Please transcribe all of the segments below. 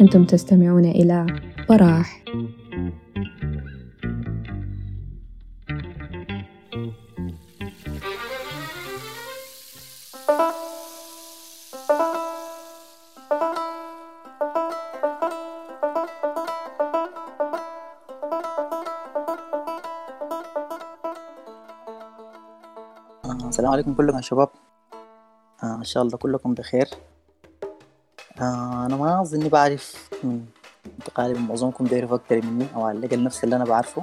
أنتم تستمعون إلى براح عليكم كلكم يا شباب. آه إن شاء الله كلكم بخير. آه أنا ما اظني بعرف من غالبا معظمكم بيعرفوا أكتر مني أو على الأقل نفس اللي أنا بعرفه.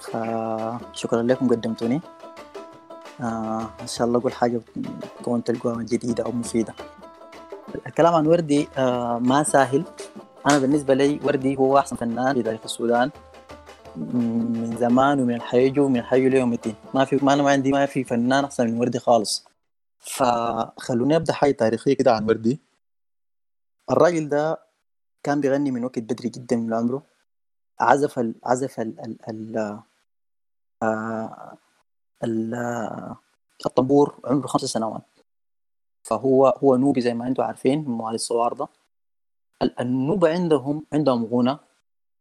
فشكرا لكم قدمتوني. آه إن شاء الله أقول حاجة تكون تلقوها جديدة أو مفيدة. الكلام عن وردي آه ما سهل. أنا بالنسبة لي وردي هو أحسن فنان في تاريخ السودان. من زمان ومن الحيجو ومن الحيجو ليوم الدين. ما في ما أنا ما عندي ما في فنان أحسن من وردي خالص. فخلوني أبدأ حاجة تاريخية كده عن وردي. الراجل ده كان بيغني من وقت بدري جدا من عمره. عزف ال عزف ال ال ال آه ال الطنبور عمره خمس سنوات. فهو هو نوبي زي ما أنتم عارفين من مواليد الصوارده النوبة عندهم عندهم غنى.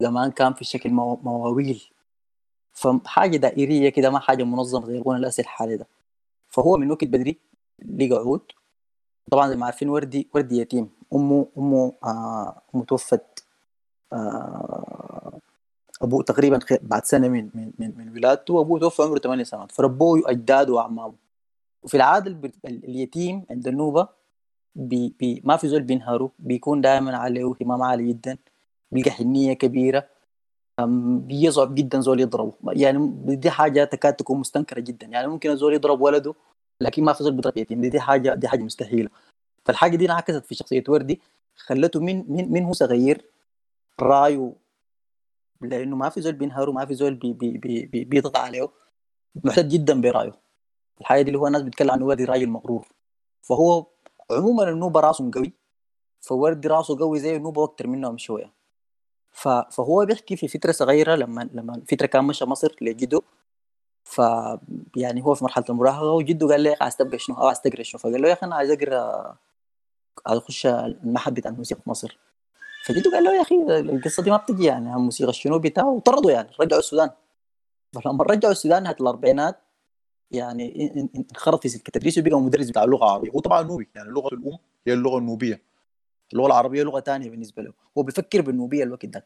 زمان كان في شكل مواويل. فحاجة دائرية كده ما حاجة منظمة زي الغنى الاسي الحالي ده. فهو من وقت بدري لقى عود. طبعا زي ما عارفين وردي وردي يتيم. أمه أمه آه متوفت آه أبوه تقريبا بعد سنة من من من, من ولادته. ابوه توفى عمره 8 سنوات. فربوه اجداده وأعمامه. وفي العادة اليتيم عند النوبة بي بي ما في زول بينهاره بيكون دائما عليه اهتمام عالي جدا. بيلقى حنية كبيرة. بيصعب جدا زول يضربه. يعني دي حاجة تكاد تكون مستنكرة جدا. يعني ممكن الزول يضرب ولده لكن ما في زول بيضرب يتيم. دي, دي حاجة دي حاجة مستحيلة. فالحاجة دي انعكست في شخصية وردي. خلته من من من هو صغير رأيه لأنه ما في زول بينهاره ما في زول بي بي بي بي بيضغط عليه. محتاج جدا برأيه. الحاجة دي اللي هو الناس بتتكلم عن وردي راجل مغرور فهو عموما النوبة رأسه قوي. فوردي رأسه قوي زي النوبة أكتر منهم شوية. فهو بيحكي في فترة صغيرة لما لما فترة كان مشى مصر لجده ف يعني هو في مرحلة المراهقة وجده قال لي عايز تبقى شنو؟ أو عايز تقرا شنو؟ فقال له يا أخي أنا عايز أقرأ عايز أخش المعهد بتاع الموسيقى في مصر. فجده قال له يا أخي القصة دي ما بتجي يعني الموسيقى الشنو بتاعه وطردوا يعني رجعوا السودان. فلما رجعوا السودان نهايه الأربعينات يعني انخرط في سلك التدريس وبقى مدرس بتاع اللغة العربيه هو طبعا نوبي يعني لغة الأم هي اللغة النوبية. اللغة العربية لغة ثانية بالنسبة له. هو بيفكر بالنوبية الوقت ده.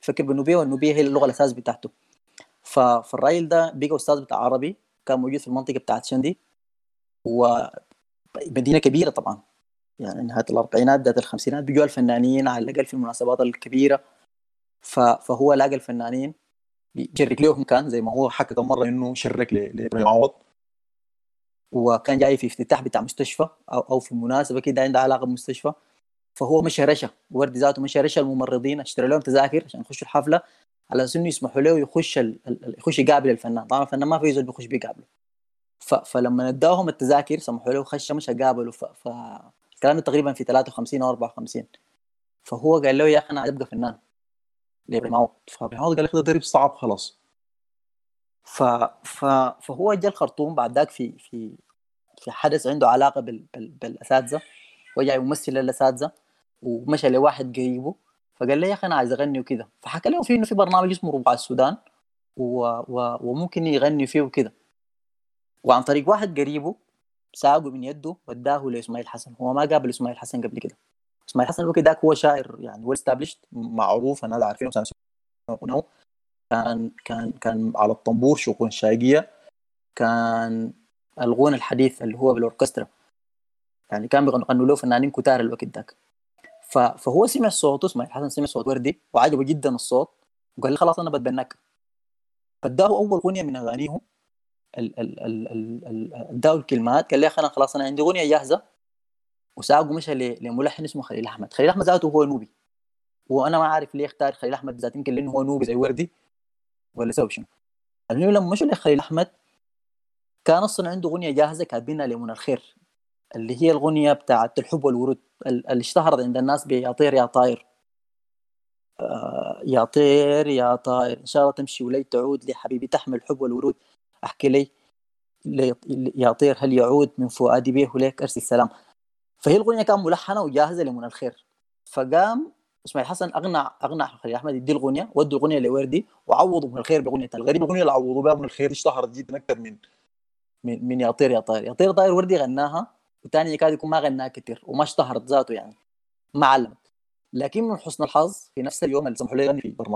بيفكر بالنوبية والنوبية هي اللغة الأساس بتاعته. فالراجل ده بقى أستاذ بتاع عربي كان موجود في المنطقة بتاعت شندي. ومدينه كبيرة طبعا. يعني نهاية الأربعينات بداية الخمسينات بيجوا الفنانين على الأقل في المناسبات الكبيرة. فهو لاقى الفنانين بيشرك لهم كان زي ما هو حكى كم مرة إنه شرك لابراهيم عوض. وكان جاي في افتتاح بتاع مستشفى أو أو في مناسبة كده عندها علاقة بمستشفى. فهو مشى رشا وردي ذاته مشى رشا الممرضين اشترى لهم تذاكر عشان يخشوا الحفلة على أساس إنه يسمحوا له يخش ال... يخش يقابل الفنان. طبعا الفنان ما في زول بيخش بيقابله. ف... فلما اداهم التذاكر سمحوا له خش مش قابله. ف... ف... الكلام ده تقريبا في 53 أو 54 فهو قال له يا أخي أنا عايز أبقى فنان. لابراهيم عوض فابراهيم عوض قال لك ده درب صعب خلاص. ف... ف... فهو جا الخرطوم بعد ذاك في في في حدث عنده علاقة بال... بال... بالأساتذة. وجاي يمثل للأساتذة. ومشى لواحد قريبه فقال لي يا أخي أنا عايز أغني وكده فحكى له في إنه في برنامج اسمه ربع السودان و... و... وممكن يغني فيه وكده وعن طريق واحد قريبه ساقه من يده وداه لإسماعيل حسن. هو ما قابل إسماعيل حسن قبل كده. إسماعيل حسن الوقت ذاك هو شاعر يعني ويل استابليشد معروف أنا عارفينه كان كان كان على الطنبور شؤون الشاقيه كان الغنى الحديث اللي هو بالأوركسترا. يعني كان بيغنوا له فنانين كتار الوقت ذاك. فهو سمع صوته اسماعيل حسن سمع صوت وردي وعجبه جدا الصوت وقال لي خلاص أنا بتبناك فاداه أول اغنيه من أغانيهم اداه الكلمات قال لي أنا خلاص أنا عندي اغنيه جاهزة وساقه مشى لملحن اسمه خليل أحمد. خليل أحمد ذاته هو نوبي. وأنا ما عارف ليه اختار خليل أحمد ذاته يمكن لأنه هو نوبي زي وردي ولا سوي شنو. المهم لما مشوا لخليل أحمد كان أصلا عنده اغنيه جاهزة كاتبينها لمنى الخير اللي هي الاغنيه بتاعت الحب والورود. اللي اشتهرت عند الناس بيا طير يا طاير. آه يا طير يا طاير. إن شاء الله تمشي ولي تعود لي حبيبي. تحمل الحب والورود احكي لي يا طير هل يعود من فؤادي به ليك أرسل السلام. فهي الاغنيه كانت ملحنة وجاهزة لمن الخير. فقام إسماعيل حسن اقنع اقنع خليل أحمد يدي الاغنيه ودوا الاغنيه لوردي وعوضوا من الخير باغنيه الغريب الاغنيه اللي عوضوا بها من الخير. اشتهرت جدا أكثر من من من يا طير يا طير يا طير طاير وردي غناها. وثاني يكاد يكون ما غناها كثير وما اشتهرت ذاته يعني. ما علمت لكن من حسن الحظ في نفس اليوم اللي سمحوا لي يغني في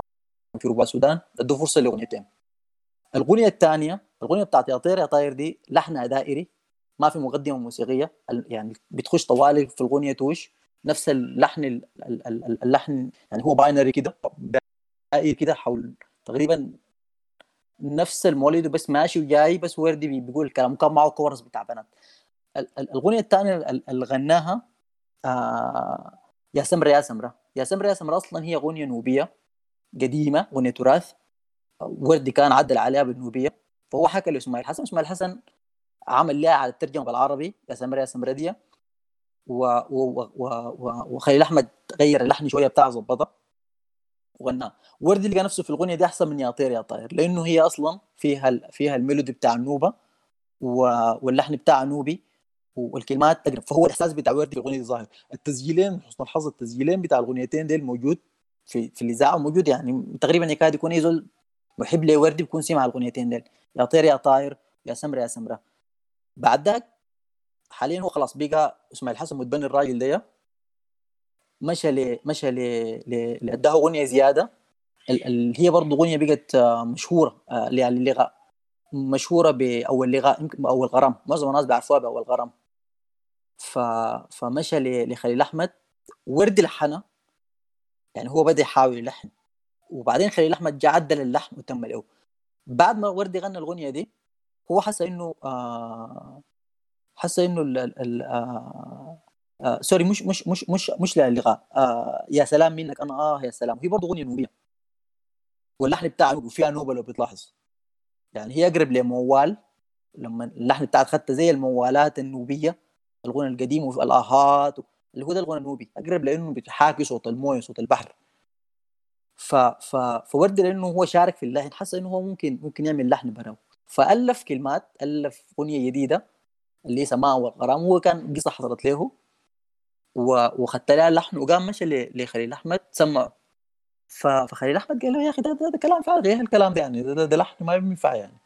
في ربع السودان ادوا فرصه لاغنيتين الأغنية الثانية الأغنية بتاعت يا طير يا طاير دي لحنها دائري ما في مقدمه موسيقية يعني بتخش طوالي في الأغنية توش نفس اللحن اللحن يعني هو باينري كده دائري كده حول تقريبا نفس المولد بس ماشي وجاي بس وردي بيقول الكلام كان معه كورس بتاع بنات. الأغنية الثانية اللي غناها آه يا سمره يا سمره يا سمره يا سمره أصلا هي أغنية نوبية قديمة أغنية تراث. وردي كان عدل عليها بالنوبية. فهو حكى لإسماعيل حسن. إسماعيل حسن عمل لها على الترجمة بالعربي يا سمره يا سمره دي. و... و... و... و... وخليل أحمد غير اللحن شوية بتاع ظبطها. وغناه وردي لقى نفسه في الأغنية دي أحسن من يا طير. يا طاير لأنه هي أصلا فيها. فيها الميلودي بتاع النوبه. واللحن بتاع نوبي. والكلمات تقرب فهو الإحساس بتاع وردي في الأغنية ظاهر التسجيلين حسن الحظ التسجيلين بتاع الأغنيتين ديل موجود في في الاذاعه موجود. يعني تقريبا يكاد يكون يزول محب لوردي بيكون سمع الأغنيتين ديل. يا طير يا طاير يا سمرة يا سمرة. بعد ذاك حاليا هو خلاص بقى إسماعيل حسن متبني الراجل ده مشى ل مشى ل ل اداه أغنية زيادة. اللي هي برضه أغنية بقت مشهورة للغاء مشهورة بأول لغاء أول غرام. معظم الناس بيعرفوها بأول غرام. ف... فمشى لخليل أحمد ورد لحنها يعني هو بدأ يحاول يلحن وبعدين خليل أحمد جاء عدل اللحن وتم له بعد ما وردي غنى الأغنية دي هو حس إنه آه حس إنه ال ال آه آه سوري مش مش مش مش مش للغاء. آه يا سلام منك أنا آه يا سلام. هي برضه أغنية نوبية. واللحن بتاعها وفيها نوبة لو بتلاحظ. يعني هي أقرب لموال لما اللحن بتاعها خدت زي الموالات النوبية. الغنى القديم والاهات اللي هو ده الغنى النوبي أقرب لأنه بتحاكي صوت الموية صوت البحر. ف ف فورد لأنه هو شارك في اللحن حس إنه هو ممكن ممكن يعمل لحن براو فألف كلمات ألف أغنية جديدة اللي سماها والغرام هو كان قصة حصلت له وخدت لها اللحن وقام مشى لخليل أحمد سمعه فخليل أحمد قال له يا أخي ده, ده, ده كلام فارغ إيه الكلام ده يعني ده, ده, ده لحن ما ينفع يعني.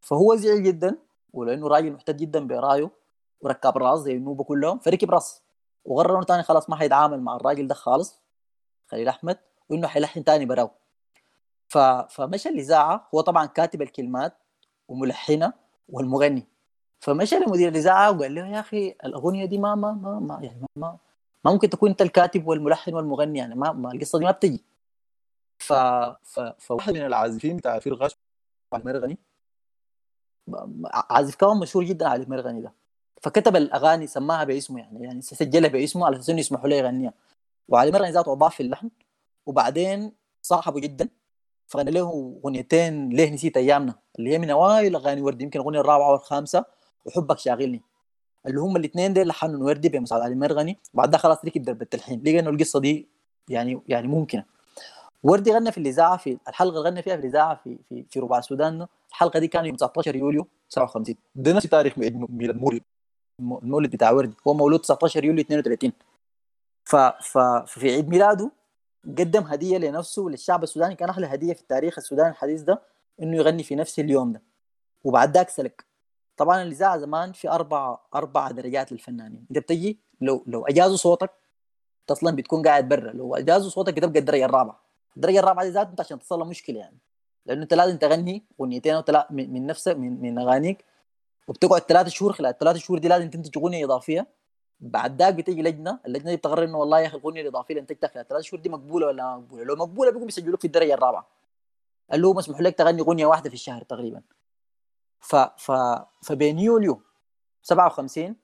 فهو زعل جدا ولأنه راجل محتاج جدا برأيه. وركب راس زي النوبة كلهم فركب راس. وقرر انه ثاني خلاص ما حيتعامل مع الراجل ده خالص خليل أحمد وإنه حيلحن ثاني براو. ف... فمشى الإذاعة. هو طبعا كاتب الكلمات وملحنة والمغني. فمشى لمدير الإذاعة وقال له يا أخي الأغنية دي ما ما ما, ما يعني ما, ما ممكن تكون أنت الكاتب والملحن والمغني يعني ما, ما القصة دي ما بتجي. ف... ف... فواحد من العازفين بتاع فرقه علي مرغني عازف كمان مشهور جدا علي مرغني ده. فكتب الأغاني سماها باسمه يعني يعني سجلها باسمه على أساس إنه يسمحوا له يغنيها. وعلي مرغني ذاته أضاف في اللحن وبعدين صاحبه جدا فغنى له أغنيتين ليه نسيت أيامنا؟ اللي هي من أوائل أغاني وردي يمكن الاغنيه الرابعة والخامسة وحبك شاغلني. اللي هم الاثنين دول لحنوا وردي بمساعدة علي مرغني وبعد ده خلاص ركب درب التلحين. لقى إنه القصة دي يعني يعني ممكنة. وردي غنى في الإذاعة في الحلقة اللي غنى فيها في الإذاعة في في في ربع السودان. الحلقة دي كان يوم 19 يوليو 57 ده نفس تاريخ ميلاد مولد المولد بتاع وردي هو مولود 19 يوليو 32 ف ف ففي عيد ميلاده قدم هدية لنفسه وللشعب السوداني كان أحلى هدية في التاريخ السوداني الحديث ده إنه يغني في نفس اليوم ده. وبعد ذاك سلك. طبعا الاذاعه زمان في أربع أربع درجات للفنانين. أنت بتجي لو لو أجازوا صوتك أصلا بتكون قاعد برا. لو أجازوا صوتك بتبقى الدرجة الرابعة. الدرجة الرابعة دي ذات أنت عشان تصل مشكلة يعني. لأنه أنت لازم تغني أغنيتين أو ثلاث من نفسك من, من أغانيك وبتقعد ثلاث شهور خلال الثلاث شهور دي لازم تنتج أغنية إضافية. بعد ذاك بتيجي لجنة اللجنة دي بتقرر إنه والله يا أخي الأغنية الإضافية اللي انتجتها خلال الثلاث شهور دي مقبولة ولا ما مقبولة؟ لو مقبولة بيقوم يسجلوك في الدرجة الرابعة. اللي هو مسموح لك تغني أغنية واحدة في الشهر تقريبا. ف ف فبين يوليو 57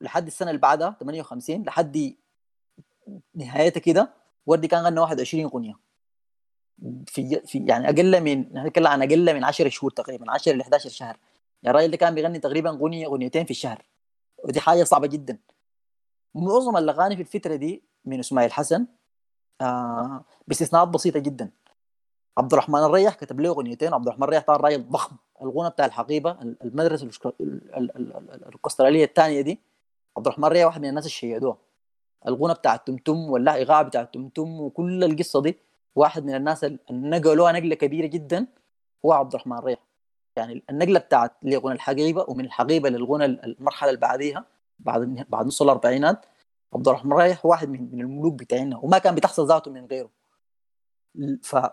لحد السنة اللي بعدها 58 لحد نهايتها كده وردي كان غنى 21 أغنية. في في يعني أقل من نتكلم عن أقل من 10 شهور تقريبا 10 ل 11 شهر. يعني الراجل ده كان بيغني تقريبا اغنيه أغنيتين في الشهر. ودي حاجة صعبة جدا. معظم الأغاني في الفترة دي من إسماعيل حسن آه باستثناءات بسيطة جدا. عبد الرحمن الريح كتب له أغنيتين. عبد الرحمن الريح طبعا راجل ضخم. الغنى بتاع الحقيبة المدرسة الأسترالية الثانية دي عبد الرحمن ريا واحد من الناس اللي شيدوها الغنى بتاع التمتم ولا بتاع التمتم وكل القصة دي واحد من الناس اللي نقلوها نقلة كبيرة جدا هو عبد الرحمن ريح يعني النقله بتاعت لغنى الحقيبة ومن الحقيبة للغنى المرحلة اللي بعديها بعد بعد نص الأربعينات عبد الرحمن ريح واحد من من الملوك بتاعنا وما كان بتحصل ذاته من غيره.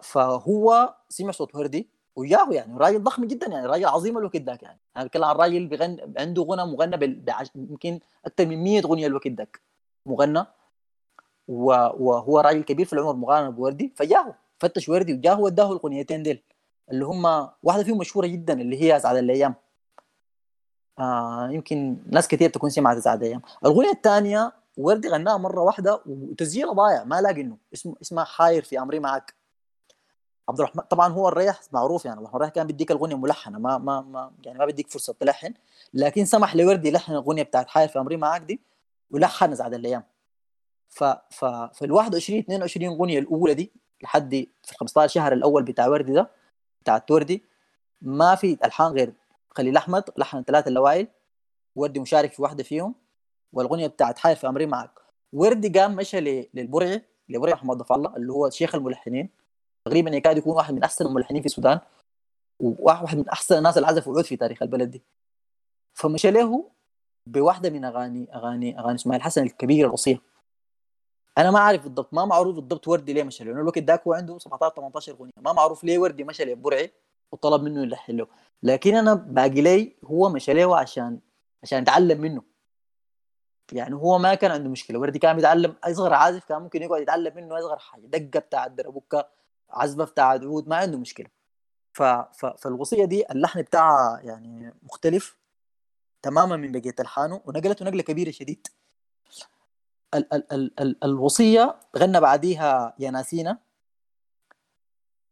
فهو سمع صوت وردي وياه يعني راجل ضخم جدا يعني راجل عظيم الوقت ذاك يعني أنا بتكلم عن راجل بغن عنده غنى مغنى. يمكن أكثر من 100 أغنية الوقت ذاك مغنى. وهو راجل كبير في العمر مقارنه بوردي فجاه فتش وردي وجاه وداه الأغنيتين ديل. اللي هم واحدة فيهم مشهورة جدا اللي هي اسعد الأيام. آه يمكن ناس كثير تكون سمعت اسعد الأيام. الاغنيه الثانية وردي غناها مرة واحدة وتسجيلها ضايع ما لاقي إنه. اسمه اسمها حاير في أمري معك عبد الرحمن طبعا هو الريح معروف يعني الريح كان بيديك الاغنيه ملحنة ما ما ما يعني ما بيديك فرصة تلحن. لكن سمح لوردي يلحن الاغنيه بتاعت حاير في أمري معك دي ولحن اسعد الأيام. ف ف فال 21 22 اغنيه الأولى دي لحد في ال 15 شهر الأول بتاع وردي ده بتاع وردي ما في ألحان غير خليل أحمد لحن ثلاثة الاوائل وردي مشارك في واحدة فيهم والأغنية بتاعت حاير في أمري معك. وردي قام مشى للبرعي لبرعي محمد ضف الله اللي هو شيخ الملحنين. تقريبا يكاد يكون واحد من أحسن الملحنين في السودان وواحد من أحسن الناس اللي عزفوا عود في تاريخ البلد دي. فمشى له بواحدة من اغاني اغاني أغاني إسماعيل حسن الكبيره الوصية. أنا ما اعرف بالضبط ما معروف بالضبط وردي ليه مشى له الوقت ذاك هو عنده 17 18 اغنيه ما معروف ليه وردي مشى لبرعي وطلب منه يلحن له. لكن أنا باقي لي هو مشى له عشان عشان يتعلم منه. يعني هو ما كان عنده مشكلة وردي كان بيتعلم أصغر عازف كان ممكن يقعد يتعلم منه أصغر حاجة دقة بتاع الدربوكه عزفه بتاع عود ما عنده مشكلة. ف... ف... فالوصية دي اللحن بتاعها يعني مختلف تماما من بقية ألحانه ونقلته نقلة كبيرة شديد. ال ال ال ال الوصية غنى بعديها يا ناسينا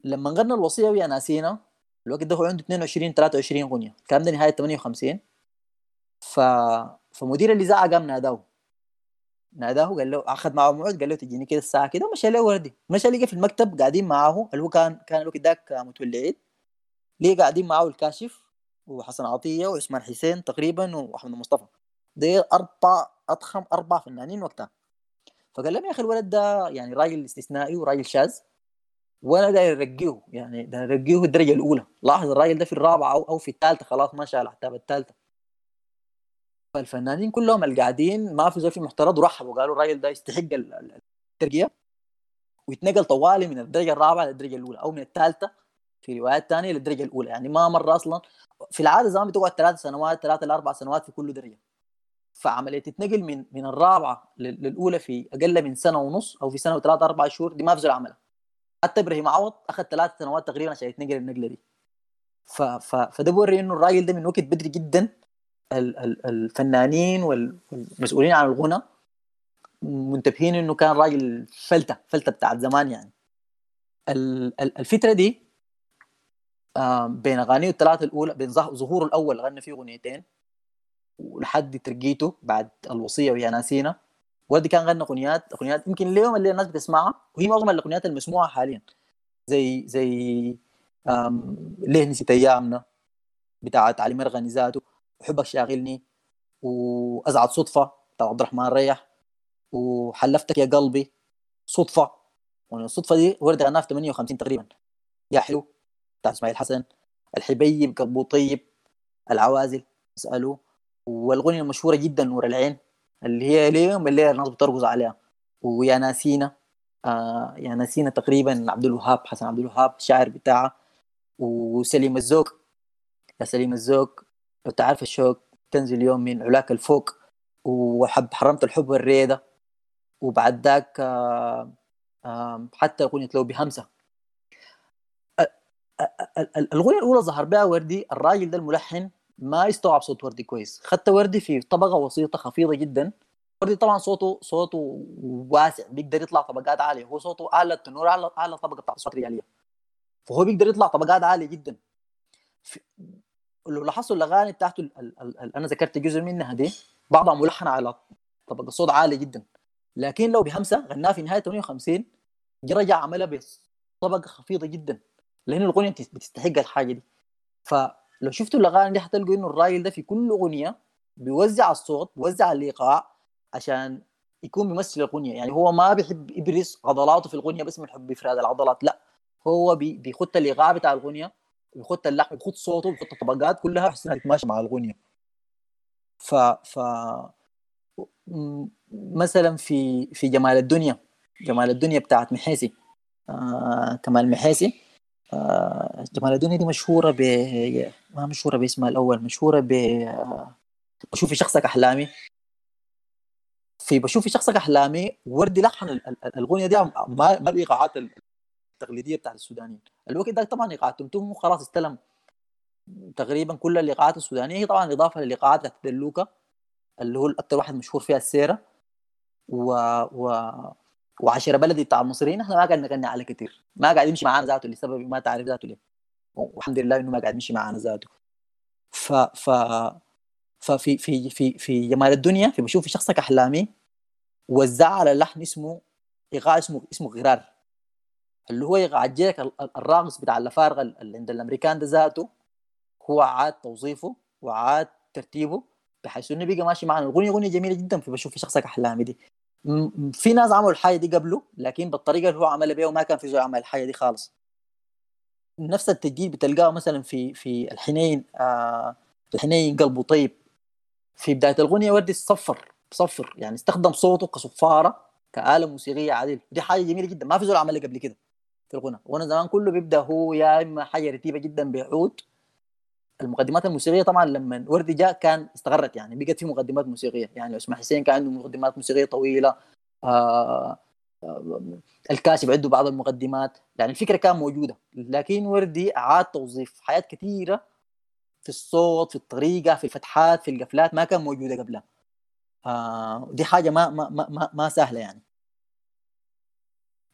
لما غنى الوصية ويا ناسينا الوقت ده هو عنده 22 23 اغنيه الكلام ده نهاية 58 ف فمدير الاذاعه قام ناداه. ناداه قال له أخذ معه موعد قال له تجيني كده الساعة كده. مشى له وردي. مشى لقى في المكتب قاعدين معاه اللي هو كان كان الوقت ذاك متولي عيد ليه قاعدين معاه الكاشف وحسن عطية وعثمان حسين تقريبا وأحمد مصطفى. دي أربع أضخم أربع فنانين وقتها فقال لهم يا أخي الولد ده يعني راجل استثنائي وراجل شاذ وأنا داير أرقيه يعني داير أرقيه الدرجة الأولى. لاحظ الراجل ده في الرابعة أو أو في الثالثة خلاص ما شاء العتابه الثالثه فالفنانين كلهم القاعدين ما في زول في محترض ورحبوا قالوا الراجل ده يستحق الترقية ويتنقل طوالي من الدرجة الرابعة للدرجة الأولى أو من الثالثة في روايات ثانية للدرجة الأولى. يعني ما مره أصلا في العادة زمان بتقعد ثلاث سنوات ثلاثة لاربع سنوات في كل درجة. فعمليه تتنقل من من الرابعة للأولى في أقل من سنة ونص أو في سنة وثلاث أربع شهور دي ما في زول عملها. حتى إبراهيم عوض أخذ ثلاث سنوات تقريبا عشان يتنقل النقلة دي. ف ف فده بوري إنه الراجل ده من وقت بدري جدا الفنانين والمسؤولين عن الغنى منتبهين إنه كان راجل فلتة فلتة بتاعت زمان يعني. الفترة دي بين أغانيه الثلاثة الأولى بين ظهوره الأول غنى فيه أغنيتين. ولحد ترقيته بعد الوصية ويا ناسينا. ودي كان غنى أغنيات أغنيات يمكن اليوم اللي الناس بتسمعها وهي معظم الأغنيات المسموعه حاليا. زي زي ليه نسيت أيامنا؟ بتاعت علي مرغني ذاته. وحبك شاغلني وازعد صدفة. بتاع عبد الرحمن ريح. وحلفتك يا قلبي. صدفة. الصدفة دي ورد غناها في 58 تقريبا. يا حلو. بتاع إسماعيل حسن. الحبيب قلبه طيب. العوازل. اسالوا والأغنية المشهورة جدا نور العين اللي هي اليوم اللي الناس بترقص عليها. ويا ناسينا آه يا ناسينا تقريبا عبد الوهاب حسن عبد الوهاب الشاعر بتاعها. وسليم الزوق يا سليم الزوق لو تعرف الشوق تنزل يوم من علاك الفوق. وحب حرمت الحب والريده وبعد ذاك آه آه حتى أغنية لو بهمسة. الأغنية الأولى ظهر بها وردي الراجل ده الملحن. ما يستوعب صوت وردي كويس. خدت وردي في طبقة وسيطة خفيضة جدا. وردي طبعا صوته صوته واسع بيقدر يطلع طبقات عالية. هو صوته أعلى التنور أعلى أعلى طبقة بتاعت الصوت الريالية. فهو بيقدر يطلع طبقات عالية جدا. لو لاحظتوا الأغاني بتاعته ال ال ال أنا ذكرت جزء منها دي بعضها ملحنه على طبقة صوت عالي جدا. لكن لو بهمسه غناها في نهاية 58 جي رجع عملها بطبقة خفيضة جدا. لأن الأغنية بتستحق الحاجة دي. ف لو شفتوا الأغاني دي حتلقوا إنه الراجل ده في كل أغنية بيوزع الصوت بيوزع الايقاع عشان يكون بيمثل الأغنية. يعني هو ما بيحب يبرز عضلاته في الأغنية بس من حب افراد العضلات لا. هو بي بيخط الايقاع بتاع الأغنية بيخط اللحن بيخط صوته بيخط الطبقات كلها بحيث إنها تتماشى مع الأغنية. ف ف مثلا في في جمال الدنيا جمال الدنيا بتاعت محيسي. آه كمال محيسي. جمال الدنيا دي مشهورة ب ما مشهورة باسمها الأول مشهورة ب آه بشوف في شخصك أحلامي. في بشوف في شخصك أحلامي وردي لحن الأغنية دي ما الإيقاعات التقليدية بتاعت السودانيين. الوقت ده طبعا إيقاعات تمتم خلاص استلم تقريبا كل الإيقاعات السودانية. هي طبعا إضافة للإيقاعات بتاعت دلوكا اللي هو الأكثر واحد مشهور فيها السيرة. و, و... وعشرة بلدي بتاع المصريين إحنا ما قاعد نغني على كثير ما قاعد يمشي معانا ذاته لسبب ما تعرف ذاته ليه. والحمد لله إنه ما قاعد يمشي معانا ذاته. ف ف ففي في في في جمال الدنيا في بشوف شخصك أحلامي وزع على لحن اسمه إيقاع اسمه اسمه غرار. اللي هو إيقاع جيك الراقص بتاع الأفارقة اللي عند الأمريكان ده ذاته هو عاد توظيفه وعاد ترتيبه بحيث إنه بقى ماشي معنا. الأغنية أغنية جميلة جدا في بشوف شخصك أحلامي دي. في ناس عملوا الحاجة دي قبله لكن بالطريقة اللي هو عملها بيها وما كان في زول عمل الحاجة دي خالص. نفس التجديد بتلقاه مثلا في في الحنين آه الحنين قلبه طيب. في بداية الاغنيه ودي صفر صفر. يعني استخدم صوته كصفارة كآلة موسيقية عادل دي حاجة جميلة جدا. ما في زول عملها قبل كده في الغنى. الغنى زمان كله بيبدأ هو يا إما حاجة رتيبة جدا بعود المقدمات الموسيقية طبعا لما وردي جاء كان استغرت يعني بقت في مقدمات موسيقية. يعني اسمع حسين كان عنده مقدمات موسيقية طويلة. آه آه الكاشف عنده بعض المقدمات. يعني الفكرة كان موجودة. لكن وردي أعاد توظيف حاجات كثيرة في الصوت في الطريقة في الفتحات في القفلات ما كان موجودة قبلها. آه دي حاجة ما ما ما, ما سهلة يعني.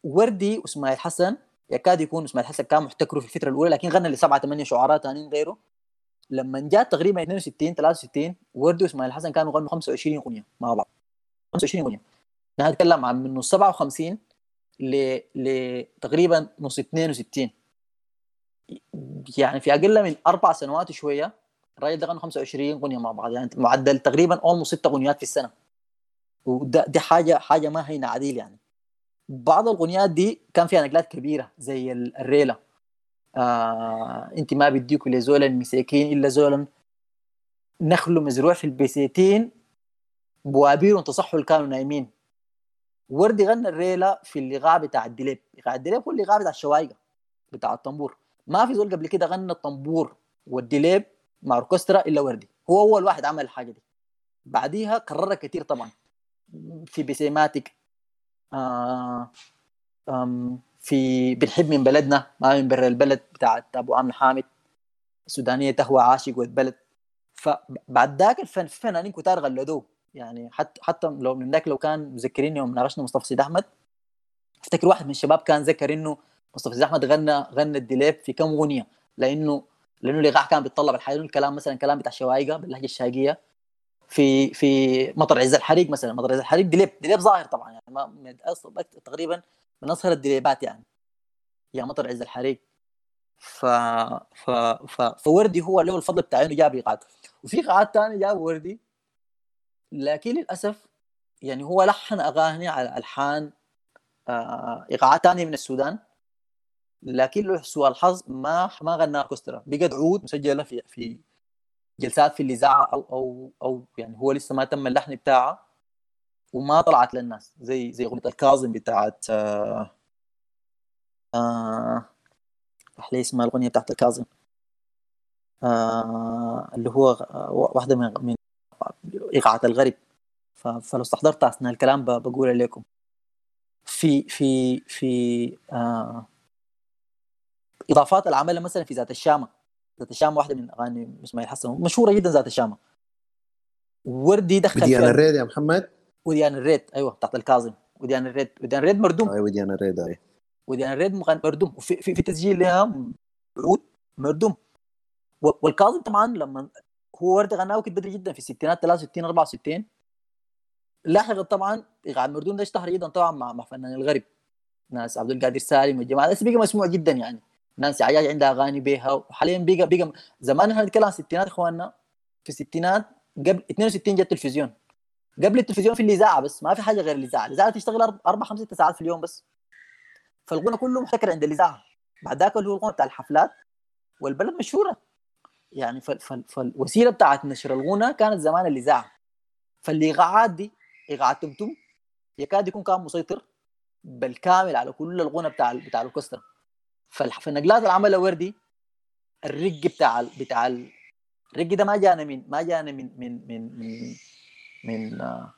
وردي وإسماعيل حسن يكاد يكون إسماعيل حسن كان محتكره في الفترة الأولى لكن غنى لسبعة ثمانية شعراء ثانيين غيره. لما جاء تقريبا 62 63 وردي وإسماعيل حسن كانوا غنوا 25 أغنية مع بعض. 25 أغنية. يعني نتكلم عن من نص 57 ل لتقريبا نص 62 يعني في أقل من أربع سنوات شوية الراجل ده غنوا 25 أغنية مع بعض. يعني معدل تقريبا اولموست ست أغنيات في السنة. وده دي حاجة حاجة ما هي عديل يعني. بعض الأغنيات دي كان فيها نقلات كبيرة زي الريله آه انت ما بديكوا لزولا مساكين إلا زولا نخله مزروع في البسيتين بوابير تصحوا كانوا نايمين. وردي غنى الريلة في اللقاء بتاع الدليب. اللقاء الدليب هو اللقاء بتاع الشوايقة بتاع الطنبور. ما في زول قبل كده غنى الطنبور والدليب مع أوركسترا إلا وردي. هو أول واحد عمل الحاجة دي. بعديها كررها كثير طبعا. في بسيماتيك آه في بنحب من بلدنا ما من برا البلد بتاعت أبو أمن حامد السودانية تهوى عاشق والبلد. فبعد ذاك الفن فنانين كتار غلدوه. يعني حتى حتى لو من ذاك لو كان مذكرين يوم ناقشنا مصطفى سيد أحمد. أفتكر واحد من الشباب كان ذكر إنه مصطفى سيد أحمد غنى غنى الدليب في كم أغنية. لأنه لأنه الايقاع كان بيتطلب الحياة الكلام مثلا كلام بتاع شوايقة باللهجة الشاقية. في في مطر عز الحريق مثلا مطر عز الحريق دليب دليب ظاهر طبعا. يعني ما تقريبا من أصغر الدريبات يعني. يا مطر عز الحريق. ف... ف... ف... فوردي هو له الفضل بتاع إنه جاب إيقاعات. وفي إيقاعات ثانية جاب وردي. لكن للأسف يعني هو لحن أغاني على ألحان آه، إيقاعات ثانية من السودان. لكن له سوء الحظ ما ما غنى أوركسترا. بقت عود مسجلة في في جلسات في الاذاعه أو أو أو يعني هو لسه ما تم اللحن بتاعها وما طلعت للناس زي زي أغنية الكاظم بتاعت آه آه لي اسمها الأغنية بتاعت الكاظم. آه اللي هو واحدة من من ايقاعات الغرب. فلو استحضرت أثناء الكلام بقول لكم في في في آه إضافات العمل مثلا في ذات الشامة. ذات الشامة واحدة من أغاني إسماعيل حسن مشهورة جدا ذات الشامة. وردي دخل بديان الريد يا محمد. وديان الريد. أيوه بتاعت الكاظم. وديان الريد. وديان الريد مردوم. أيوه وديان الريد اي وديان الريد مردوم. وفي في, في تسجيل لها عود مردوم. والكاظم طبعا لما هو ورد غناه وقت بدري جدا في الستينات 63 64 لاحقا طبعا ايقاع المردوم ده اشتهر جدا طبعا مع مع فنان الغرب. ناس عبد القادر سالم والجماعة. بس بقى مسموع جدا يعني. نانسي عجاج عندها أغاني بيها. وحاليا بقى بقى زمان إحنا نتكلم عن الستينات إخواننا. في الستينات قبل 62 جت تلفزيون. قبل التلفزيون في الإذاعة بس ما في حاجة غير الإذاعة. الإذاعة تشتغل أربع خمس ست ساعات في اليوم بس. فالغنى كله محتكر عند الإذاعة. بعد ذاك اللي هو الغنى بتاع الحفلات والبلد مشهورة. يعني فالوسيله بتاعت نشر الغنى كانت زمان الإذاعة. فالايقاعات دي ايقاعات تمتم يكاد يكون كان مسيطر بالكامل على كل الغنى بتاع بتاع الأوركسترا. فالنقلات اللي عملها وردي الرق بتاع بتاع الرق ده ما جانا من ما جانا من من من من, من آه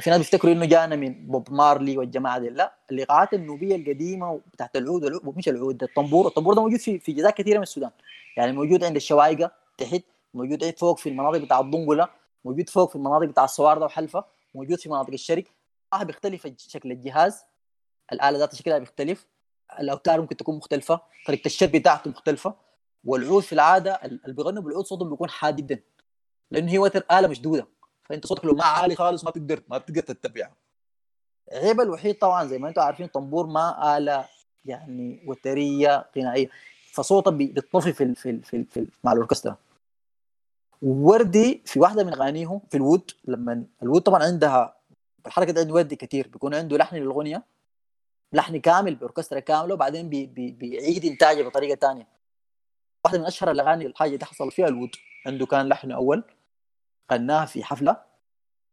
في ناس بيفتكروا إنه جانا من بوب مارلي والجماعة دي لا الايقاعات النوبية القديمة بتاعت العود مش العود الطنبور. الطنبور ده موجود في في جزاء كثيرة من السودان. يعني موجود عند الشوايقه تحت موجود فوق في المناطق بتاع الضنقله موجود فوق في المناطق بتاع الصوارده وحلفة موجود في مناطق الشرق. آه بيختلف شكل الجهاز. الآلة ذاتها شكلها بيختلف. الأوتار ممكن تكون مختلفة. طريقة الشد بتاعته مختلفة. والعود في العادة اللي بيغنوا بالعود صوتهم بيكون حاد جدا. لأنه هي وتر آلة مشدودة. فانت صوتك لو ما عالي خالص ما تقدر ما تقدر تتبعها عيب الوحيد طبعا زي ما أنتم عارفين طنبور ما آلة يعني وترية غنائية. فصوته بيطفي في ال في ال في, ال في ال مع الأوركسترا. وردي في واحدة من اغانيه في الوود لما الوود طبعا عندها الحركة دي عند وردي كثير بيكون عنده لحن للأغنية لحن كامل بأوركسترا كاملة وبعدين بي بي بيعيد إنتاجه بطريقة ثانية واحدة من أشهر الأغاني الحاجة دي حصل فيها الود عنده كان لحن أول. غناها في حفلة.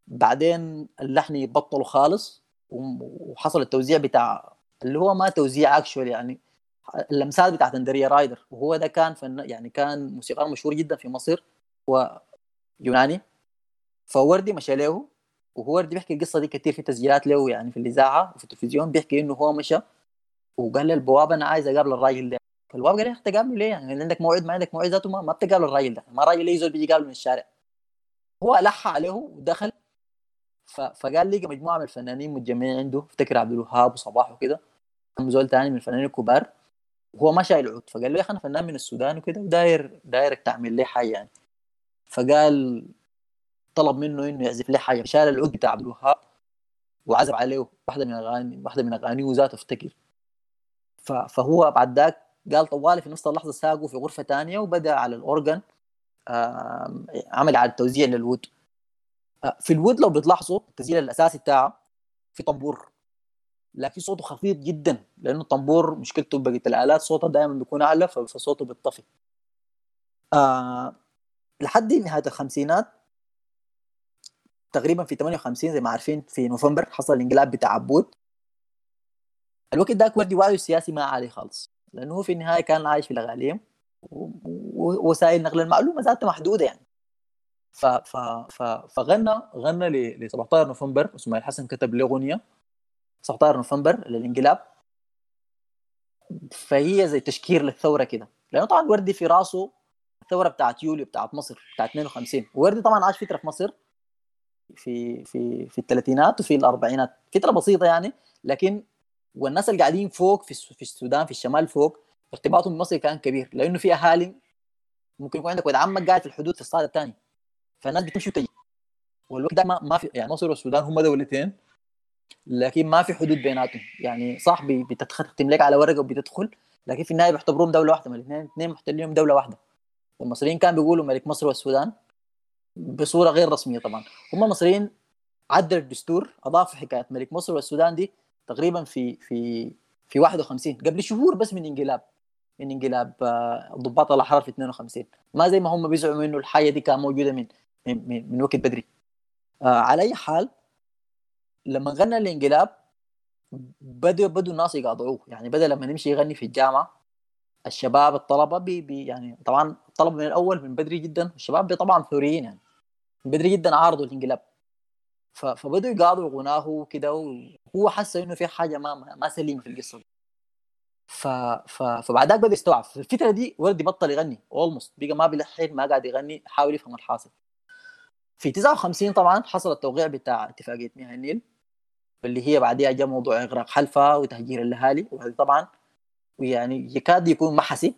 بعدين اللحن يبطلوا خالص وحصل التوزيع بتاع اللي هو ما توزيع actual يعني اللمسات بتاعت اندريا رايدر وهو ده كان فن يعني كان موسيقار مشهور جدا في مصر ويوناني فوردي مشى له وهو بيحكي القصة دي كثير في تسجيلات له يعني في الإذاعة وفي التلفزيون بيحكي إنه هو مشى وقال للبوابه أنا عايز أقابل الراجل ده. فالبوابة قال له تقابله ليه يعني؟ عندك موعد؟ ما عندك موعد ذاته؟ ما, ما بتقابل الراجل ده. ما راجل يزول بيجي يقابله من الشارع؟ هو ألح عليه ودخل. فقال لي مجموعة من الفنانين متجمعين عنده افتكر عبد الوهاب وصباح وكده زول ثاني من الفنانين الكبار وهو ما شايل عود. فقال له يا أخي أنا فنان من السودان وكده وداير دايرك تعمل لي حاجة يعني. فقال طلب منه إنه يعزف لي حاجة. فشال العود بتاع عبد الوهاب وعزف عليه واحدة من اغاني واحدة من أغانيه ذاته افتكر. فهو بعد ذاك قال طوالي في نفس اللحظة ساقه في غرفة ثانية وبدأ على الاورجن عمل على التوزيع للود. آه، في الود لو بتلاحظوا التسجيل الأساسي بتاعه في طنبور. لكن صوته خفيف جدا لأنه الطنبور مشكلته بقية الآلات صوتها دائما بيكون أعلى فصوته بيطفي. آه لحد نهاية الخمسينات تقريبا في 58 زي ما عارفين في نوفمبر حصل الانقلاب بتاع عبود. الوقت ذاك وردي وعيه السياسي ما عالي خالص لأنه هو في النهاية كان عايش في الأغاليم ووسائل نقل المعلومة ذاتها محدودة يعني. ف ف ف فغنى غنى ل 17 نوفمبر إسماعيل حسن كتب له اغنيه 19 نوفمبر للإنقلاب. فهي زي تشكير للثورة كده. لأنه طبعا وردي في رأسه الثورة بتاعت يوليو بتاعت مصر بتاعت 52 وردي طبعا عاش فترة في مصر في في في الثلاثينات وفي الأربعينات. فترة بسيطة يعني لكن والناس اللي قاعدين فوق في في السودان في الشمال فوق ارتباطهم بمصر كان كبير. لأنه في أهالي ممكن يكون عندك ولد عمك قاعد في الحدود في الصاد الثاني فالناس بتمشي وتجي. والوقت ده ما, ما في يعني مصر والسودان هم دولتين لكن ما في حدود بيناتهم. يعني صح بتختم لك على ورقة وبتدخل لكن في النهاية بيعتبروهم دولة واحدة. الاثنين اثنين محتلين دولة واحدة. المصريين كانوا بيقولوا ملك مصر والسودان بصورة غير رسمية طبعا. هم المصريين عدل الدستور أضافوا حكايه ملك مصر والسودان دي تقريبا في في في 51 قبل شهور بس من انقلاب. من انقلاب آه، الاحرار في 52 ما زي ما هم بيزعموا إنه الحاجة دي كانت موجودة من من, من وقت بدري. آه على أي حال لما غنى الانقلاب بدوا بدوا الناس يقاطعوه. يعني بدأ لما نمشي يغني في الجامعة الشباب الطلبة بي, بي يعني طبعا الطلبه من الأول من بدري جدا الشباب طبعا ثوريين يعني. من بدري جدا عارضوا الانقلاب. فبدوا يقاضوا غناه وكده وهو حس إنه في حاجة ما ما سليمة في القصة دي. ف... ف... فبعد ذاك بدا يستوعب. في الفترة دي وردي بطل يغني اولموست بقى ما بيلحن ما قاعد يغني حاول يفهم الحاصل. في 59 طبعا حصل التوقيع بتاع اتفاقية مياه النيل واللي هي بعدها جاء موضوع إغراق حلفا وتهجير الأهالي. وهذه طبعا ويعني يكاد يكون محسي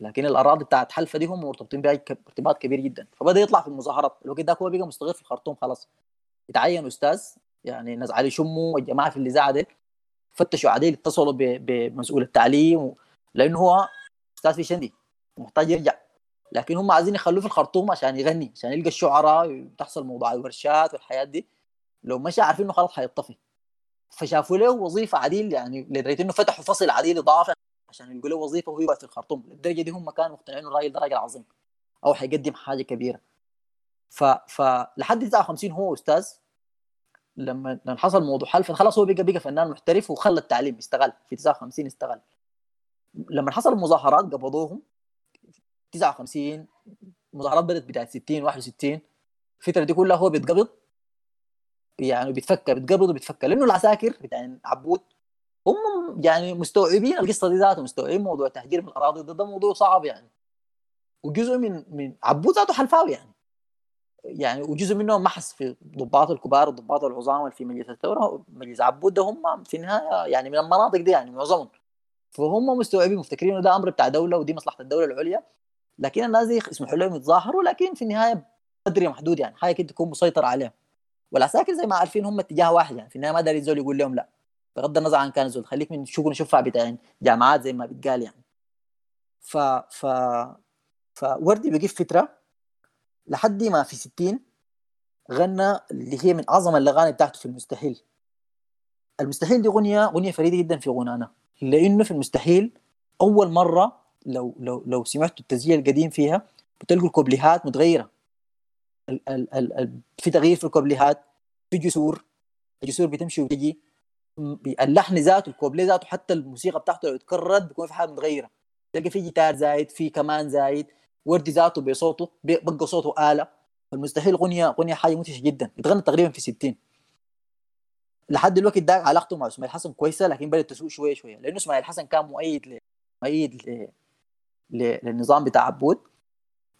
لكن الأراضي بتاعت حلفا دي هم مرتبطين بها ارتباط كبير جدا. فبدأ يطلع في المظاهرات. الوقت ده هو بقى مستغل في الخرطوم خلاص. يتعين أستاذ يعني ناس علي شمو والجماعة في الاذاعه دي فتشوا عليه اتصلوا بمسؤول التعليم لأنه هو أستاذ في شندي محتاج يرجع. لكن هم عايزين يخلوه في الخرطوم عشان يغني عشان يلقى الشعراء تحصل موضوع الورشات والحياة دي. لو مشى عارفين إنه خلاص حيطفي فشافوا له وظيفة عديل يعني لدرجة إنه فتحوا فصل عديل إضافي عشان يلقوا له وظيفة وهو يقعد في الخرطوم. للدرجة دي هم كانوا مقتنعين الراجل ده راجل عظيم أو حيقدم حاجة كبيرة. ف فلحد 59 هو أستاذ لما حصل موضوع حلفة خلاص هو بقى بقى فنان محترف وخلى التعليم استغل في 59 استغل. لما حصل المظاهرات قبضوهم 59 مظاهرات بدأت بدايه 60 61 الفترة دي كلها هو بيتقبض. يعني بيتفكر بيتقبض وبيتفكر لأنه العساكر بتاع عبود هم يعني مستوعبين القصة دي ذاته مستوعبين موضوع تهجير من الأراضي ده, ده موضوع صعب يعني. وجزء من من عبود ذاته حلفاوي يعني. يعني وجزء منهم محس في ضباط الكبار والضباط العظام في مجلس الثوره مجلس عبود هم في النهاية يعني من المناطق دي يعني معظمهم. فهم مستوعبين مفتكرين إنه ده أمر بتاع دولة ودي مصلحة الدولة العليا. لكن الناس دي يسمحوا لهم يتظاهروا لكن في النهاية قدر محدود يعني. حاجة كده تكون مسيطر عليهم. والعساكر زي ما عارفين هم اتجاه واحد يعني. في النهاية ما داري الزول يقول لهم لا. بغض النظر عن كان زول خليك من شغل شفع بتاع جامعات زي ما بيتقال يعني. ف ف فوردي في فترة لحد ما في 60 غنى اللي هي من أعظم الأغاني بتاعته في المستحيل. المستحيل دي أغنية أغنية فريدة جدا في غنانا لأنه في المستحيل أول مرة لو لو لو سمعتوا التسجيل القديم فيها بتلقوا الكوبليهات متغيرة. ال ال ال ال في تغيير في الكوبليهات. في جسور الجسور بتمشي وتجي اللحن ذاته الكوبليه ذاته حتى الموسيقى بتاعته لو اتكررت بيكون في حاجة متغيرة. تلقى في جيتار زايد في كمان زايد. وردي ذاته بصوته بقى صوته آلة. المستحيل اغنيه اغنيه حاجة مدهشه جدا. اتغنى تقريبا في 60 لحد الوقت ده علاقته مع إسماعيل حسن كويسة لكن بدأت تسوء شوية شوية. لأنه إسماعيل حسن كان مؤيد ل... مؤيد ل... ل... للنظام بتاع عبود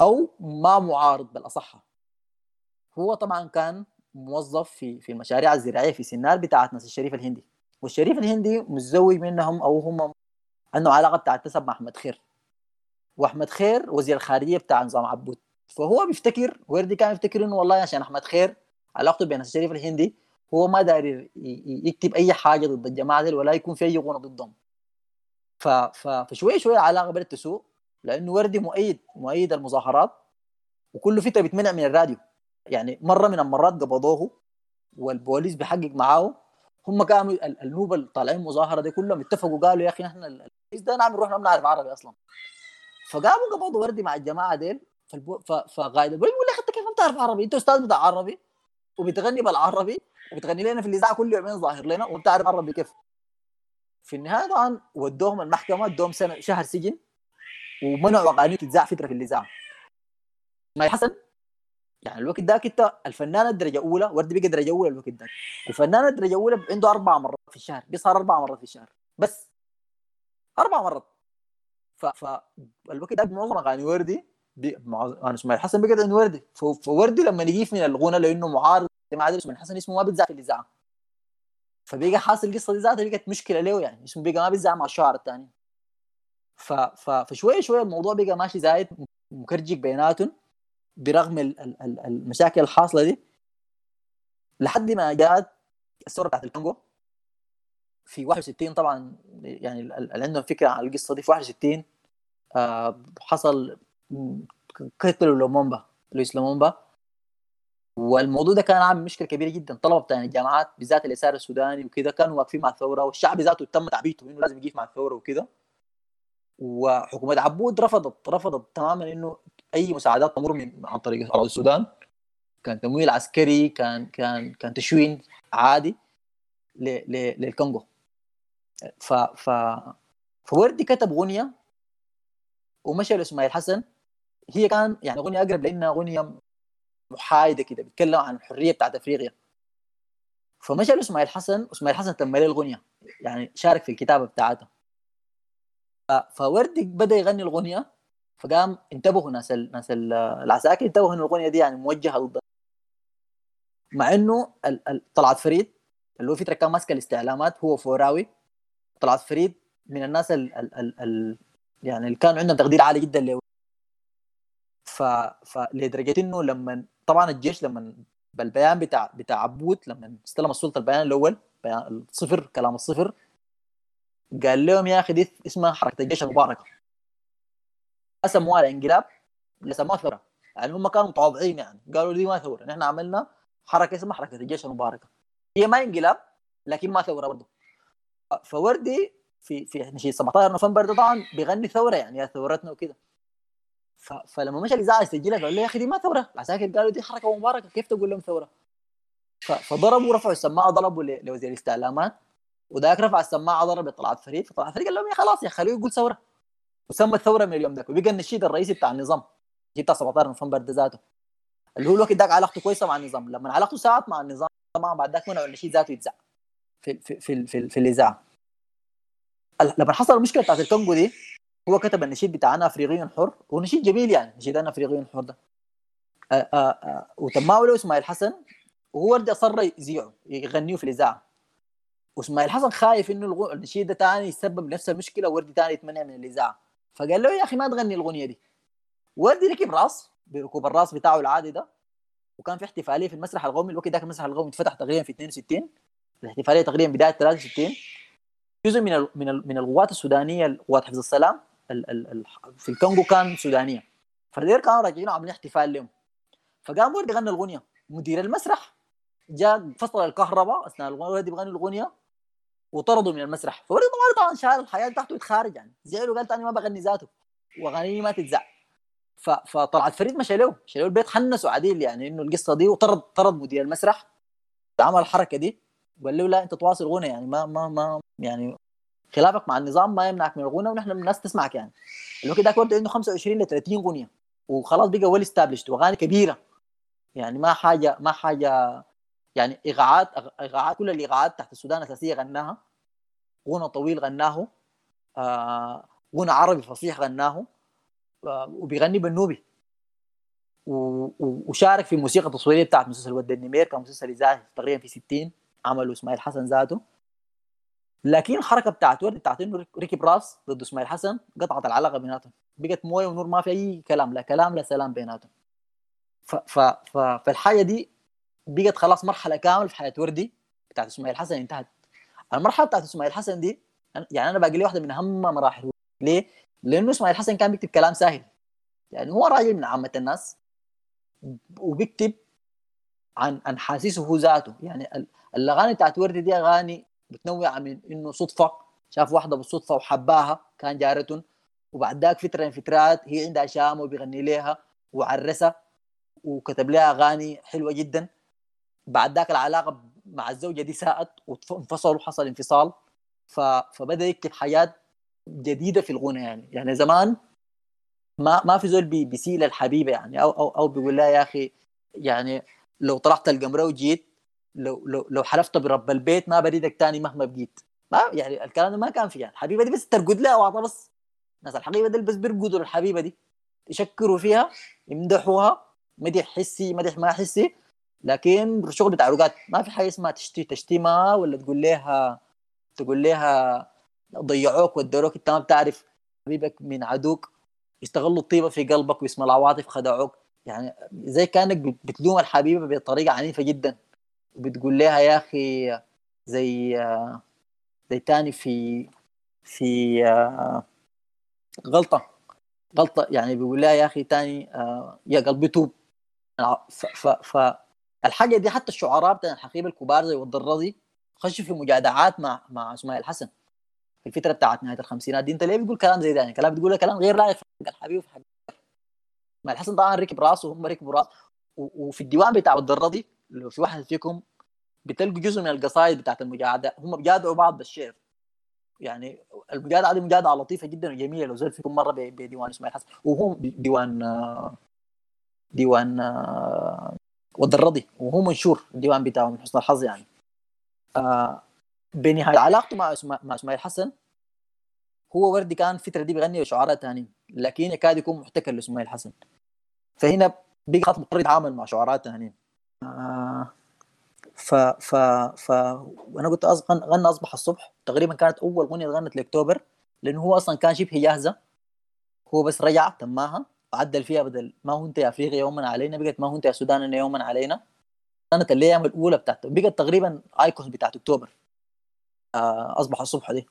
أو ما معارض بالاصح هو طبعا كان موظف في في المشاريع الزراعية في سنار بتاعت ناس الشريف الهندي. والشريف الهندي متزوج منهم أو هم عنده علاقة بتاعت نسب مع أحمد خير. وأحمد خير وزير الخارجية بتاع نظام عبود. فهو بيفتكر وردي كان يفتكر إنه والله عشان أحمد خير علاقته بين الشريف الهندي هو ما داري يكتب أي حاجة ضد الجماعة دي ولا يكون في أي غنى ضدهم. ف... ف... فشويه شوية العلاقة بدأت تسوء لأنه وردي مؤيد مؤيد المظاهرات وكل فترة بيتمنع من الراديو. يعني مرة من المرات قبضوه والبوليس بيحقق معاه هم كانوا النوبه اللي طالعين مظاهرة دي كلهم اتفقوا قالوا يا أخي نحن ده نعمل روحنا ما بنعرف عربي أصلا. فقاموا قبضوا وردي مع الجماعة ديل فقائد البوليس بيقول لي أخي أنت كيف ما بتعرف عربي؟ أنت أستاذ بتاع عربي؟ وبتغني بالعربي؟ وبتغني لنا في الإذاعة كل يومين ظاهر لنا وبتعرف عربي كيف؟ في النهاية طبعا ودوهم المحكمة ادوهم سنة شهر سجن ومنعوا اغاني تتذاع فترة في الإذاعة. ما حسن يعني الوقت ذاك انت الفنان الدرجة أولى ورد بقى درجة أولى الوقت ذاك. الفنان الدرجة أولى عنده أربع مرات في الشهر بيسهر أربع مرات في الشهر. بس أربع مرات. ف فالوقت ذاك معظم أغاني وردي أنا اسماعيل حسن بقعد عند وردي. فوردي لما يجيف من الغنى لأنه معارض ما عاد اسماعيل حسن اسمه ما بيتذاع في الاذاعه فبقى حاصل القصة دي ذاتها بقت مشكلة له يعني. اسمه بقى ما بيتذاع مع الشعر الثاني ف... ف... فشويه شوية الموضوع بقى ماشي زايد مكرجك بيناتهم برغم المشاكل الحاصلة دي. لحد ما جاءت الثورة بتاعت الكونغو. في 61 طبعا يعني اللي عندهم فكره عن القصة دي في 61 آه حصل قتلوا لومومبا لويس لومومبا. والموضوع ده كان عامل مشكلة كبيرة جدا. طلبه بتاع الجامعات بالذات اليسار السوداني وكذا كانوا واقفين مع الثورة والشعب ذاته تم تعبيته إنه لازم يقف مع الثورة وكذا وحكومة عبود رفضت رفضت تماما إنه أي مساعدات تمر من عن طريق اراضي السودان. كان تمويل عسكري كان كان كان تشوين عادي للكونغو. ف ف فوردي كتب أغنية ومشى لإسماعيل حسن. هي كان يعني أغنية أقرب لإنها أغنية محايدة كده بيتكلم عن الحرية بتاعت أفريقيا. فمشى لإسماعيل حسن وإسماعيل حسن تم له الأغنية يعني شارك في الكتابة بتاعتها فوردي بدأ يغني الأغنية فقام انتبهوا ناس ال ناس ال العساكر انتبهوا إن الأغنية دي يعني موجهة ضد مع إنه طلعت فريد اللي هو فتره كان ماسك الاستعلامات هو فوراوي. طلعت فريد من الناس ال ال ال ال يعني اللي كانوا عندهم تقدير عالي جدا له ف فلدرجة إنه لما طبعا الجيش لما بالبيان بتاع بتاع عبود لما استلم السلطة البيان الأول بيان الصفر كلام الصفر قال لهم يا أخي دي اسمها حركة الجيش المباركة. قسموها الانقلاب سموها ثورة. يعني هم كانوا متواضعين يعني. قالوا دي ما ثورة نحن عملنا حركة اسمها حركة الجيش المباركة. هي ما انقلاب لكن ما ثورة برضه. فوردي في في نشيد 17 نوفمبر طبعا بيغني ثورة يعني يا ثورتنا وكده. فلما مشى الإذاعة يسجلها قالوا له يا أخي دي ما ثورة. العساكر قالوا دي حركة مباركة كيف تقول لهم ثورة؟ فضربوا رفعوا السماعة ضربوا لوزير الإستعلامات. وذاك رفع السماعة ضرب طلعت فريد فطلعت فريد قال لهم يا خلاص يا خليه يقول ثورة. وسمى الثوره من اليوم ذاك وبقى النشيد الرئيسي بتاع النظام. بتاع 17 نوفمبر ده ذاته. اللي هو الوقت ذاك علاقته كويسة مع النظام. لما علاقته ساعت مع النظام طبعا بعد ذاك منعوا النشيد ذاته يتذاع في في في, في, في الاذاعه لما حصل المشكلة بتاعت الكونغو دي هو كتب النشيد بتاع أنا افريقي حر ونشيد جميل يعني نشيد أنا افريقي حر ده. وتماوله له إسماعيل حسن وهو ورد أصر يذيعه يغنيه في الاذاعه وإسماعيل حسن خايف إنه النشيد ده تاني يسبب نفس المشكلة وردي تاني يتمنع من الاذاعه فقال له يا أخي ما تغني الأغنية دي. وردي ركب راس بركوب الراس بتاعه العادي ده وكان في احتفالية في المسرح القومي. الوقت ذاك المسرح القومي اتفتح تقريبا في 62 الاحتفاليه تقريبا بداية 63 جزء من ال من ال من القوات السودانية قوات حفظ السلام ال ال ال في الكونغو كان سودانية. فدير كانوا راجعين عاملين احتفال لهم فقام ورد غنى الاغنيه مدير المسرح جاء فصل الكهرباء أثناء الولد بيغني الاغنيه وطردوا من المسرح. فورد طبعا طبعا شال الحياة بتاعته يتخارج يعني. زعل وقال ثاني ما بغني ذاته. وأغانيه ما تتذاع فطلعت فريد مشى له له البيت حنسوا عديل يعني إنه القصة دي وطرد طرد مدير المسرح. عمل الحركة دي. وقال له لا انت تواصل غنى يعني ما ما ما يعني خلافك مع النظام ما يمنعك من الغنى ونحن الناس تسمعك يعني. الوقت ذاك ورد عنده 25 ل 30 غنية وخلاص بقى ويل استابلشت وأغاني كبيرة. يعني ما حاجة ما حاجة يعني ايقاعات ايقاعات كل الايقاعات تحت السودان الاساسيه غناها. غنى طويل غناه. آه غنى عربي فصيح غناه. آه وبيغني بالنوبي. وشارك في الموسيقى التصويريه بتاعت مسلسل ود النمير كان مسلسل اذاعي تقريبا في 60 عمله إسماعيل حسن ذاته. لكن الحركه بتاعت ورد بتاعت إنه ركب راس ضد إسماعيل حسن قطعت العلاقه بيناتهم. بقت موية ونور ما في أي كلام لا كلام لا سلام بيناتهم. ف ف ف فالحاجه دي بقت خلاص مرحلة كاملة في حياة وردي بتاعت إسماعيل حسن انتهت. المرحلة بتاعت إسماعيل حسن دي يعني أنا باقي لي واحدة من أهم مراحل. ليه؟ لأنه إسماعيل حسن كان بيكتب كلام سهل. يعني هو راجل من عامة الناس وبيكتب عن عن حاسيسه هو ذاته. يعني الأغاني بتاعت وردي دي أغاني متنوعه من إنه صدفة. شاف واحدة بالصدفة وحباها كان جارته وبعد ذاك فترة من فترات هي عندها شام وبيغني لها وعرسها وكتب لها أغاني حلوة جدا. بعد ذاك العلاقة مع الزوجة دي ساءت وانفصلوا حصل انفصال. ف... فبدأ يكتب حاجات جديدة في الغنى يعني. يعني زمان ما ما في زول بي بيسيل الحبيبه يعني. أو أو أو بيقول لها يا أخي يعني لو طلعت القمرة وجيت لو لو لو حلفت برب البيت ما بريدك تاني مهما بقيت. ما يعني الكلام ده ما كان فيه يعني. الحبيبة دي بس ترقد لها واعطى بس. الناس الحقيبه دي بس بيرقدوا الحبيبه دي. يشكروا فيها يمدحوها. مدح حسي مدح ما حسي. لكن الشغل بتاع رقات ما في حاجة اسمها تشتي تشتيمها ولا تقول لها تقول لها ضيعوك ودروك. انت ما بتعرف حبيبك من عدوك. يستغلوا الطيبة في قلبك واسم العواطف خدعوك. يعني زي كأنك بتلوم الحبيبة بطريقة عنيفة جدا. وبتقول لها يا أخي زي زي تاني في في غلطة غلطة يعني بيقول لها يا أخي تاني يا قلبي توب. فالحاجه دي حتى الشعراء بتاع الحقيبة الكبار زي والضرزي خشوا في مجادعات مع مع إسماعيل حسن في الفترة بتاعت نهاية الخمسينات دي. أنت ليه بتقول كلام زي ده؟ يعني كلام بتقول كلام غير لائق حق الحبيب وفي حق إسماعيل حسن طبعا ركب راسه وهم ركبوا راس وفي الديوان بتاع الضرزي لو في واحد فيكم بتلقوا جزء من القصائد بتاعت المجادعه هم بيجادعوا بعض بالشعر يعني المجادعه دي مجادعه لطيفة جدا وجميلة لو زال فيكم مرة بديوان اسماعيل حسن وهو ديوان ديوان والدرضي وهو منشور الديوان بتاعه من حسن الحظ يعني. آه بنهاية علاقته مع مع إسماعيل حسن هو وردي كان الفترة دي بيغني شعراء ثانيين لكن يكاد يكون محتكر لإسماعيل حسن. فهنا بقى خلاص مضطر يتعامل مع شعراء ثانيين آه ف ف ف وأنا قلت أصغن غنى أصبح الصبح. تقريبا كانت أول اغنيه غنت لأكتوبر لأنه هو أصلا كان شبه جاهزة. هو بس رجع تماها وعدل فيها بدل ما هو انت يا أفريقيا يوما علينا بقت ما هو انت يا سودان يوما علينا. كانت الأيام الأولى بتاعته. بقت تقريبا ايكون بتاعت أكتوبر. آه أصبح الصبح دي.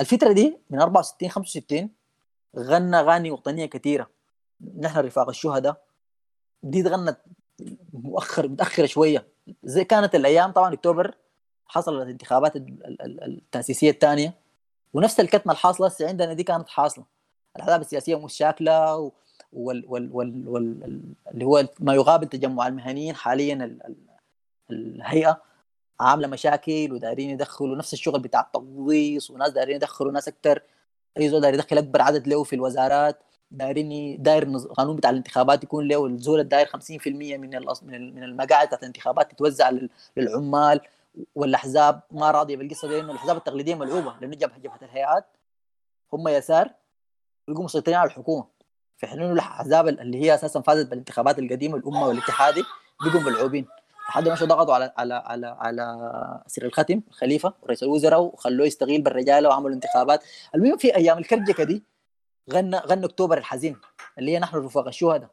الفترة دي من 64 65 غنى أغاني وطنية كثيرة. نحن رفاق الشهداء. دي غنت مؤخر متأخرة شوية. زي كانت الأيام طبعا أكتوبر حصلت الانتخابات التأسيسية الثانية ونفس الكتمة الحاصله عندنا دي كانت حاصلة. الأحزاب السياسية مش شاكلة وال وال وال وال اللي هو ما يقابل تجمع المهنيين حاليا ال ال الهيئة عاملة مشاكل ودايرين يدخلوا نفس الشغل بتاع التقضيص وناس دايرين يدخلوا ناس أكثر أي زول يدخل أكبر عدد له في الوزارات. دايرين داير القانون بتاع الانتخابات يكون له الزول الداير 50% من من المقاعد بتاعت الانتخابات تتوزع للعمال والأحزاب. ما راضية بالقصة دي انه الأحزاب التقليدية ملعوبة لأنه جبهه جبهة الهيئات. هم يسار يقوموا مسيطرين على الحكومة. في حين إنه الأحزاب اللي هي أساسا فازت بالانتخابات القديمة الأمة والاتحادي بقوا ملعوبين. لحد ما ضغطوا على على على على سير الختم الخليفة ورئيس الوزراء وخلوه يستغيل بالرجاله وعملوا انتخابات. المهم في أيام الكرجكة دي غنى غنى أكتوبر الحزين اللي هي نحن رفاق الشهداء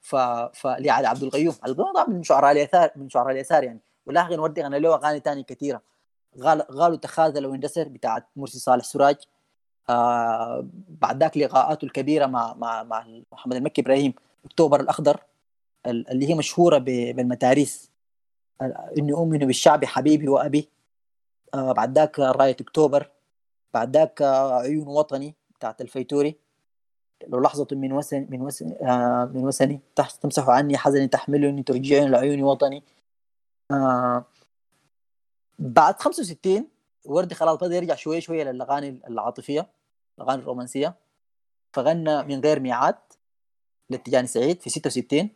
ف فلعلي عبد القيوم. طبعا من شعراء اليسار من شعراء اليسار يعني. ولاحقا نودي غنى له أغاني ثانية كثيرة. قالوا تخاذل واندسر بتاعت مرسي صالح سراج. آه بعد ذاك لقاءاته الكبيرة مع مع مع محمد المكي إبراهيم أكتوبر الأخضر اللي هي مشهورة بالمتاريس. إني أؤمن بالشعب حبيبي وأبي. آه بعد ذاك رايه أكتوبر. بعد ذاك عيون وطني. بتاعت الفيتوري. لو لحظة من وسن من وسن آه من وسني تمسح عني حزني تحملني ترجعني لعيوني وطني. آه بعد 65 وردي خلاص بدأ يرجع شوي شوية للأغاني العاطفية الأغاني الرومانسية. فغنى من غير ميعاد لتجاني سعيد في 66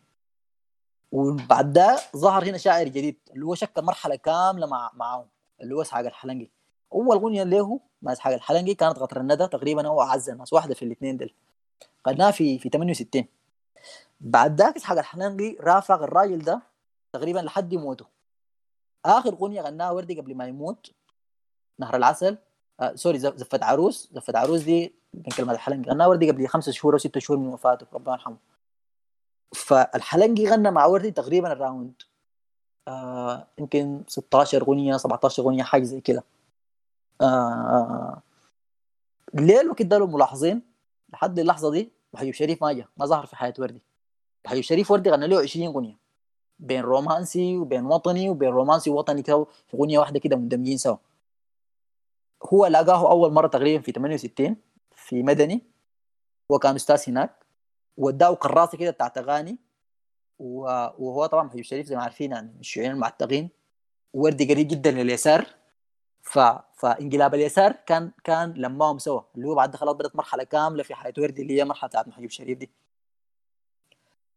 وبعد ده ظهر هنا شاعر جديد اللي هو شكل مرحلة كاملة مع معاهم اللي هو اسحاق الحلنجي. اول اغنيه له مع اسحاق الحلنجي كانت قطر الندى تقريبا هو اعز الناس واحدة في الاثنين دول غناها في في 68 بعد ذاك اسحاق الحلنجي رافق الراجل ده تقريبا لحد موته. آخر اغنيه غناها وردي قبل ما يموت نهر العسل. آه sorry زفت عروس. زفت عروس دي من كلمات الحلنقي غناها وردي قبل خمسة شهور أو ستة شهور من وفاته ربنا يرحمه. فالحلنقي غنى مع وردي تقريبا around. آه يمكن 16 اغنيه 17 اغنيه حاجة زي كده. آه ليه الوقت ده ملاحظين لحد اللحظة دي محجوب شريف ما جا ما ظهر في حياة وردي. محجوب شريف وردي غنى له 20 أغنية. بين رومانسي وبين وطني وبين رومانسي ووطني كده في أغنية واحدة كده مندمجين سوا. هو لقاه أول مرة تقريبا في 68 في مدني. هو كان أستاذ هناك. وداه كراسة كده بتاعت أغاني. وهو طبعا محيوب شريف زي ما عارفين يعني الشيوعيين المعتقين. وردي قريب جدا لليسار. ف... فانقلاب اليسار كان كان لماهم سوا. اللي هو بعد خلاص بدات مرحلة كاملة في حياة وردي اللي هي مرحلة بتاعت محيوب شريف دي.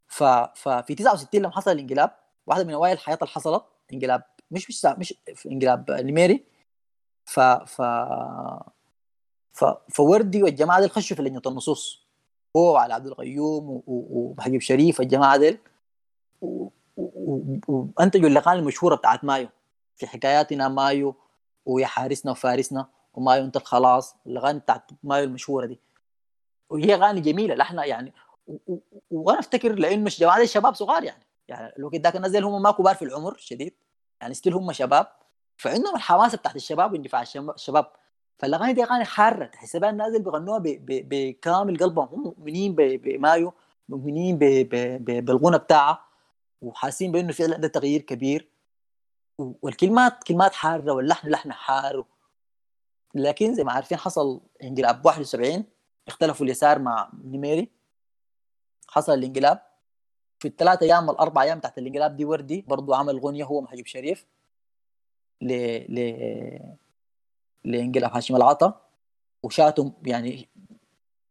ف... ففي 69 لما حصل الانقلاب واحدة من أوائل الحياة اللي حصلت انقلاب مش مش مش في انقلاب نميري ف ف ف فوردي والجماعة دي خشوا في لجنة النصوص. هو وعلى عبد القيوم ومحجوب شريف الجماعه ديل وأنتجوا الاغاني المشهورة بتاعت مايو. في حكاياتنا مايو ويا حارسنا وفارسنا ومايو انت الخلاص الاغاني بتاعت مايو المشهورة دي. وهي اغاني جميلة لحنا يعني وأنا أفتكر لإنه جماعة الشباب صغار يعني. يعني الوقت ذاك الناس هم ما كبار في العمر شديد. يعني ستيل هم شباب. فعندهم الحماسه بتاعت الشباب واندفاع الشباب. فالأغاني دي أغاني حارة. تحس بها الناس بيغنوها بكامل قلبهم. هم مؤمنين بمايو مؤمنين بالغنى بتاعها. وحاسين بإنه فعلا ده تغيير كبير. والكلمات كلمات حارة واللحن لحن حار لكن زي ما عارفين حصل انقلاب 71 اختلفوا اليسار مع نميري. حصل الانقلاب. في الثلاث أيام والأربع أيام تحت الانقلاب دي وردي برضو عمل اغنيه هو محجوب شريف ل ل لانقلاب هاشم العطا. وشاتم يعني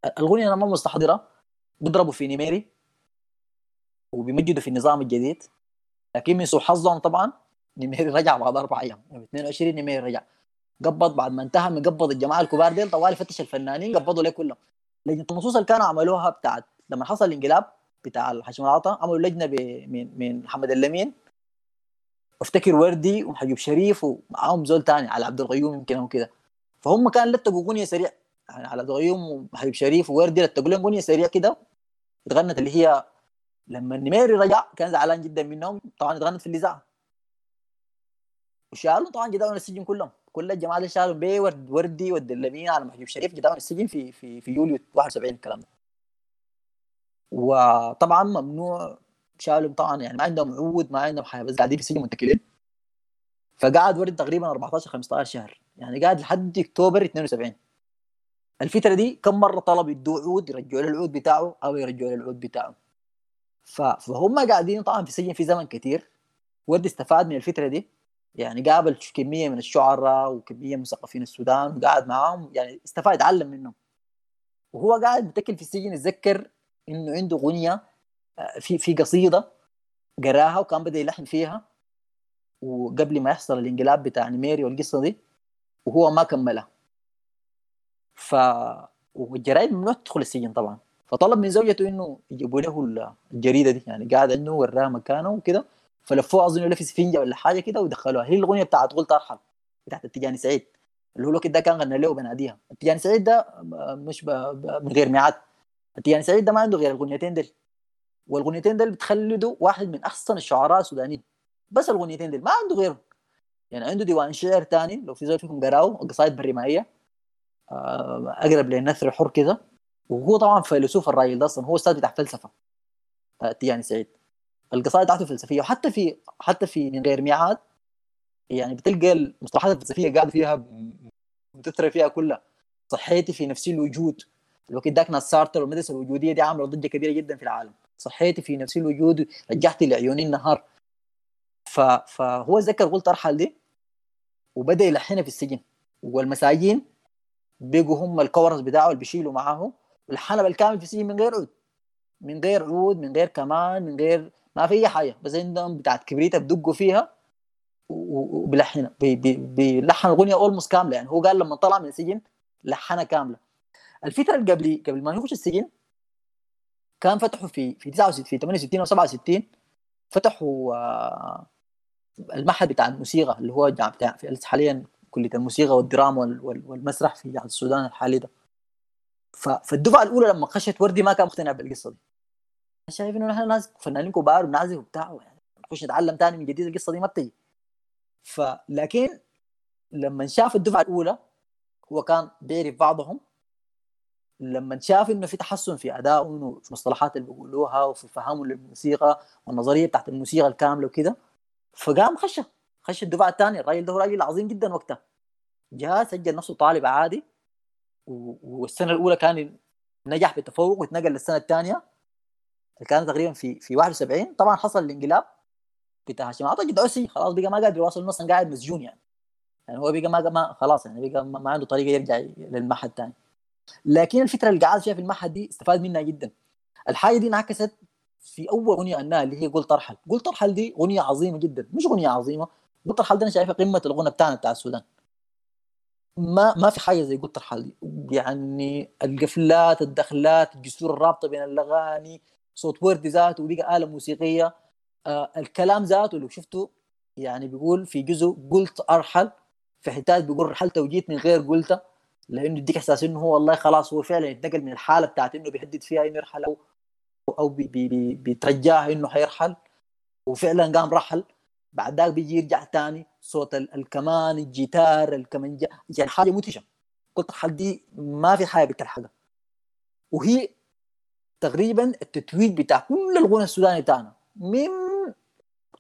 الاغنيه أنا ما مستحضرة. بيضربوا في نميري. وبيمجدوا في النظام الجديد. لكن من سوء حظهم طبعا. نميري رجع بعد أربع أيام. يعني 22 نميري رجع. قبض بعد ما انتهى من قبض الجماعة الكبار ديل طوال فتش الفنانين قبضوا ليه كلهم. لجنة النصوص اللي كانوا عملوها بتاعت لما حصل الانقلاب بتاع حشم العطا عملوا لجنة من من محمد اللمين. وافتكر وردي وحجوب شريف ومعاهم زول تاني على عبد الغيوم يمكن أو كده. فهم كان لتقوا اغنيه سريع يعني على عبد الغيوم وحبيب شريف ووردي لتقوا لهم اغنيه سريع كده. اتغنت اللي هي لما النميري رجع كان زعلان جدا منهم. طبعا اتغنت في الاذاعه وشالوا طبعا جداول السجن كلهم. كل الجماعة اللي شالوا بيه ورد وردي والدلمين على محجوب شريف. قدام السجن في في في يوليو 71 الكلام ده. وطبعا ممنوع شالوا طبعا. يعني ما عندهم عود ما عندهم حاجة بس قاعدين في السجن متكلين فقعد ورد تقريبا 14 15 شهر. يعني قاعد لحد أكتوبر 72 الفترة دي كم مرة طلب يدوا عود يرجعوا له العود بتاعه أو يرجعوا له العود بتاعه. فهم قاعدين طبعا في السجن في زمن كثير ورد استفاد من الفترة دي. يعني قابل كمية من الشعراء وكمية من مثقفين السودان وقعد معاهم يعني استفاد يتعلم منهم. وهو قاعد متكل في السجن يتذكر إنه عنده اغنيه آه، في في قصيدة قراها وكان بدأ يلحن فيها. وقبل ما يحصل الانقلاب بتاع نميري والقصة دي وهو ما كملها. ف والجرائد ممنوع تدخل السجن طبعا. فطلب من زوجته إنه يجيبوا له الجريدة دي يعني قاعد انه وراها مكانه وكده. فلفوه أظن في سفنجه ولا حاجة كده ودخلوها. هي الأغنية بتاعت قلت ارحل بتاعت التجاني سعيد. اللي هو الوقت ده كان غنى له بناديها التجاني سعيد ده مش ب... ب... من غير ميعاد. التجاني سعيد ده ما عنده غير الأغنيتين دول والأغنيتين دول بتخلدوا واحد من أحسن الشعراء السودانيين. بس الأغنيتين دول ما عنده غيرهم. يعني عنده ديوان شعر ثاني لو في زول فيكم قراو قصائد بالرمائيه آه، أقرب للنثر الحر كده. وهو طبعا فيلسوف الراجل ده أصلا هو أستاذ بتاع فلسفة. تياني سعيد. القصائد بتاعته فلسفية. وحتى في حتى في من غير ميعاد يعني بتلقى المصطلحات الفلسفية قاعد فيها متثرى فيها كلها. صحيتي في نفسي الوجود. الوقت ذاك ناس سارتر والمدرسة الوجودية دي عامله ضجة كبيرة جدا في العالم. صحيتي في نفسي الوجود رجعتي لعيوني النهار. ف... فهو ذكر قلت أرحل دي وبدأ يلحنها في السجن. والمساجين بيجوا هم الكورس بتاعه اللي بيشيلوا معاه والحنب الكامل في السجن من غير عود. من غير عود من غير كمان من غير ما في أي حاجة. بس عندهم بتاعت كبريته بدقوا فيها وبلحنها. بيلحن الأغنية اولموست كاملة يعني. هو قال لما طلع من السجن لحنها كاملة. الفترة اللي قبل قبل ما يخش السجن كان فتحوا في في 69 في 68 أو 67 فتحوا آه، المعهد بتاع الموسيقى اللي هو بتاع حاليا كلية الموسيقى والدراما والمسرح في السودان الحالي ده. فالدفعة الأولى لما خشت وردي ما كان مقتنع بالقصة دي. شايف إنه نحن ناس فنانين كبار وبنعزف وبتاع يعني نخش نتعلم تاني من جديد القصة دي ما بتجي فلكن لما شاف الدفعة الأولى هو كان بيعرف بعضهم. لما شاف إنه في تحسن في ادائه وفي المصطلحات اللي بيقولوها وفي فهمه للموسيقى والنظرية بتاعت الموسيقى الكاملة وكده فقام خش خش الدفعة الثانية الراجل ده راجل عظيم جدا وقتها. جاء سجل نفسه طالب عادي والسنة الأولى كان نجح بالتفوق واتنقل للسنة الثانية. كان تقريبا في في 71 طبعا حصل الانقلاب بتاع هاشم اعتقد عسي خلاص بقى ما قادر يواصل أصلا قاعد مسجون يعني. يعني هو بقى ما, ما خلاص يعني بقى ما عنده طريقة يرجع للمعهد ثاني لكن الفترة اللي قعد فيها في المعهد دي استفاد منها جدا. الحاجة دي انعكست في أول أغنية غناها اللي هي قلت ارحل قلت ارحل دي أغنية عظيمة جدا. مش أغنية عظيمة. قلت ارحل دي أنا شايفها قمة الغنى بتاعنا بتاع السودان. ما ما في حاجة زي قلت ارحل دي. يعني القفلات الدخلات الجسور الرابطة بين الأغاني صوت وردي ذاته وبقى آلة موسيقية. آه الكلام ذاته لو شفته يعني بيقول في جزء قلت أرحل في حتات بيقول رحلت وجيت من غير قلته لأنه يديك إحساس إنه هو والله خلاص هو فعلا يتنقل من الحالة بتاعت إنه بيهدد فيها إنه يرحل أو أو بي بي بي بيترجاها إنه حيرحل وفعلا قام رحل. بعد ذاك بيجي يرجع ثاني صوت الكمان الجيتار الكمانجا يعني حاجة مدهشه قلت الحل دي ما في حاجة بتلحقها. وهي تقريبا التتويج بتاع كل الغنى السوداني بتاعنا من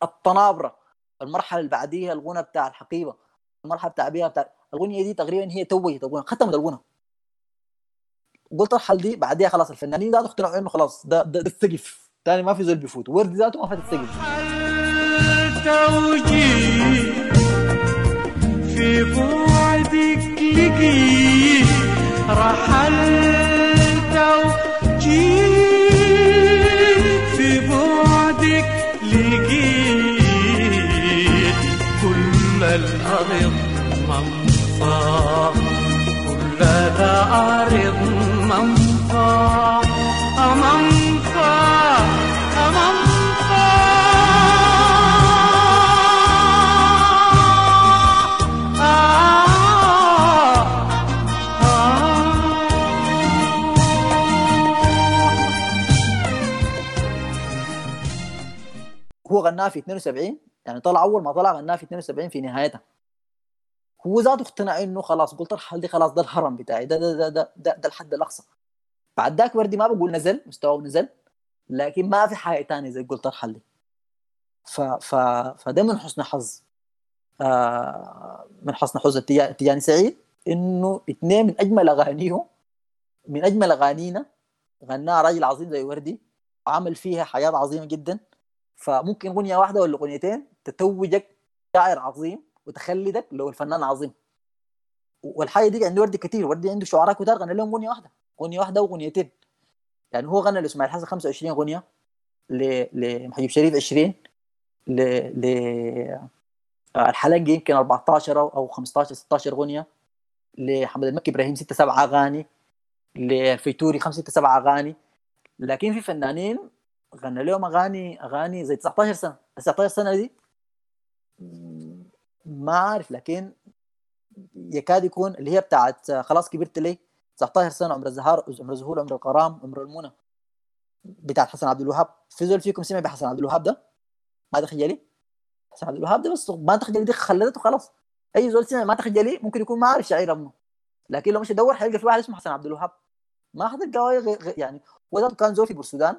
الطنابرة المرحلة اللي بعديها الغنى بتاع الحقيبة المرحلة بتاع بيها بتاع الاغنيه دي تقريبا هي توجت الغنى ختمت الغنى. قلت الحل دي بعديها خلاص الفنانين ذاته اقتنعوا إنه خلاص ده ده, ده السقف. ثاني ما في زول بيفوت. ورد ذاته ما فات السقف. في بعدك لقيت رحلت وجيت في بعدك لقيت كل الأرض منفى. منفى. هو غناها في 72 يعني طلع أول ما طلع غناها في 72 في نهايتها. هو ذاته اقتنع إنه خلاص قلت الحل دي خلاص ده الهرم بتاعي ده ده ده ده, ده, ده الحد الأقصى. بعد ذاك وردي ما بقول نزل مستواه نزل لكن ما في حاجة ثانية زي قلت الحل دي. ف ف فده من حسن حظ آه من حسن حظ تيجاني سعيد إنه اثنين من أجمل أغانيه من أجمل أغانينا غناها راجل عظيم زي وردي وعمل فيها حياه عظيمة جدا. فممكن أغنية واحدة ولا أغنيتين تتوجك شاعر عظيم وتخلدك لو الفنان عظيم. والحاجة دي عند وردي كثير وردي عنده شعراء كتار غنى لهم أغنية واحدة أغنية واحدة وأغنيتين. يعني هو غنى لإسماعيل حسن 25 أغنية لمحيب شريف 20 ل ل الحلنجي يمكن 14 أو 15 16 أغنية لحمد المكي إبراهيم 6 7 أغاني لفيتوري 5 6 7 أغاني. لكن في فنانين غنى لهم أغاني أغاني زي 19 سنة. 19 سنة دي؟ ما عارف لكن يكاد يكون اللي هي بتاعت خلاص كبرت لي 19 سنة عمر الزهار عمر الزهور عمر الغرام عمر المنى. بتاعت حسن عبد الوهاب. في زول فيكم سمع بحسن عبد الوهاب ده؟ ما تخجلي حسن عبد الوهاب ده بس ما تخجلي دي خلدته خلاص. أي زول سمع ما تخجلي ممكن يكون ما عارف شعير ابنه لكن لو مش يدور حيلقى في واحد اسمه حسن عبد الوهاب. ما حتلقى يعني وذاته كان زول في بورسودان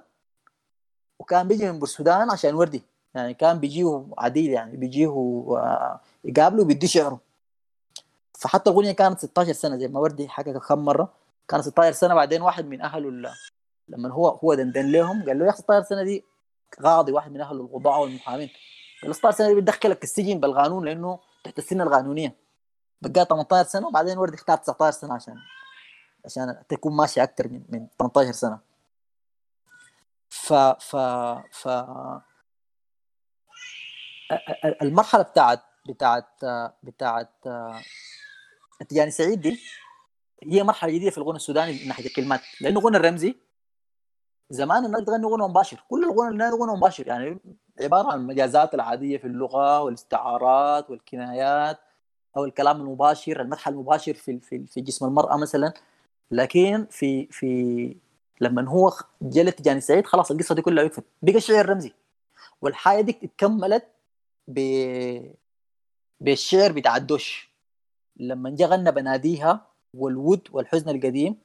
وكان بيجي من بورسودان عشان وردي. يعني كان بيجيه عديل يعني بيجيه يقابله وبيدي شعره. فحتى الأغنية كانت 16 سنة زي ما وردي حكى كم مرة. كانت 16 سنة بعدين واحد من اهله لما هو هو دندن لهم قال له يا أخي 16 سنة دي قاضي واحد من أهل القضاء والمحامين. قال 16 سنة دي بتدخلك السجن بالقانون لأنه تحت السن القانونية. بقى 18 سنة وبعدين وردي اختار 19 سنة عشان عشان تكون ماشي أكثر من من 18 سنة. ف ف ف المرحلة بتاعت بتاعت بتاعت يعني سعيد دي هي مرحلة جديدة في الغنى السوداني من ناحية الكلمات لأنه غنى الرمزي زمان الناس تغني غنى مباشر كل الغنى الناس غنى مباشر يعني عبارة عن المجازات العادية في اللغة والاستعارات والكنايات أو الكلام المباشر المدح المباشر في في في جسم المرأة مثلا لكن في في لما هو جلت تجاني سعيد خلاص القصة دي كلها وقفت. بقى الشعر رمزي. والحاجة دي اتكملت ب بالشعر بتاع الدش لما جا غنى بناديها والود والحزن القديم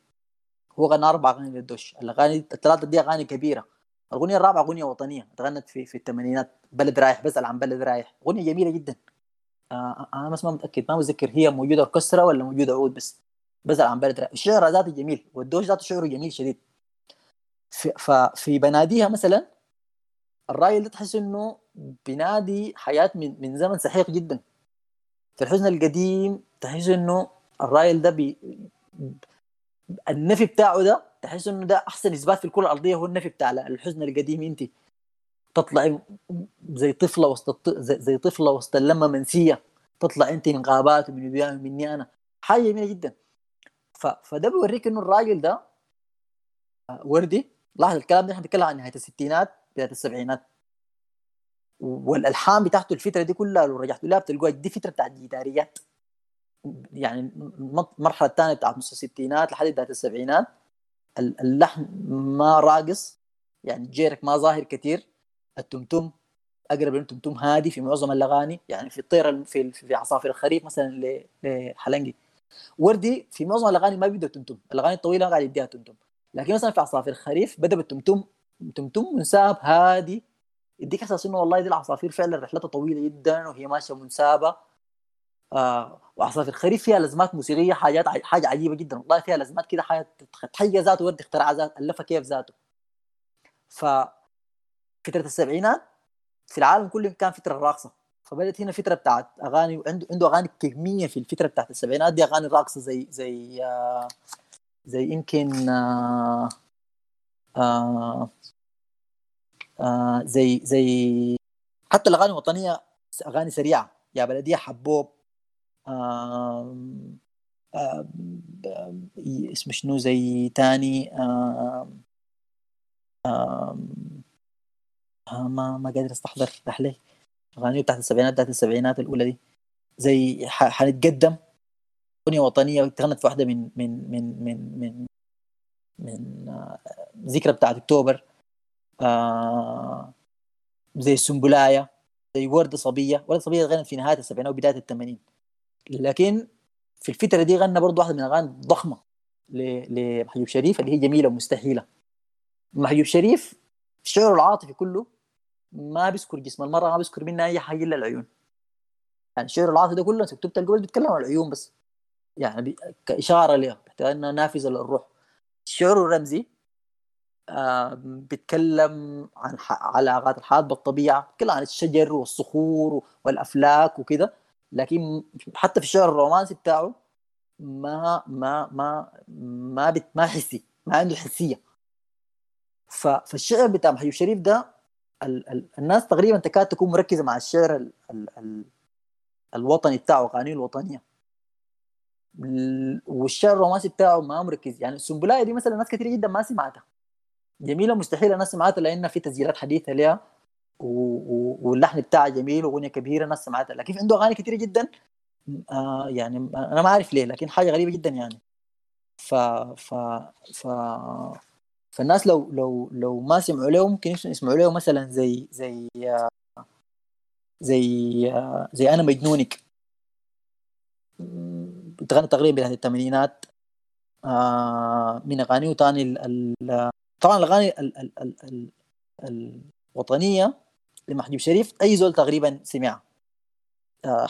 هو غنى أربع أغاني للدش الأغاني الثلاثه دي أغاني كبيرة. الأغنية الرابعة أغنية وطنية تغنت في في الثمانينات بلد رايح بسأل عن بلد رايح. أغنية جميلة جدا. آه أنا بس ما متأكد ما متذكر هي موجودة أوركسترا ولا موجودة عود بس. بسأل عن بلد رايح. الشعر ذاته جميل والدوش ذاته شعره جميل شديد. ففي بناديها مثلا الراجل ده تحس إنه بينادي حياة من من زمن سحيق جدا. في الحزن القديم تحس إنه الراجل ده بي النفي بتاعه ده تحس إنه ده أحسن إثبات في الكرة الأرضية هو النفي بتاع الحزن القديم أنت. تطلعي زي طفلة وسط زي, طفلة وسط اللمة منسية. تطلع أنت من غابات ومن وديان ومني أنا حاجة جميلة جدا. ف... فده بيوريك إنه الراجل ده وردي لاحظ الكلام ده إحنا بنتكلم عن نهاية الستينات بداية السبعينات. والألحان بتاعته الفترة دي كلها لو رجعت لها بتلقوها دي فترة بتاعت جيتاريات يعني المرحله الثانية بتاعت نص الستينات لحد بداية السبعينات. اللحن ما راقص يعني جيرك ما ظاهر كثير التمتم أقرب للتمتم هادي في معظم الأغاني يعني في الطير في في عصافير الخريف مثلا لحلنجي وردي في معظم الأغاني ما بيبدا تمتم الأغاني الطويلة قاعد يديها تمتم. لكن مثلا في عصافير الخريف بدا بالتمتم تمتم منساب هادي. يديك إحساس إنه والله دي العصافير فعلا رحلتها طويلة جدا وهي ماشية منسابة. آه وعصافير الخريف فيها لازمات موسيقية حاجات حاجة عجيبة جدا. والله فيها لازمات كده حاجة تحيه ذاته ورد اختراع ذات ألفها كيف ذاته. ف فترة السبعينات في العالم كله كان فترة راقصة. فبدأت هنا فترة بتاعت أغاني عنده عنده أغاني كمية في الفترة بتاعت السبعينات دي أغاني راقصة زي زي آه زي يمكن آه آه آه زي زي حتى الأغاني الوطنية أغاني سريعة يا بلدية حبوب آه آه شنو زي تاني؟ آه آه ما ما قادر أستحضر رحلي أغاني بتاعت السبعينات بتاعت السبعينات الأولى دي. زي حنتقدم. أغنية وطنية تغنت في واحدة من من من من من من آه ذكرى بتاعت أكتوبر. آه زي السنبلايه زي وردة صبية. وردة صبية غنت في نهاية السبعينات وبدايه الثمانين. لكن في الفترة دي غنى برضه واحدة من الأغاني الضخمة لمحجوب شريف اللي هي جميلة ومستحيلة. محجوب شريف الشعر العاطفي كله ما بيذكر جسم المرأة ما بيذكر منها أي حاجة إلا العيون. يعني الشعر العاطفي ده كله كتبت القبل بيتكلم عن العيون بس. يعني كإشارة لها أنها نافذة للروح. الشعر الرمزي آه بيتكلم عن علاقات الحياة بالطبيعة بيتكلم عن الشجر والصخور والأفلاك وكده لكن حتى في الشعر الرومانسي بتاعه ما ما ما ما بت ما حسي ما عنده حسية. فالشعر بتاع محيو شريف ده ال ال الناس تقريبا تكاد تكون مركزة مع الشعر ال ال ال الوطني بتاعه قوانين الوطنية. والشعر الرومانسي بتاعه ما مركز. يعني السنبلايه دي مثلا ناس كثير جدا ما سمعتها. جميلة مستحيل الناس سمعتها لانها في تسجيلات حديثة لها واللحن بتاعها جميل وأغنية كبيرة الناس سمعتها. لكن عنده أغاني كثيره جدا آه يعني أنا ما أعرف ليه لكن حاجة غريبة جدا يعني. ف ف ف فالناس لو لو لو ما سمعوا له ممكن يسمعوا له مثلا زي زي زي زي أنا مجنونك. بتغني تقريبا بدايه الثمانينات. آه من اغاني وثاني طبعا الأغاني ال ال ال ال الوطنية لمحجوب شريف أي زول تقريبا سمعها آه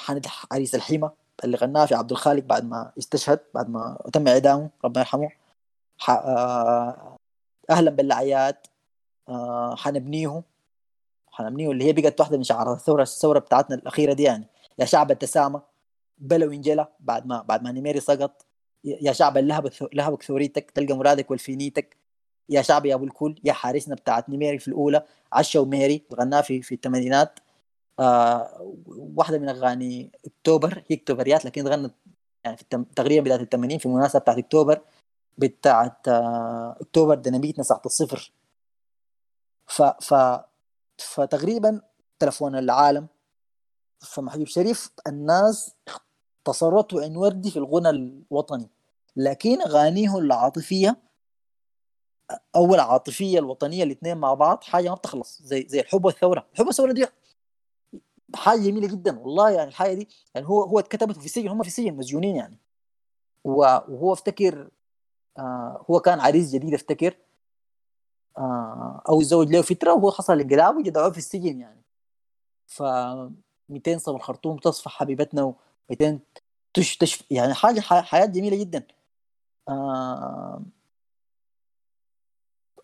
عريس الحيمة اللي غناها في عبد الخالق بعد ما استشهد بعد ما تم إعدامه ربنا يرحمه. آه أهلا بالأعياد. آه حنبنيه. حنبنيه اللي هي بقت واحدة من شعارات الثورة الثورة بتاعتنا الأخيرة دي يعني يا شعب التسامى بلو انجلى بعد ما بعد ما نيميري سقط. يا شعب اللهب لهبك ثوريتك تلقى مرادك والفينيتك. يا شعب يا أبو الكل يا حارسنا بتاعت نيميري في الأولى عشا وميري غناها في في الثمانينات. آه واحدة من أغاني أكتوبر هي أكتوبريات لكن غنت يعني في التم... تقريبا بداية الثمانين في المناسبه بتاعت أكتوبر بتاعت آه أكتوبر ديناميتنا ساعه الصفر. ف ف فتقريبا تلفون العالم. فمحجوب شريف الناس اختصرته عن وردي في الغنى الوطني لكن اغانيه العاطفية أو العاطفيه الوطنية الاثنين مع بعض حاجة ما بتخلص زي زي الحب والثورة الحب والثورة دي حاجة جميلة جدا والله يعني الحاجة دي يعني هو هو اتكتبت في السجن هم في السجن مسجونين يعني. وهو افتكر آه هو كان عريس جديد افتكر آه أو الزوج له فترة وهو حصل انقلاب وجدعوه في السجن يعني. ف 200 صبر الخرطوم تصفى حبيبتنا و200 تش تشف يعني حاجة حياه جميلة جدا. آه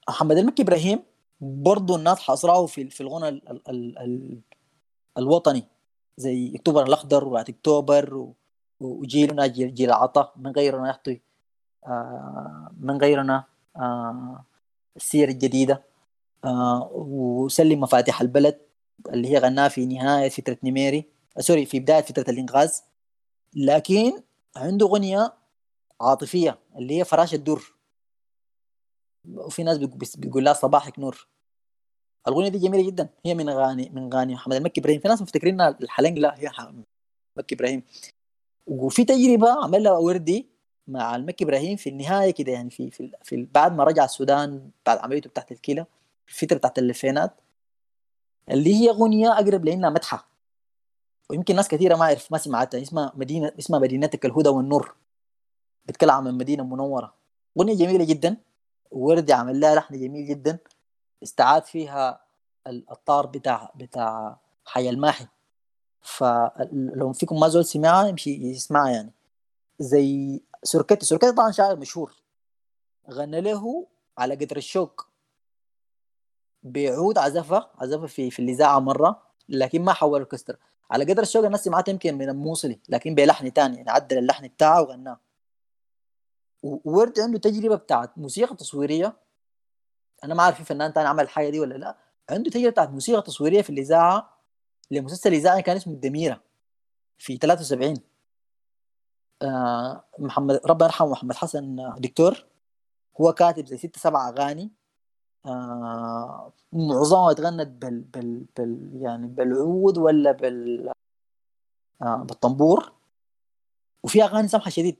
محمد المكي إبراهيم برضه الناس حاصراه في في الغنى ال ال ال الوطني زي أكتوبر الأخضر وبعد أكتوبر وجيلنا جيل, جيل العطاء من غيرنا يخطي آه من غيرنا آه السير الجديدة. آه وسلم مفاتيح البلد. اللي هي غناها في نهاية فترة نميري آه sorry في بداية فترة الإنقاذ لكن عنده أغنية عاطفية اللي هي فراش الدر. وفي ناس بيقول لها صباحك نور. الأغنية دي جميلة جدا. هي من اغاني من اغاني محمد المكي إبراهيم. في ناس مفتكرينها الحلنج لا هي مكي إبراهيم. وفي تجربة عملها وردي مع المكي إبراهيم في النهاية كده يعني في في, في بعد ما رجع السودان بعد عمليته بتاعت الكلى في الفترة بتاعت الألفينات. اللي هي أغنية أقرب لإنها مدحة. ويمكن ناس كثيرة ما يعرف ما سمعتها. اسمها مدينه اسمها مدينتك الهدى والنور. بتكلم عن المدينة المنورة. أغنية جميلة جدا. وردي عمل لها لحن جميل جدا. استعاد فيها الطار بتاع بتاع حي الماحي. فلو فيكم ما زول سمعها يمشي يسمعها يعني. زي سركتي سركتي طبعا شاعر مشهور. غنى له على قدر الشوك. بيعود عزفها عزفها في في الإذاعة مرة لكن ما حول الكستر على قدر الشوق الناس سمعتها يمكن من الموصلي لكن بلحن تاني يعني عدل اللحن بتاعه وغناه. وورد عنده تجربة بتاعت موسيقى تصويرية. أنا ما عارف في فنان تاني عمل الحاجة دي ولا لأ. عنده تجربة بتاعت موسيقى تصويرية في الإذاعة لمسلسل إذاعي كان اسمه الدميرة في 73 آه محمد ربنا يرحمه محمد حسن دكتور. هو كاتب زي ست سبع أغاني. آه معظمها اتغنت بال, بال, بال يعني بالعود ولا بال آه بالطنبور. وفي أغاني سمحه شديد.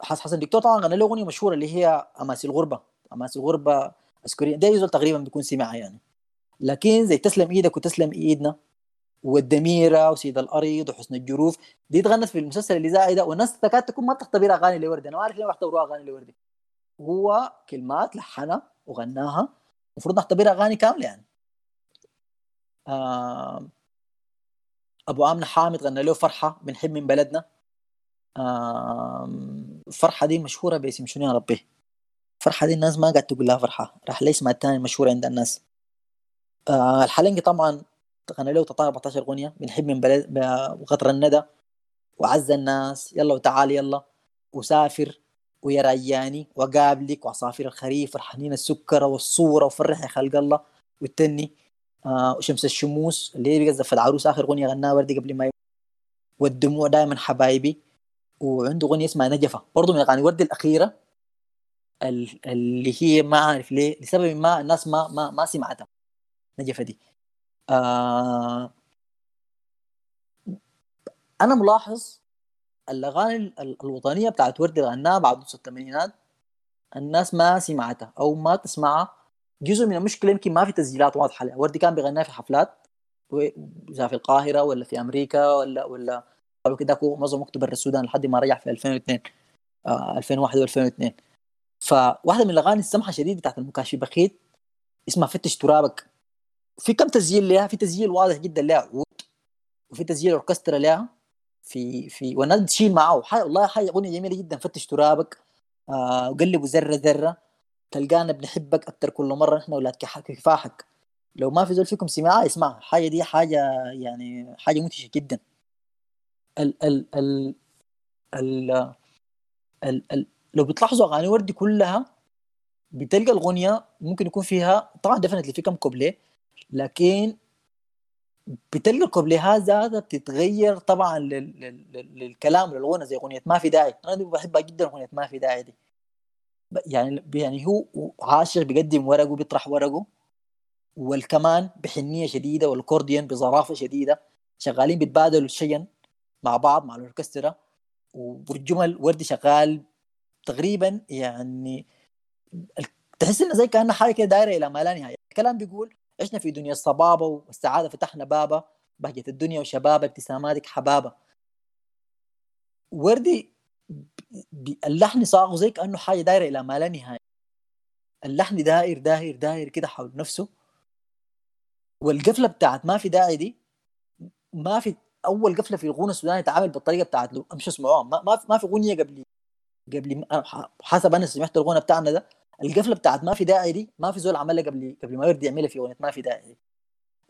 حسن دكتور طبعا غنى له أغنية مشهورة اللي هي آماسي الغربة. آماسي الغربة اسكوريا ده يزول تقريبا بيكون سمعها يعني. لكن زي تسلم إيدك وتسلم إيدنا والدميرة وسيد الأرض وحسن الجروف. دي تغنت في المسلسل الاذاعي ده. والناس تكاد تكون ما تعتبرها أغاني لوردي. أنا ما أعرف ليه ما يعتبروها أغاني لوردي. هو كلمات لحنها وغناها. المفروض نعتبرها أغاني كاملة يعني. آه أبو امنه حامد غنى له فرحة بنحب من بلدنا. آه الفرحة دي مشهورة باسم شنو يا ربي؟ فرحه دي الناس ما قاعد تقول لها فرحة. راح لي اسمها الثاني المشهور عند الناس؟ آه الحلنجي طبعا غنى له 14 أغنية بنحب من بلد وقطر الندى. وعز الناس. يلا وتعال يلا. وسافر. ويا رياني وقابلك وعصافير الخريف الحنين السكرة والصورة وفرح خلق الله. والتني آه وشمس الشموس اللي هي بيقصد في العروس آخر أغنية غناها وردي قبل ما والدموع دائما حبايبي. وعنده أغنية اسمها نجفة. برضه من أغاني وردي الأخيرة اللي هي ما عارف ليه لسبب ما الناس ما ما ما سمعتها. نجفة دي. آه أنا ملاحظ الأغاني الوطنية بتاعت وردي غناها بعد الثمانينات الناس ما سمعتها أو ما تسمعها. جزء من المشكلة يمكن ما في تسجيلات واضحة لها. وردي كان بيغناها في حفلات إذا في القاهرة ولا في أمريكا ولا ولا قبل كده معظم برا السودان لحد ما رجع في 2002 آه 2001 و2002 فواحدة من الأغاني السمحة شديد بتاعت المكاشي بخيت اسمها فتش ترابك. في كم تسجيل لها؟ في تسجيل واضح جدا لها عود وفي تسجيل أوركسترا لها. في في والناس بتشيل معاه. والله حاجة أغنية جميلة جدا فتش ترابك آه وقلبوا ذره ذره تلقانا بنحبك أكثر كل مرة نحن أولاد كفاحك. لو ما في زول فيكم سمعها يسمعها الحاجة دي حاجة يعني حاجة مدهشه جدا. ال ال ال ال ال ال لو بتلاحظوا أغاني وردي كلها بتلقى الأغنية ممكن يكون فيها طبعا definitely في كم كوبليه لكن بتلقى الكوبليهات ذاتها بتتغير طبعا للكلام للغنى زي أغنية ما في داعي أنا بحبها جدا أغنية ما في داعي دي. يعني يعني هو عاشق بيقدم ورقه بيطرح ورقه والكمان بحنية شديدة والكورديون بظرافه شديدة. شغالين بيتبادلوا الشين مع بعض مع الأوركسترا. والجمل وردي شغال تقريبا يعني تحس إنه زي كانها حاجة كده دايرة إلى ما لا نهاية. الكلام بيقول عشنا في دنيا الصبابة والسعادة فتحنا بابا بهجه الدنيا وشبابة ابتساماتك حبابة. وردي اللحن صاغه زي كأنه حاجة دايرة إلى ما لا نهاية. اللحن داير داير داير كده حول نفسه. والقفلة بتاعت ما في داعي دي ما في أول قفلة في الغنى السوداني تعامل بالطريقة بتاعت له امشي اسمعوها ما, ما في اغنيه قبل قبل حسب أنا سمعت الغنى بتاعنا ده. القفله بتاعت ما في داعي دي ما في زول عملها قبل قبل ما يرضي يعملها في أغنية ما في داعي دي.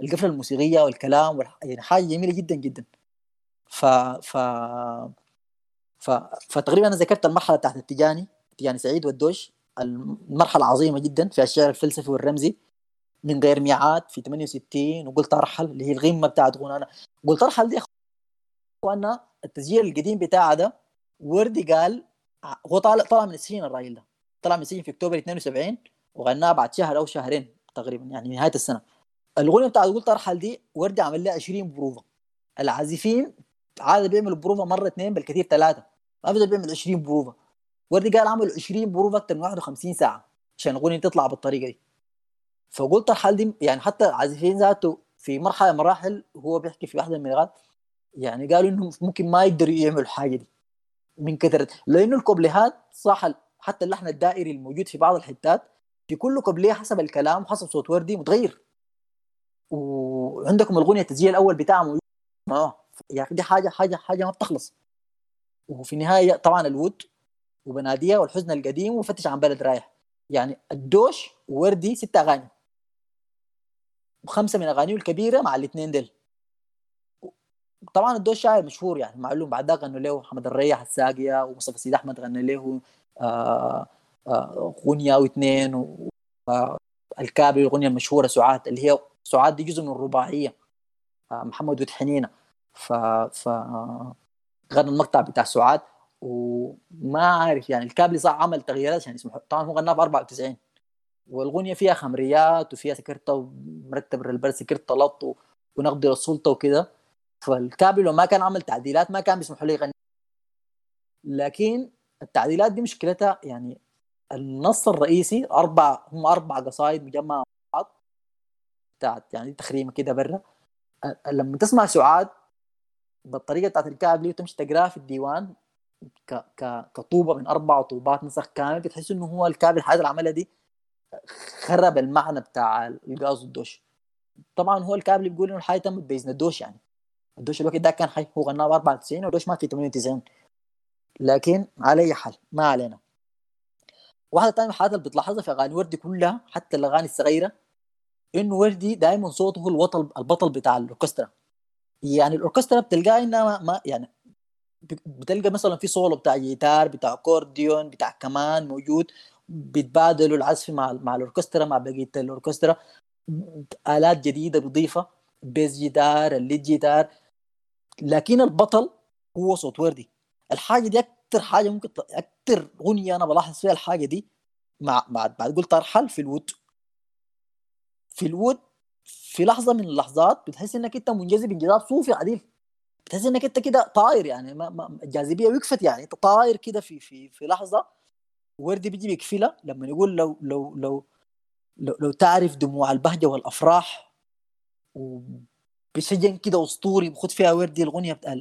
القفله الموسيقية والكلام والح... يعني حاجة جميلة جدا جدا. ف ف ف فتقريبا أنا ذكرت المرحلة بتاعت التجاني تجاني سعيد والدوش المرحلة عظيمة جدا في الشعر الفلسفي والرمزي. من غير ميعاد في 68 وقلت أرحل اللي هي الغمة بتاعت غنانا قلت أرحل دي اخوانا التسجيل القديم بتاعه ده وردي قال هو طالع طلع من السجن الراجل ده. طلع من السجن في أكتوبر 72 وغناها بعد شهر أو شهرين تقريبا يعني نهاية السنة. الأغنية بتاعت قلت ارحل دي وردي عمل لها 20 بروفة. العازفين عاده بيعملوا بروفه مرة اثنين بالكثير ثلاثة ما بيقدر بيعمل 20 بروفة. وردي قال عملوا 20 بروفة أكثر من 51 ساعة عشان الأغنية تطلع بالطريقة دي. فقلت الحال دي يعني حتى العازفين ذاته في مرحلة مراحل هو بيحكي في واحدة من المرات يعني قالوا انهم ممكن ما يقدروا يعملوا الحاجة دي من كثرة. لأنه الكوبليهات صح حتى اللحن الدائري الموجود في بعض الحتات في كل كوبليه حسب الكلام وحسب صوت وردي متغير. وعندكم الاغنيه التسجيل الأول بتاعه موجود. آه يا أخي دي حاجة حاجة حاجة ما بتخلص. وفي النهاية طبعا الود وبنادية والحزن القديم وفتش عن بلد رايح. يعني الدوش ووردي ست أغاني. وخمسة من أغانيه الكبيرة مع الاثنين دول طبعا الدوش شاعر مشهور يعني معلوم بعد غنوا له محمد الريح الساقية ومصطفى سيد احمد غنى له آه، آه، اغنيه أو اثنين والكابري الاغنيه المشهورة سعاد اللي هي سعاد دي جزء من الرباعية آه، محمد ود حنينة. ف ف غنى المقطع بتاع سعاد وما عارف يعني الكابلي صح عمل تغييرات يعني اسمه طبعا هو غناه ب 94 والاغنيه فيها خمريات وفيها سكرتة ومرتب البرد سكرتة لط ونقد للسلطة وكده. فالكابلي لو ما كان عمل تعديلات ما كان بيسمحوا له يغني. لكن التعديلات دي مشكلتها يعني النص الرئيسي أربع هم أربع قصائد مجمعة بعض. بتاعت يعني تخريمة كده برا. لما تسمع سعاد بالطريقة بتاعت الكعب لي وتمشي تقراه في الديوان ك ك كطوبة من أربع طوبات نسخ كامل بتحس إنه هو الكعب الحاجة اللي دي خرب المعنى بتاع الغاز والدوش طبعا هو الكعب اللي بيقول إنه الحاجة تمت بإذن الدوش يعني. الدوش الوقت ده كان حي هو غناه ب 94 والدوش مات في 98 لكن على أي حال ما علينا. واحدة ثانية من الحاجات اللي بتلاحظها في أغاني وردي كلها حتى الأغاني الصغيرة انه وردي دائما صوته هو البطل البطل بتاع الأوركسترا. يعني الأوركسترا بتلقاه انها ما يعني بتلقى مثلا في صولو بتاع جيتار بتاع أكورديون بتاع كمان موجود بيتبادلوا العزف مع مع الأوركسترا مع بقية الأوركسترا. آلات جديدة بضيفه bass guitar ال lead guitar. لكن البطل هو صوت وردي. الحاجة دي أكثر حاجة ممكن أكثر أغنية أنا بلاحظ فيها الحاجة دي مع بعد بعد قلت أرحل في الود. في الود في لحظة من اللحظات بتحس إنك أنت منجذب انجذاب صوفي عديل. بتحس إنك أنت كده طاير يعني ما ما الجاذبية وقفت يعني أنت طاير كده في في في لحظة. وردي بيجي بيكفلها لما يقول لو لو لو لو, لو تعرف دموع البهجة والأفراح. وبسجن كده اسطوري بخد فيها وردي الاغنيه بتاع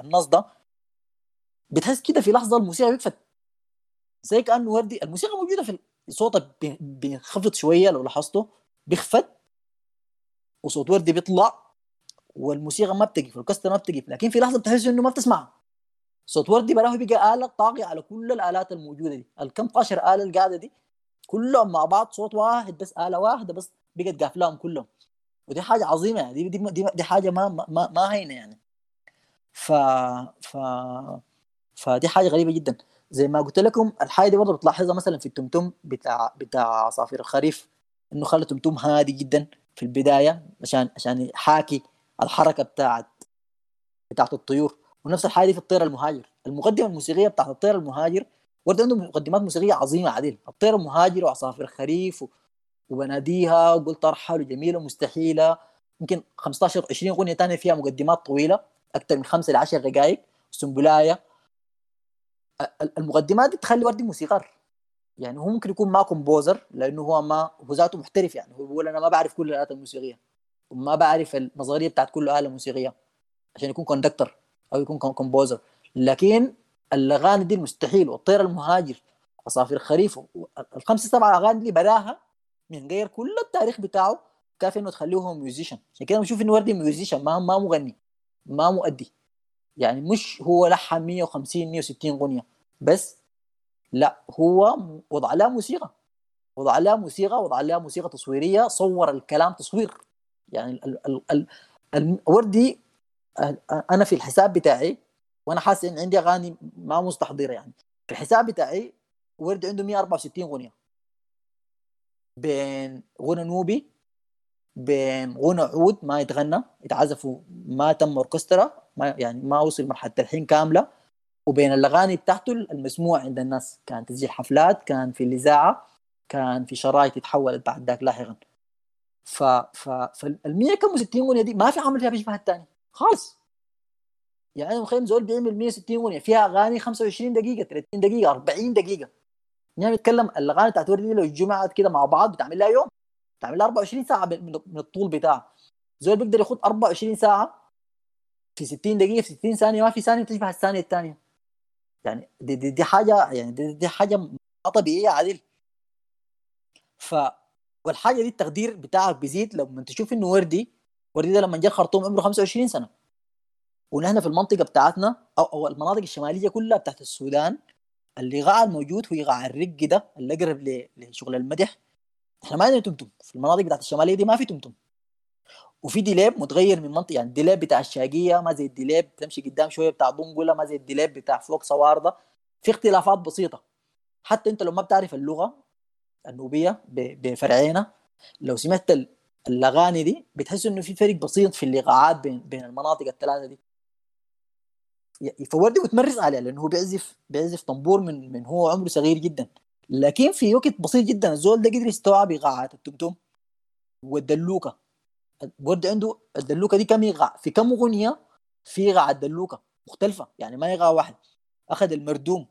النص ده بتحس كده في لحظة الموسيقى وقفت زي كانه وردي الموسيقى موجودة في صوتها بينخفض شوية لو لاحظته بيخفت وصوت وردي بيطلع والموسيقى ما بتقف والكستر ما بتقف لكن في لحظة بتحس إنه ما بتسمعها صوت وردي براه بقى آلة طاغية على كل الآلات الموجودة دي الكم طاشر آلة القاعدة دي كلهم مع بعض صوت واحد بس آلة واحدة بس بقت قافلاهم كلهم. ودي حاجة عظيمة يعني دي, دي, دي, دي حاجة ما ما ما هينة يعني. ف ف فدي حاجة غريبة جدا. زي ما قلت لكم الحاجة دي برضه بتلاحظها مثلا في التمتم بتاع بتاع عصافير الخريف إنه خلى التمتم هادي جدا في البداية عشان عشان يحاكي الحركة بتاعت بتاعت الطيور. ونفس الحاجة دي في الطير المهاجر. المقدمة الموسيقية بتاعت الطير المهاجر ورد عنده مقدمات موسيقية عظيمة عديل الطير المهاجر وعصافير الخريف و... وبناديها وقلت ارحل وجميله ومستحيلة. يمكن 15 20 أغنية ثانية فيها مقدمات طويلة أكثر من خمسة ل 10 دقائق simply المقدمات دي تخلي وردي موسيقار. يعني هو ممكن يكون ما composer لأنه هو ما هو ذاته محترف يعني. هو بيقول أنا ما بعرف كل الآلات الموسيقية وما بعرف النظريه بتاعت كل آلة موسيقية عشان يكون conductor أو يكون composer لكن الأغاني دي المستحيل والطير المهاجر عصافير خريف الخمسة سبعة أغاني دي براها من غير كل التاريخ بتاعه كافي إنه تخليهم musician عشان كده بشوف انه وردي musician ما ما مغني ما مؤدي. يعني مش هو لحن 150 160 أغنية. بس لا هو وضع لها موسيقى. وضع لها موسيقى وضع لها موسيقى تصويرية صور الكلام تصوير. يعني ال ال ال الوردي أنا في الحساب بتاعي وأنا حاسس إن عندي أغاني ما مستحضرة يعني. في الحساب بتاعي ورد عنده 164 أغنية. بين غنى نوبي بين غنى عود ما يتغنى يتعزفوا ما تم أوركسترا ما يعني ما وصل مرحلة الحين كاملة. وبين الأغاني بتاعته المسموع عند الناس كان تسجيل حفلات كان في الإذاعة كان في شرايط اتحولت بعد ذاك لاحقا. ف ف فال 100 كم 60 اغنيه دي ما في عمل فيها بيشبه الثاني خالص. يعني متخيل زول بيعمل 160 اغنيه فيها أغاني 25 دقيقة 30 دقيقة 40 دقيقة. يعني بيتكلم الأغاني بتاعت وردي لو جمعت كده مع بعض بتعمل لها يوم بتعمل لها 24 ساعة من الطول بتاعها. زول بيقدر ياخذ 24 ساعة في 60 دقيقة في 60 ثانية ما في ثانية تشبه الثانية الثانية. يعني دي, دي, دي حاجة يعني دي, دي حاجة طبيعية عديل ف والحاجة دي التقدير بتاعك بيزيد لما تشوف إنه وردي وردي ده لما جاء الخرطوم عمره 25 سنة. ونحن في المنطقة بتاعتنا أو, أو المناطق الشمالية كلها بتاعت السودان الايقاع الموجود هو ايقاع الرق ده اللي اقرب لشغل المدح إحنا ما عندنا تمتم. في المناطق بتاعت الشمالية دي ما في تمتم. وفي ديليب متغير من منطقة يعني الديليب بتاع الشايقية ما زي الديليب تمشي قدام شوية بتاع دنقلا ما زي الديليب بتاع فوق صوارده في اختلافات بسيطة. حتى أنت لو ما بتعرف اللغة النوبية بفرعينها لو سمعت الأغاني دي بتحس إنه في فرق بسيط في الايقاعات بين بين المناطق الثلاثه دي. فوردي متمرس عليها لأنه هو بيعزف بيعزف طنبور من من هو عمره صغير جدا. لكن في وقت بسيط جدا الزول ده قدر يستوعب إيقاعات التمتم والدلوكة. وردي عنده الدلوكة دي كم إيقاع؟ في كم أغنية في إيقاع الدلوكة؟ مختلفة يعني ما إيقاع واحد. أخذ المردوم.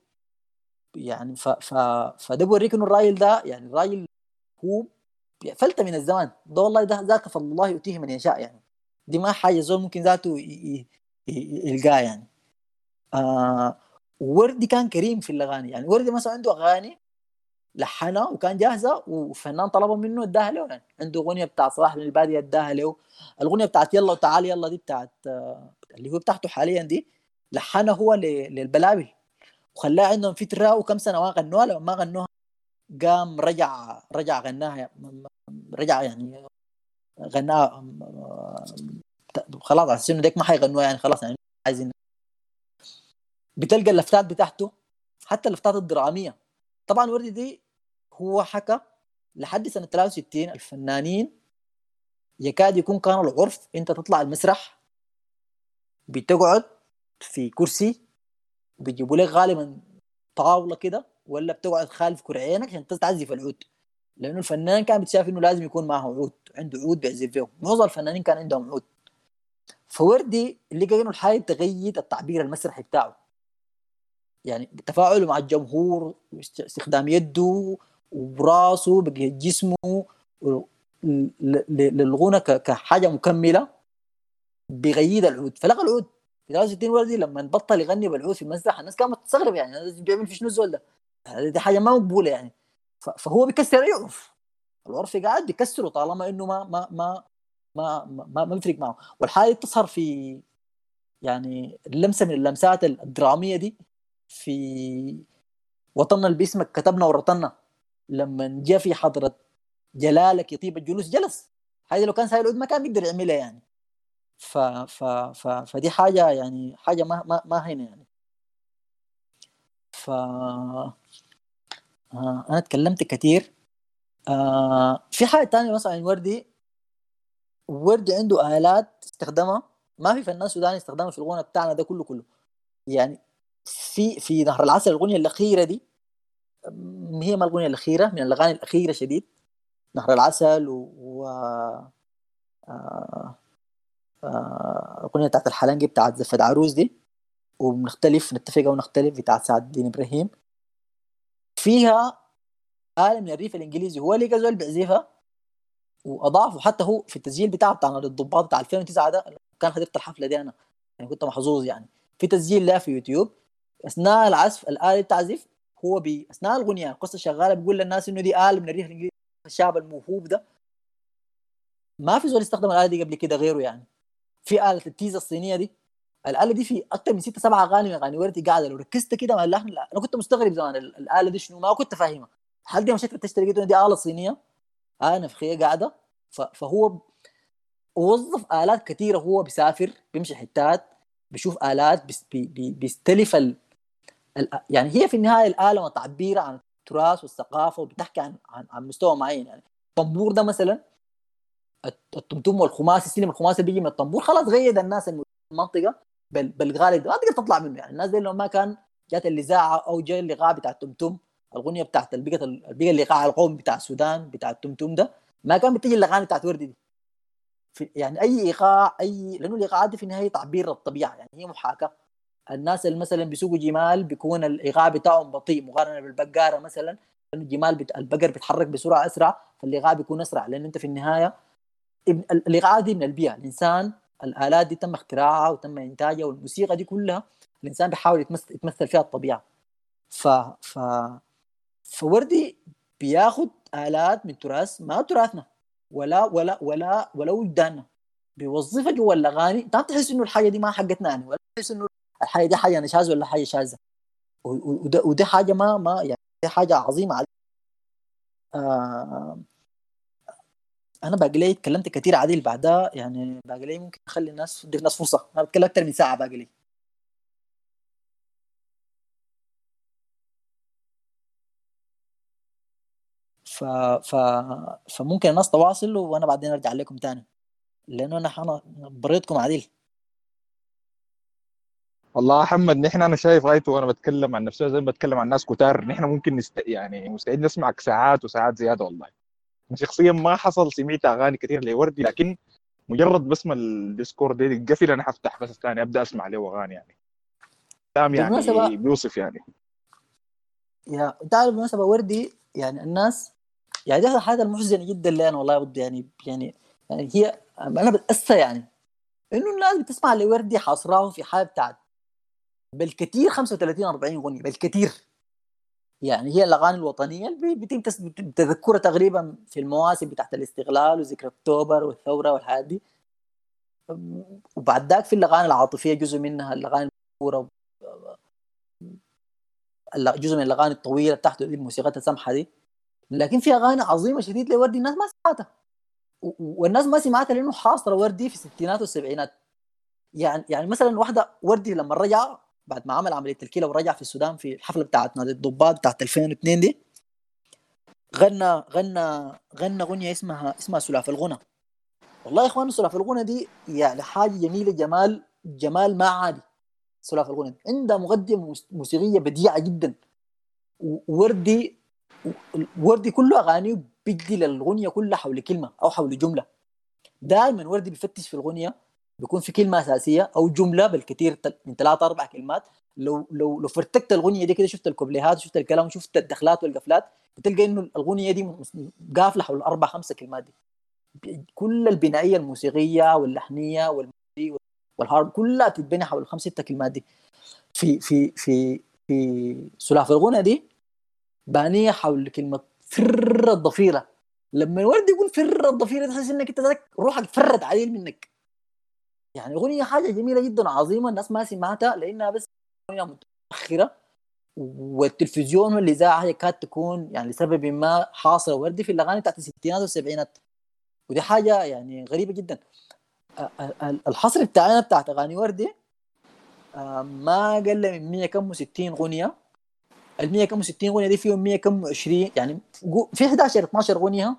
يعني ف ف فده بوريك إنه الراجل ده يعني الراجل هو فلتة من الزمان. ده والله ده ذاك فضل الله يؤتيه من يشاء يعني. دي ما حاجة زول ممكن ذاته يلقاه يعني. آه وردي كان كريم في الأغاني. يعني وردي مثلا عنده أغاني لحنها وكان جاهزة وفنان طلبها منه اداها له يعني عنده أغنية بتاعت صلاح بن البادية اداها له الأغنية بتاعت يلا وتعالي يلا دي بتاعت آه، اللي هو بتاعته حاليا دي لحنها هو للبلابل. وخلاها عندهم فتره وكم سنة ما غنوها. لما ما غنوها قام رجع رجع غناها. رجع يعني غناها. آه، خلاص على إنه ديك ما حيغنوها. يعني خلاص يعني عايزين بتلقى اللفتات بتاعته حتى اللفتات الدرامية. طبعا وردي دي هو حكى لحد سنة 63 الفنانين يكاد يكون كان العرف إنت تطلع المسرح بتقعد في كرسي بيجيبوا لك غالبا طاولة كده ولا بتقعد خالف كرعينك عشان تعزف العود. لأنه الفنان كان بتشاف إنه لازم يكون معه عود عنده عود بيعزف فيه معظم الفنانين كان عندهم عود. فوردي لقى إنه الحاجة تغيد التعبير المسرحي بتاعه. يعني تفاعله مع الجمهور استخدام يده وراسه بقى جسمه للغنى ك- كحاجة مكملة بيغيد العود. فلغى العود. في 63 وردي لما بطل يغني بالعود في المسرح الناس كانت تستغرب يعني بيعمل في شنو الزول ده دي حاجة ما مقبولة يعني. فهو بيكسر اي عرف العرف قاعد بيكسره طالما إنه ما ما ما ما ما, ما بيفرق معه. والحاجة دي تظهر في يعني لمسه من اللمسات الدرامية دي في وطننا اللي باسمك كتبنا ورطنا. لما جاء في حضرة جلالك يطيب الجلوس جلس. هذه لو كان سايل العود ما كان بيقدر يعملها يعني. ف ف ف فدي حاجة يعني حاجة ما ما, ما هنا يعني. ف آه أنا تكلمت كثير. آه في حاجة تانية مثلا وردي. وردي عنده آلات استخدمها. ما في فنان سوداني استخدمها في الغنى بتاعنا ده كله كله. يعني في في نهر العسل الاغنيه الأخيرة دي هي ما الاغنيه الأخيرة من الأغاني الأخيرة شديد نهر العسل و. آه... آه... الأغنية بتاعت الحلنجي بتاعت زفت عروس دي وبنختلف نتفق أو نختلف بتاعت سعد الدين إبراهيم فيها آلة من الريف الإنجليزي هو اللي زول بيعزفها واضاف وحتى هو في التسجيل بتاعه بتاع الضباط بتاع 2009 ده كان حضرت الحفلة دي أنا يعني كنت محظوظ يعني في تسجيل له في يوتيوب أثناء العزف الاله بتعزف هو بي. أثناء الاغنيه القصة شغالة بيقول للناس إنه دي اله من الريف الإنجليزي الشعب الموهوب ده. ما في زول استخدم الاله دي قبل كده غيره يعني. في آلة التيزه الصينية دي. الآلة دي في أكثر من ستة سبعة أغاني من أغاني وردي قاعدة. لو ركزت كده مع اللحن أنا كنت مستغرب زمان ال- الآلة دي شنو ما كنت فاهمها. هل دي لقيت إنه دي آلة صينية آلة نفخية قاعدة. فهو وظف آلات كثيره هو بيسافر بيمشي حتات بيشوف آلات بيس- بي- بي- بيستلف. يعني هي في النهاية الآلة تعبير عن التراث والثقافة وبتحكي عن عن, عن مستوى معين يعني. الطنبور ده مثلا الت- التمتم والخماس السلم الخماسي بيجي من الطنبور خلاص غيد الناس الم- المنطقة بال... بالغالب ما تقدر تطلع منه يعني. الناس دي لو ما كان جات الاذاعه أو جاء اللقاء بتاع التمتم الاغنيه بتاعت البقى البقى اللقاء القومي بتاع السودان بتاع التمتم ده ما كان بتجي الاغاني بتاعت وردي دي. يعني أي إيقاع أي لأنه الايقاعات دي في النهاية تعبير الطبيعه يعني هي محاكاة. الناس اللي مثلا بيسوقوا جمال بيكون الايقاع بتاعهم بطيء مقارنة بالبقارة مثلا الجمال بت... البقر بيتحرك بسرعة أسرع فالايقاع بيكون أسرع. لأن أنت في النهاية ابن- ال- الايقاعات دي من البيئة. الإنسان الآلات دي تم اختراعها وتم إنتاجها والموسيقى دي كلها الإنسان بيحاول يتمثل, يتمثل فيها الطبيعة. ف ف فوردي بياخد آلات من تراث ما تراثنا ولا ولا ولا ولا وجداننا بيوظفها جوا الأغاني. انت ما بتحس إنه الحاجة دي ما حقتنا يعني ولا بتحس إنه الحاجة دي حاجة نشاز ولا حاجة شاذة؟ و- و- وده, وده حاجة ما ما يعني دي حاجة عظيمة على آه أنا باقي لي اتكلمت كثير عديل بعدها يعني باقي لي ممكن أخلي الناس ادي الناس فرصة. أنا بتكلم أكثر من ساعة باقي لي. ف... ف... فممكن الناس تواصل وأنا بعدين أرجع لكم تاني. لأنه أنا أنا بريتكم عديل. والله يا محمد نحن أنا شايف غايته وأنا بتكلم عن نفسي زي ما بتكلم عن ناس كتار. نحن ممكن نست... يعني مستعد نسمعك ساعات وساعات زيادة والله. شخصيا ما حصل سمعت أغاني كثير لوردي لكن مجرد بسمع الديسكورد دي قفل أنا حفتح بس ثاني أبدأ أسمع له أغاني يعني. كلام يعني بيوصف يعني. يا تعرف بالمناسبة وردي يعني الناس يعني دي الحاجة المحزنة جدا لي أنا والله بد يعني يعني يعني هي أنا بتأسى يعني. إنه الناس بتسمع لوردي حاصراه في حاله بتاعت بالكثير 35 40 اغنيه بالكثير. يعني هي الأغاني الوطنية اللي بيتم تذكرها تقريبا في المواسم بتاعت الاستغلال وذكرى أكتوبر والثورة والحاجات دي. وبعد ذاك في الأغاني العاطفية جزء منها الأغاني المشهورة. جزء من الأغاني الطويلة بتاعته دي الموسيقى السمحه دي. لكن في أغاني عظيمة شديد لوردي الناس ما سمعتها. والناس ما سمعتها لأنه حاصرة وردي في الستينات والسبعينات. يعني يعني مثلا واحدة وردي لما رجع بعد ما عمل عملية الكلى ورجع في السودان في الحفلة بتاعت نادي الضباط بتاعت 2002 دي غنى غنى غنى أغنية اسمها اسمها سلاف الغنى. والله يا إخوان سلاف الغنى دي يعني حاجة جميلة جمال جمال ما عادي. سلاف الغنى دي عندها مقدمه موس- موسيقية بديعة جدا. وردي وردي كله اغانيه بيدي للاغنيه كلها حول كلمة أو حول جملة. دائما وردي بيفتش في الاغنيه بيكون في كلمة أساسية أو جملة بالكثير من ثلاثة أربع كلمات. لو لو لو فرتكت الأغنية دي كده شفت الكوبليهات وشفت الكلام وشفت الدخلات والقفلات بتلقى إنه الأغنية دي قافلة حول أربع خمسة كلمات دي. كل البنائية الموسيقية واللحنية وال melody والهارب كلها تتبني حول الخمس ست كلمات دي. في في في في سلاف الغنى دي بانيه حول كلمة فر الضفيره لما الورد يقول فر الضفيره تحس إنك أنت روحك فرت عديل منك. يعني أغنية حاجة جميلة جدا عظيمة الناس ما سمعتها لأنها بس أغنية متأخرة والتلفزيون والاذاعه كانت تكون يعني لسبب ما حاصرة. وردي في الأغاني بتاعت الستينات والسبعينات ودي حاجة يعني غريبة جدا. ال- ال- الحصر بتاعنا بتاعت أغاني وردي ما قل من 100 كم و60 أغنية. ال 100 كم و60 أغنية دي فيهم 100 كم و20 يعني في 11 12 أغنية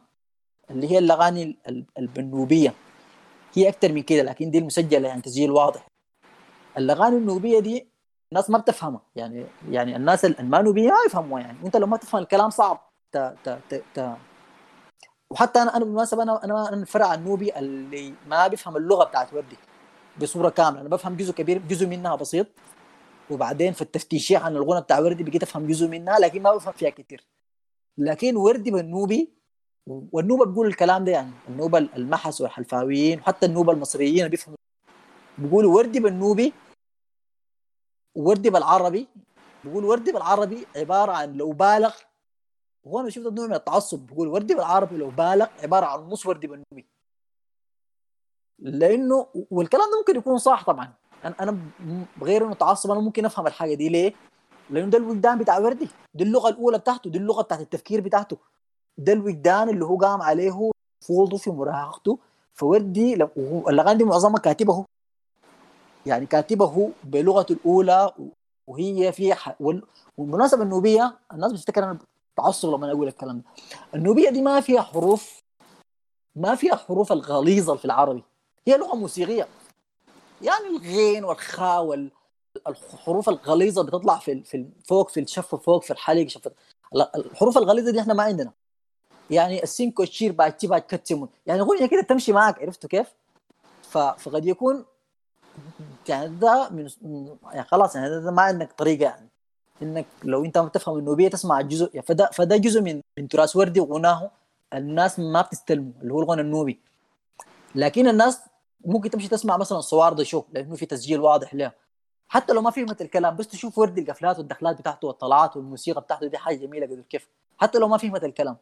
اللي هي الأغاني ال- ال- البنوبية. هي أكثر من كده لكن دي المسجلة يعني تسجيل واضح. الأغاني النوبية دي الناس ما بتفهمها. يعني يعني الناس المانوبيه ما يفهموها يعني. وانت لو ما تفهم الكلام صعب. ت ت ت ت وحتى أنا أنا بالمناسبة أنا أنا الفرع النوبي اللي ما بيفهم اللغة بتاعت وردي بصورة كاملة. أنا بفهم جزء كبير جزء منها بسيط. وبعدين في التفتيش عن الغنى بتاع وردي بقيت أفهم جزء منها لكن ما بفهم فيها كتير. لكن وردي بالنوبي والنوبة بيقول الكلام ده يعني النوبة المحس والحلفاويين وحتى النوبة المصريين بيفهموا. بيقولوا وردي بالنوبي وردي بالعربي. بيقول وردي بالعربي عبارة عن لو بالغ وهو أنا شفت نوع من التعصب. بيقول وردي بالعربي لو بالغ عبارة عن نص وردي بالنوبي. لأنه والكلام ده ممكن يكون صح طبعا. أنا أنا غير إنه تعصب أنا ممكن أفهم الحاجة دي ليه؟ لأنه ده الوجدان بتاع وردي. دي اللغة الأولى بتاعته دي اللغة بتاعت التفكير بتاعته. ده الوجدان اللي هو قام عليه طفولته في مراهقته. وهو- الاغاني دي معظمها كاتبه يعني كاتبه بلغته الأولى وهي. وال- والمناسبه النوبية الناس بتفتكر أنا تعصب لما أقول الكلام ده. النوبية دي ما فيها حروف ما فيها حروف الغليظة في العربي. هي لغة موسيقية. يعني الغين والخاء وال الحروف الغليظة بتطلع في في فوق في الشفه فوق في الحلق الحروف الغليظة دي إحنا ما عندنا. يعني السينكو الشير باتشي بعد كتسمون يعني اغنيه كده تمشي معك عرفتوا كيف؟ فقد يكون يعني ده من يعني خلاص يعني ده, ما عندك طريقة يعني. إنك لو أنت ما تفهم النوبيه تسمع الجزء يعني فده فده جزء من من تراث وردي وغناه. الناس ما بتستلمه اللي هو الغنى النوبي. لكن الناس ممكن تمشي تسمع مثلا صوار ده شو لأنه في تسجيل واضح له حتى لو ما فهمت الكلام بس تشوف وردي القفلات والدخلات بتاعته والطلعات والموسيقى بتاعته دي حاجة جميلة كيف. حتى لو ما فهمت الكلام.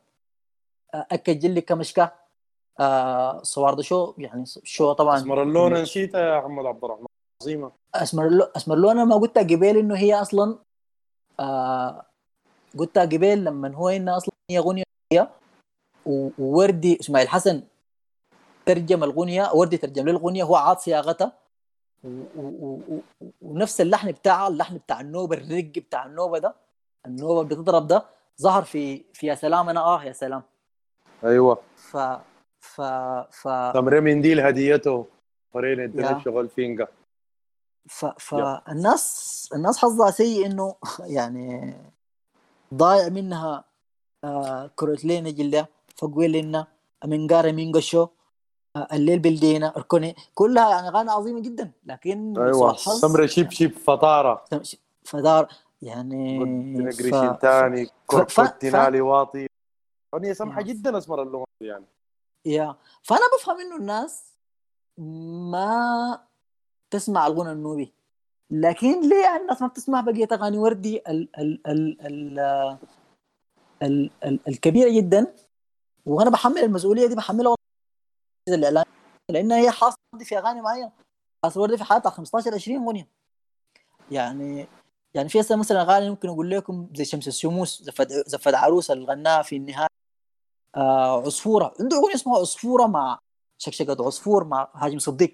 أكد جلي كمشكا. آه صوار ده شو؟ يعني شو طبعا؟ اسمر اللون نسيتها يا محمد عبد الرحمن. عظيمة. اسمر لو اسمر لو أنا ما قلتها قبل إنه هي أصلا آه قلتها قبل لما هو انها أصلا هي اغنيه ووردي إسماعيل حسن ترجم الاغنيه وردي ترجم له الاغنيه هو عاد صياغتها. ونفس اللحن بتاعها اللحن بتاع النوبة الرق بتاع النوبة ده النوبة بتضرب ده ظهر في في يا سلام أنا آه يا سلام. أيوه. ف ف ف تمرين منديل هديته فرين. ادينا شغل فينجا؟ ف فالناس الناس حظها سيء إنه يعني ضايع منها آه كروتلين جلة فقويلنا منقارة مينغشو آه الليل بالدينا أركوني كلها يعني أغاني عظيمة جدا. لكن أيوه. سمرة شيب شيب فطارة. فدار يعني ف... ف- ف- تنالي واطي اغنيه سمحه يا. جدا أسمر اللون يعني. يا. فأنا بفهم إنه الناس ما تسمع الغنى النوبي. لكن ليه الناس ما بتسمع بقية أغاني وردي ال ال ال ال ال ال الكبيرة جدا؟ وأنا بحمل المسؤولية دي بحملها الاعلام لأن هي حاصلة في أغاني معينة. حاصلة وردي في حياتها 15 20 اغنيه يعني يعني في مثلا أغاني ممكن أقول لكم زي شمس الشموس زفت زفت عروسه اللي غناها في النهاية. آه عصفورة. عنده أغنية اسمها عصفورة مع شكشكة عصفور مع هاجم صديق.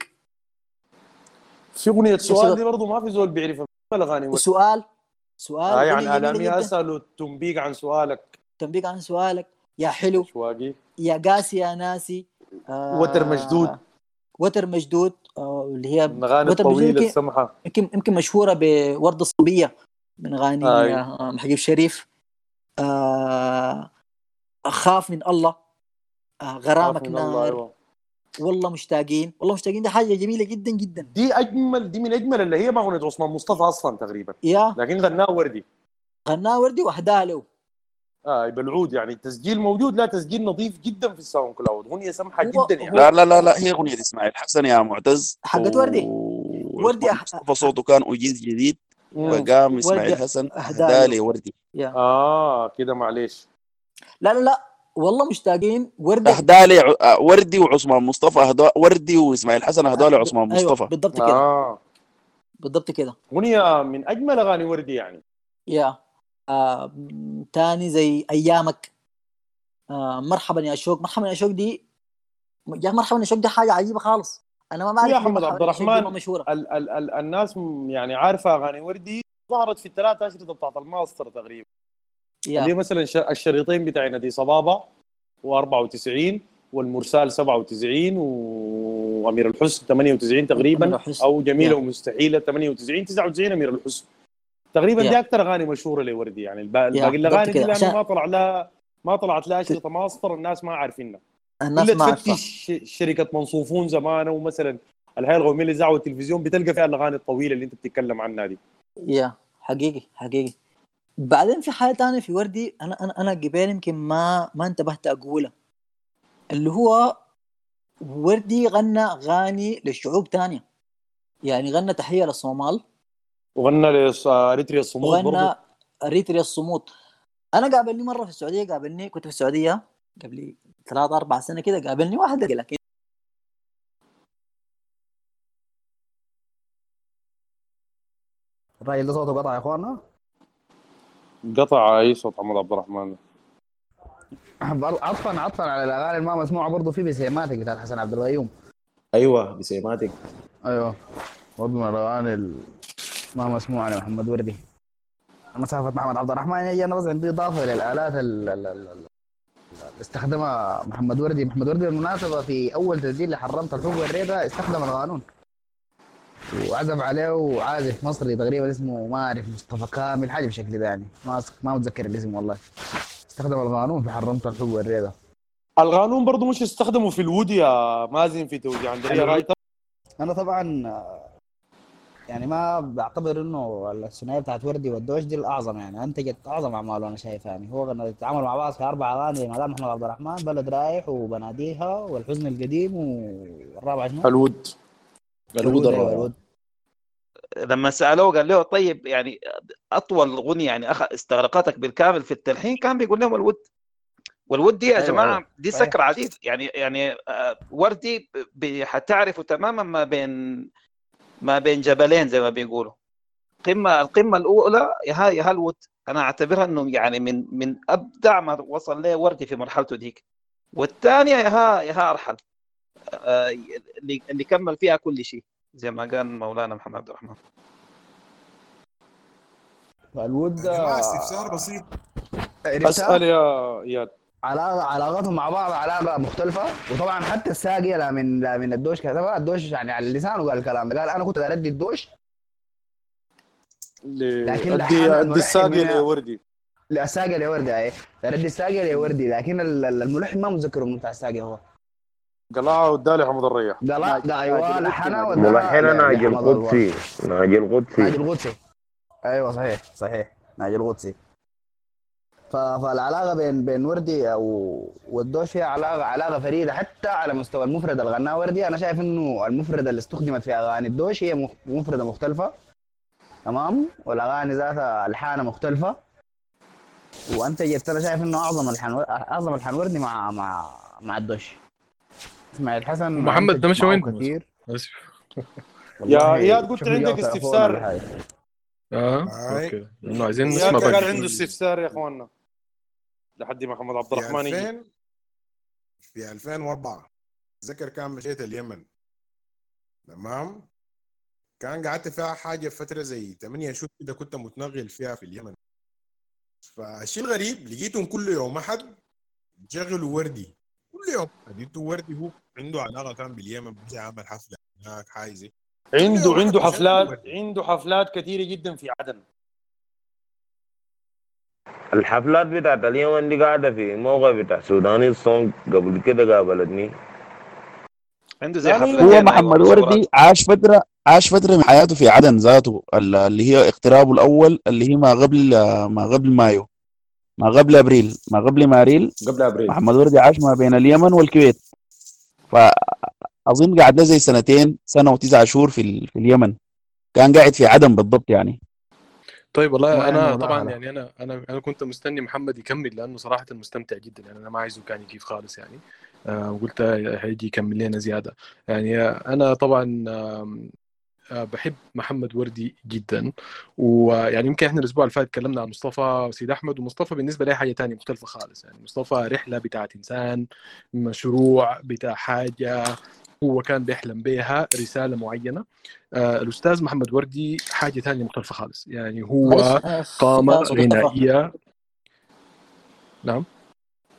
في أغنية سؤال دي برضه ما في زول بيعرفها الاغاني. وسؤال سؤال آه يعني الامي جداً. اسال التنبيق عن سؤالك. تنبيك عن سؤالك. يا حلو. شواقي يا قاسي يا ناسي. آه وتر مشدود. وتر مشدود. آه اللي هي الاغاني الطويله يمكن- السمحة. يمكن يمكن مشهورة بورده الصبيه من اغاني. آه محجوب شريف. آه أخاف من الله آه غرامك من الله، نار. أيوة. والله مشتاقين. والله مشتاقين. دي حاجة جميلة جدا جدا. دي أجمل دي من أجمل اللي هي ما اغنيه عثمان مصطفى أصلا تقريبا. يا. لكن غناه وردي. غناها وردي واهداها له. آه بالعود يعني. التسجيل موجود؟ لا تسجيل نظيف جدا في ال SoundCloud. اغنيه سمحة جدا يعني. لا لا لا لا هي أغنية إسماعيل حسن يا معتز. حقت وردي. و- وردي أح- مصطفى صوته كان أجيز جديد. وقام إسماعيل حسن اهدى له. لي وردي يا. آه كده معلش لا لا لا والله مشتاقين. وردي اهدى لي ع- آه، وردي وعثمان مصطفى اهدى وردي وإسماعيل حسن اهدى لي عثمان أيوه مصطفى بالضبط كده. آه. بالضبط كده. أغنية من أجمل أغاني وردي يعني. يا آه تاني زي أيامك. آه مرحبا يا شوق مرحبا يا شوق دي يا مرحبا يا شوق دي حاجة عجيبة خالص. أنا ما بعرف يا محمد عبد الرحمن مشهورة. ال ال ال الناس يعني عارفة أغاني وردي. ظهرت في الثلاث اشرطه بتاعت الماستر تقريبا. اللي مثلا الشريطين بتاع نادي صبابة و94 والمرسال 97 وأمير الحسن 98 أمير تقريبا. أو جميلة يا. ومستحيلة 98 99 أمير الحسن تقريبا يا. دي أكثر أغاني مشهورة لوردي يعني الباقي باقي الأغاني دي. لأنه عشان- ما طلع لها ما طلعت لها أشرطة ماستر الناس ما عارفينها الناس ما تفتش شركة منصوفون زمان ومثلا الهيئه القوميه للاذاعه والتلفزيون بتلقى فيها الأغاني الطويلة اللي أنت بتتكلم عنها دي يا حقيقي حقيقي بعدين في حاجة تانية في وردي أنا أنا أنا قبل يمكن ما ما انتبهت اقولها اللي هو وردي غنى أغاني لشعوب تانية. يعني غنى تحية للصومال. وغنى لاريتريا الصمود وغنى أريتريا الصمود. أنا قابلني مرة في السعودية قابلني كنت في السعودية قبل ثلاثة أربع سنة كده قابلني واحد لكن الراجل ده صوته قطع يا اخوانا قطع أي صوت محمد عبد الرحمن. عطفا عطفا على الأغاني ما مسموعة برضه في بسيماتك بتاعت حسن عبد الغيوم أيوه بسيماتك. أيوه. برضه من الأغاني ما مسموعة لمحمد وردي. مسافة محمد عبد الرحمن يجي أنا بس عندي إضافة للالات ال- ال- ال- ال- اللي استخدمها محمد وردي. محمد وردي بالمناسبة في أول تسجيل لحرمت الحب والريبه استخدم القانون. وعزف عليه وعازف مصري تقريبا اسمه ما أعرف مصطفى كامل حاجة بالشكل ده يعني. ما ما متذكر الاسم والله. استخدم القانون في حرمت الحب والريبه القانون برضه مش استخدموا في الود يا مازن في توجيه عندلية رايتر أنا طبعا يعني ما بعتبر إنه الثنائية بتاعت وردي والدوش دي الأعظم يعني. أنتجت أعظم أعماله أنا شايف يعني. هو كانوا يتعاملوا مع بعض في أربع أغاني مع محمد عبد الرحمن بلد رايح وبناديها والحزن القديم والرابعه شنو؟ الود. الود. لما سألوه قال له طيب يعني أطول غنية يعني أخ... استغرقتك بالكامل في التلحين كان بيقول لهم الود والود دي يا أيوة، جماعة أيوة. دي. سكر عديد يعني يعني آه، وردي ب- حتعرفوا تماما ما بين ما بين جبلين زي ما بيقولوا قمه القمة الأولى يا يا الود أنا أعتبرها إنه يعني من من أبدع ما وصل له وردي في مرحلته ديك والثانية يا يا أرحل آه، اللي اللي كمل فيها كل شيء زي ما قال مولانا محمد عبد الرحمن. فالود آه، استفسار بسيط. أسأل يا اياد علاقة علاقتهم مع بعض علاقة مختلفة. وطبعا حتى الساقية لا من لا من الدوش كتبها الدوش يعني على اللسان وقال الكلام ده. قال أنا كنت ادي الدوش. لكن ادي أدي الملحن الساقي هنا- لوردي لا الساقية لوردي أي. ادي الساقية لوردي لكن ال- ال- الملحن ما متذكره من بتاع الساقية هو. قلعه ودالي حمد الريح قال قال أيوه لحنها وداها ملحنة ل- ناجي لحمد الله. القدسي. ناجي ناجي القدسي. القدسي أيوه صحيح صحيح. ناجي القدسي. فالعلاقة بين بين وردي أو والدوش هي علاقه علاقة فريدة حتى على مستوى المفرد اللي غناه وردي أنا شايف إنه المفرده اللي استخدمت في أغاني الدوش هي مف- مفردة مختلفة. تمام؟ والأغاني ذاتها الحانه مختلفة. وانتجت أنا شايف إنه أعظم الحان أعظم الحان وردي مع مع مع الدوش اسماعيل حسن محمد ده معه وين؟ كثير اسف والله إياد قلت عندك استفسار. آه. أوكي. إنه عايزين يا نسمع قال باقي عنده استفسار يا إخواننا. لحد ما محمد عبد الرحمن يجي. 2000 في 2004 اتذكر كان مشيت اليمن. تمام؟ كان قعدت فيها حاجة فترة زي 8 شهور كده كنت متنقل فيها في اليمن. فالشيء الغريب لقيتهم كل يوم أحد بيشغلوا وردي. كل يوم لقيته وردي هو عنده علاقة كان باليمن بيجي عمل حفلة هناك حاجة عنده عنده حفلات عنده حفلات كثيرة جدا في عدن. الحفلات بتاعت اليمن دي قاعدة في موقع بتاع سوداني الصونج قبل كده قابلتني. عنده زي لا. هو محمد. وردي عاش فترة عاش فترة من حياته في عدن ذاته ال- اللي هي اقترابه الأول اللي هي ما قبل ما قبل مايو. ما قبل أبريل ما قبل ماريل قبل أبريل. محمد وردي عاش ما بين اليمن والكويت. فأظن قعد له زي سنتين سنة وتسعة شهور في, ال- في اليمن. كان قاعد في عدن بالضبط يعني. طيب ما والله أنا عنده طبعا مداخلة. يعني أنا أنا أنا كنت مستني محمد يكمل لأنه صراحة مستمتع جدا. يعني أنا ما عايزه كان يجيب خالص يعني. آه وقلت هيجي يكمل لنا زيادة. يعني آه، أنا طبعا آه، بحب محمد وردي جدا. ويعني يمكن إحنا الأسبوع اللي فات تكلمنا عن مصطفى سيد أحمد ومصطفى بالنسبة لي حاجة تانية مختلفة خالص. يعني مصطفى رحلة بتاعت إنسان مشروع بتاع حاجة هو كان بيحلم بها رسالة معينة. آه الأستاذ محمد وردي حاجة تانية مختلفة خالص. يعني هو في- قامة. غنائية. نعم.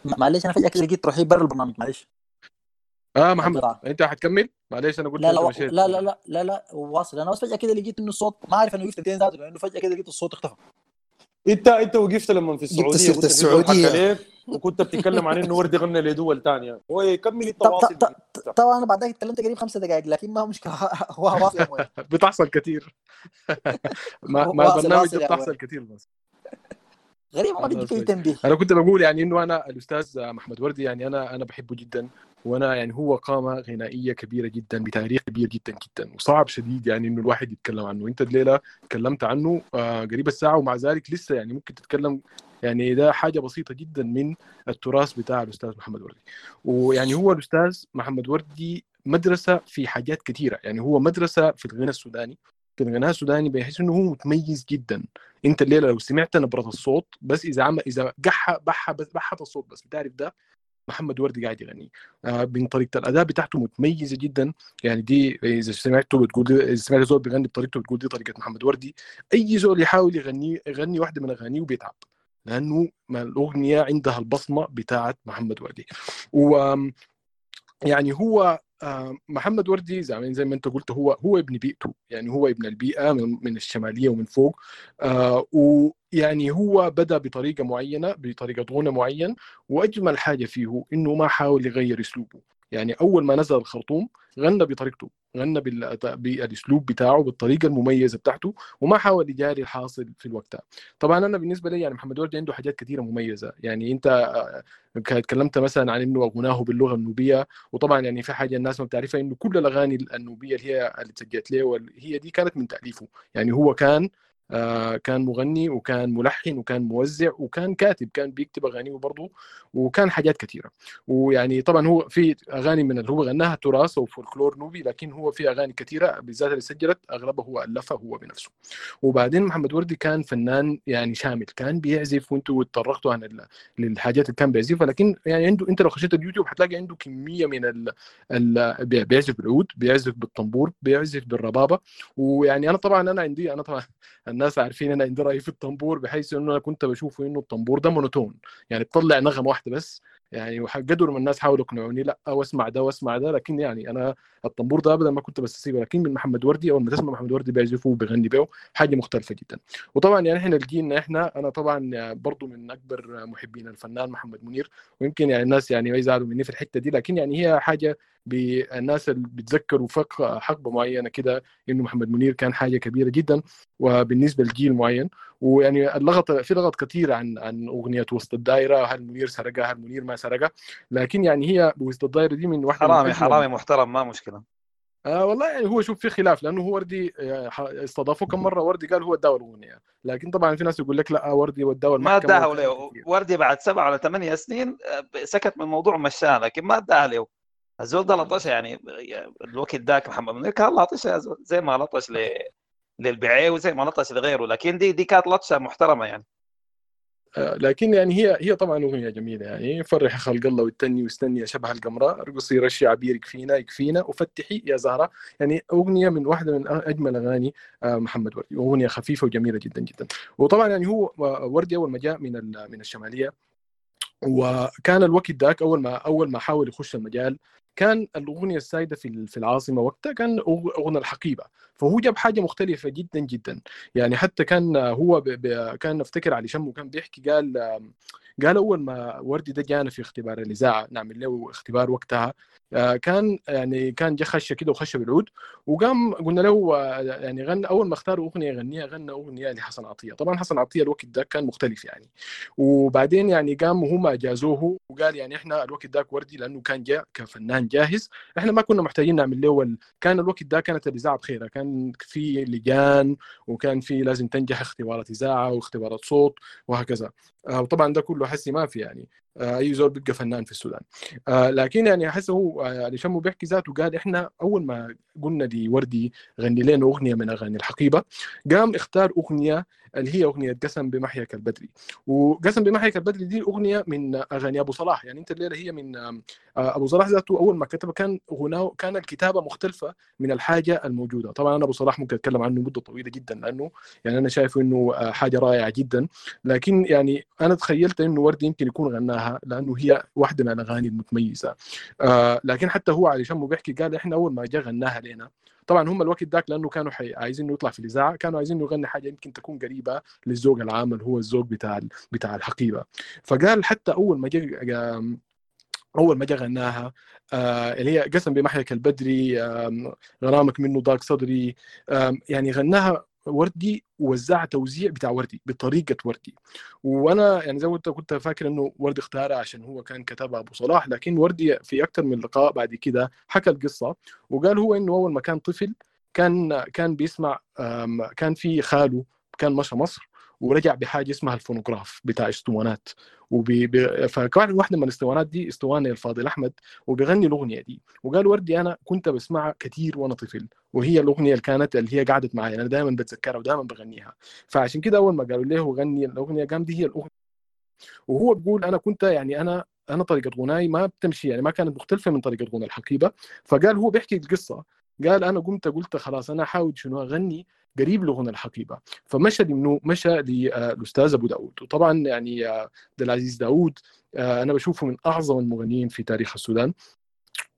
معلش أنا فجاه لقيت روحي برا البرنامج معلش. آه محمد. أنت حتكمل معلش أنا قلت لا لا مشيت. لا لا لا لا لا واصل. أنا بس فجأة كده لقيت إنه الصوت ما أعرف إنه وقفت دقيقتين ذاته لأنه فجأة كده لقيت الصوت اختفى. أنت أنت وقفت لما في السعودية كنت ليك وكنت بتتكلم عن إنه وردي غنى لدول ثانية هو كمل طب- التواصل طب- طب- طبعا أنا بعد ذلك اتكلمت قريب خمسة دقائق لكن ما هو مشكلة. هو واصل. بتحصل كثير مع مع واصل- البرنامج بتحصل. كثير بس. غريب ما بدي اي. تنبيه أنا كنت بقول يعني إنه أنا الأستاذ محمد وردي يعني أنا أنا بحبه جدا. وأنا يعني هو قامه غنائيه كبيره جدا بتاريخ كبير جدا جدا وصعب شديد يعني انه الواحد يتكلم عنه انت الليلة تكلمت عنه آه، قريب الساعة ومع ذلك لسه يعني ممكن تتكلم يعني ده حاجة بسيطه جدا من التراث بتاع الاستاذ محمد وردي ويعني هو الاستاذ محمد وردي مدرسه في حاجات كثيره يعني هو مدرسه في الغناء السوداني في الغناء السوداني بحيث انه هو متميز جدا انت الليلة لو سمعت نبره الصوت بس اذا عمل اذا قح بح بس بحت الصوت بس بتعرف ده محمد وردي قاعد يغني. آه من طريقة الأداء بتاعته متميزة جدا. يعني دي إذا سمعته بتقول إذا سمعت زول بيغني بطريقته بتقول دي طريقة محمد وردي. أي زول يحاول يغني يغني واحدة من أغانيه وبيتعب لأنه الأغنية عندها البصمة بتاعت محمد وردي. يعني هو آه، محمد وردي زي ما انت قلت هو هو ابن بيئته. يعني هو ابن البيئة من, من الشمالية ومن فوق. آه، ويعني هو بدأ بطريقة معينة بطريقة غنى معين. وأجمل حاجة فيه إنه ما حاول يغير أسلوبه. يعني أول ما نزل الخرطوم غنى بطريقته. غنى بال- بالأسلوب بتاعه بالطريقة المميزة بتاعته وما حاول يجاري الحاصل في الوقت. طبعا أنا بالنسبة لي يعني محمد وردي عنده حاجات كثيره مميزة يعني أنت آه، اتكلمت مثلا عن إنه غناه باللغة النوبية وطبعا يعني في حاجة الناس ما بتعرفها إنه كل الأغاني النوبية اللي هي اللي تسجلت له هي دي كانت من تأليفه يعني هو كان كان مغني وكان ملحن وكان موزع وكان كاتب كان بيكتب اغانيه برضه وكان حاجات كثيره ويعني طبعا هو في أغاني من اللي هو غناها تراث أو فولكلور نوبي لكن هو في أغاني كثيره بالذات اللي سجلت أغلبها هو ألفها هو بنفسه. وبعدين محمد وردي كان فنان يعني شامل كان بيعزف وأنتوا اتطرقتوا عن للحاجات اللي كان بيعزفها لكن يعني عنده أنت لو خشيت اليوتيوب هتلاقي عنده كمية من ال... ال... بي- بيعزف بالعود بيعزف بالطنبور بيعزف بالربابة. ويعني أنا طبعا أنا عندي أنا طبعا الناس عارفين أنا عندي رأي في الطنبور بحيث إنه أنا كنت بشوفه إنه الطنبور ده monotone. يعني بتطلع نغمة واحدة بس. يعني قدر من الناس حاولوا يقنعوني لأ واسمع ده واسمع ده. لكن يعني أنا الطنبور ده ابدا ما كنت بستسيبه لكن من محمد وردي اول ما تسمع محمد وردي بيعزفه وبيغني به حاجة مختلفة جدا. وطبعا يعني إحنا لقينا إحنا أنا طبعا برضو من أكبر محبين الفنان محمد منير. ويمكن يعني الناس يعني ما يزعلوا مني في الحتة دي. لكن يعني هي حاجة بالناس اللي بيتذكروا فق حقبة معينة كده إنه محمد منير كان حاجة كبيرة جدا وبالنسبة لجيل معين. ويعني اللغط في لغط كثير عن عن أغنية وسط الدائره هل منير سرقها هل منير ما سرقها. لكن يعني هي وسط الدائره دي من واحدة حرامي حرامي محترم ما مشكلة. آه والله يعني هو شوف في خلاف لأنه هو وردي آه، استضافوه كم مرة. وردي قال هو اداه الأغنية. لكن طبعا في ناس يقول لك لا وردي وداه ما اداها. وردي بعد سبع ولا ثمانية سنين آه، سكت من الموضوع ومشاه لكن ما اداها له الزول ده لطش يعني الوقت ذاك محمد منير كان لطش زي ما لطش ل للبعير وزي ما لطش لغيره لكن دي دي كانت لطشة محترمة يعني. آه، لكن يعني هي هي طبعا اغنيه جميلة يعني فرح خلق الله والتني واستني يا شبه القمراء ارقصي رشي عبير يكفينا يكفينا وفتحي يا زهرة. يعني أغنية من واحدة من أجمل أغاني آه، محمد وردي. أغنية خفيفة وجميلة جدا جدا. وطبعا يعني هو وردي أول ما جاء من من الشمالية وكان الوقت ذاك أول ما أول ما حاول يخش المجال كان الأغنية السائده في في العاصمة وقتها كان اغنى الحقيبة. فهو جاب حاجة مختلفة جدا جدا. يعني حتى كان هو ب... ب... كان أفتكر علي شمو كان بيحكي قال قال أول ما وردي ده جانا في اختبار الإذاعة نعمل له اختبار وقتها آه، كان يعني كان جا خشه كده وخشه بالعود وقام قلنا له آه، يعني غنى أول ما اختاروا أغنية يغنيها غنى أغنية لحسن عطية. طبعا حسن عطية الوقت ده كان مختلف يعني. وبعدين يعني قام هم اجازوه وقال يعني إحنا الوقت ذاك وردي لأنه كان جاء كفنان جاهز. إحنا ما كنا محتاجين نعمل له. كان الوقت ده كانت الإذاعة بخيرها كان في لجان وكان في لازم تنجح اختبارات إذاعة واختبارات صوت وهكذا. آه، وطبعا ده كله حسي ما في يعني. أي زول بيبقى فنان في السودان. آه، لكن يعني أحس هو آه، علي شمو بيحكي ذاته قال إحنا أول ما قلنا لوردي غني لنا أغنية من أغاني الحقيبة قام اختار أغنية اللي هي أغنية قسم بمحيك البدري وقسم بمحيك البدري دي أغنية من أغاني أبو صلاح. يعني أنت الليلة هي من آه، أبو صلاح ذاته أول ما كتبها كان غناه كان الكتابة مختلفة من الحاجة الموجودة. طبعا أنا أبو صلاح ممكن أتكلم عنه مدة طويلة جدا لأنه يعني أنا شايف إنه آه، حاجة رائعة جدا. لكن يعني أنا تخيلت إنه وردي يمكن يكون غناها. لأنه هي واحدة من الأغاني المتميزة. آه لكن حتى هو علي شمو بيحكي قال إحنا أول ما جاء غناها لنا. طبعا هم الوقت ذاك لأنه كانوا حي... عايزين يطلع في الإذاعة كانوا عايزين يغني حاجة يمكن تكون قريبة للذوق العام اللي هو الذوق بتاع بتاع الحقيبة. فقال حتى أول ما جاء أول ما جاء غناها آه اللي هي قسم بمحيك البدري آم، غرامك منه ضاق صدري آم، يعني غناها وردي ووزعها توزيع بتاع وردي بطريقة وردي. وأنا يعني زي ما قلت كنت فاكر إنه وردي اختارها عشان هو كان كتبها أبو صلاح لكن وردي في أكثر من لقاء بعد كده حكى القصة. وقال هو إنه أول ما كان طفل كان كان بيسمع كان في خاله كان مشى مصر. ورجع بحاجة اسمها الفونوغراف بتاع اسطوانات. وبي... بي... فكان واحدة من الاسطوانات دي اسطوانه الفاضل أحمد وبيغني الأغنية دي. وقال وردي أنا كنت بسمعها كثير وأنا طفل وهي الأغنية اللي كانت اللي هي قعدت معي أنا دائما بتذكرها ودائما بغنيها. فعشان كده أول ما قالوا له غني الأغنية قام دي هي الأغنية. وهو بيقول أنا كنت يعني أنا أنا طريقة غناي ما بتمشي يعني ما كانت مختلفة من طريقة غنى الحقيبة. فقال هو بيحكي القصة. قال أنا قمت قلت خلاص أنا احاول شنو أغني قريب لغنى الحقيبة. فمشى لمنو مشى للاستاذ أبو داود. وطبعا يعني آه، عبد العزيز داود آه، أنا بشوفه من أعظم المغنيين في تاريخ السودان.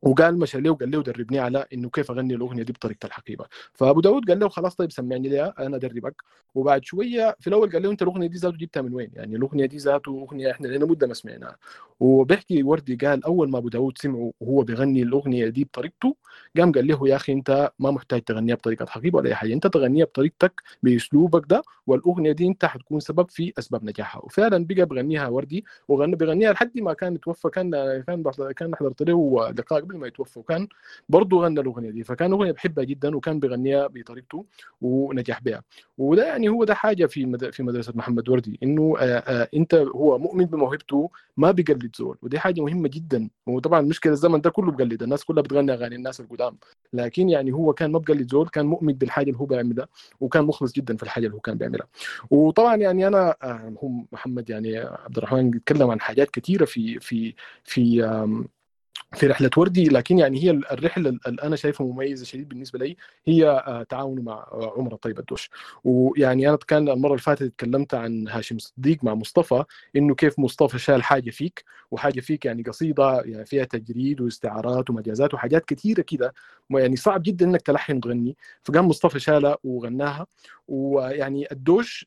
وقال مشى له وقال له دربني على إنه كيف أغني الأغنية دي بطريقة الحقيبة. فأبو داود قال له خلاص طيب سمعني لها أنا أدربك. وبعد شوية في الأول قال له أنت الأغنية دي ذاته جبتها من وين؟ يعني الأغنية دي ذاته أغنية إحنا لنا مدة ما سمعناها. وبيحكي وردي قال أول ما أبو داود سمعه وهو بيغني الأغنية دي بطريقته قام قال له يا أخي أنت ما محتاج تغنيها بطريقة حقيبه ولا أي حاجة. أنت تغنيها بطريقتك بأسلوبك ده والأغنية دي أنت حتكون سبب في أسباب نجاحها. وفعلا بقى بغنيها وردي وغنى بغنيها لحد ما كان توفى كان كان كان حضرت له لقاء قبل ما يتوفى وكان برضه غنى الأغنية دي فكان أغنية بحبها جدا وكان بغنيها بطريقته ونجح بها. وده يعني هو ده حاجة في. في مدرسة محمد وردي إنه آه آه أنت هو مؤمن بموهبته ما بيقلد زول ودي حاجة مهمة جدا. وطبعا مشكله الزمن ده كله بقلد الناس كلها بتغني أغاني الناس القدام. لكن يعني هو كان ما بقلد زول كان مؤمن بالحاجة اللي هو بيعملها وكان مخلص جدا في الحاجة اللي هو كان بيعملها. وطبعا يعني أنا آه، هو محمد يعني عبد الرحمن بيتكلم عن حاجات كثيره في في في في رحلة وردي لكن يعني هي الرحلة اللي أنا شايفها مميزة شديد بالنسبة لي هي آه، تعاونه مع آه، عمر الطيب الدوش. ويعني أنا كان المرة اللي فاتت اتكلمت عن هاشم صديق مع مصطفى إنه كيف مصطفى شال حاجة فيك وحاجة فيك يعني قصيدة يعني فيها تجريد واستعارات ومجازات وحاجات كثيره كده يعني صعب جدا إنك تلحن وتغني فقام مصطفى شالها وغناها. ويعني الدوش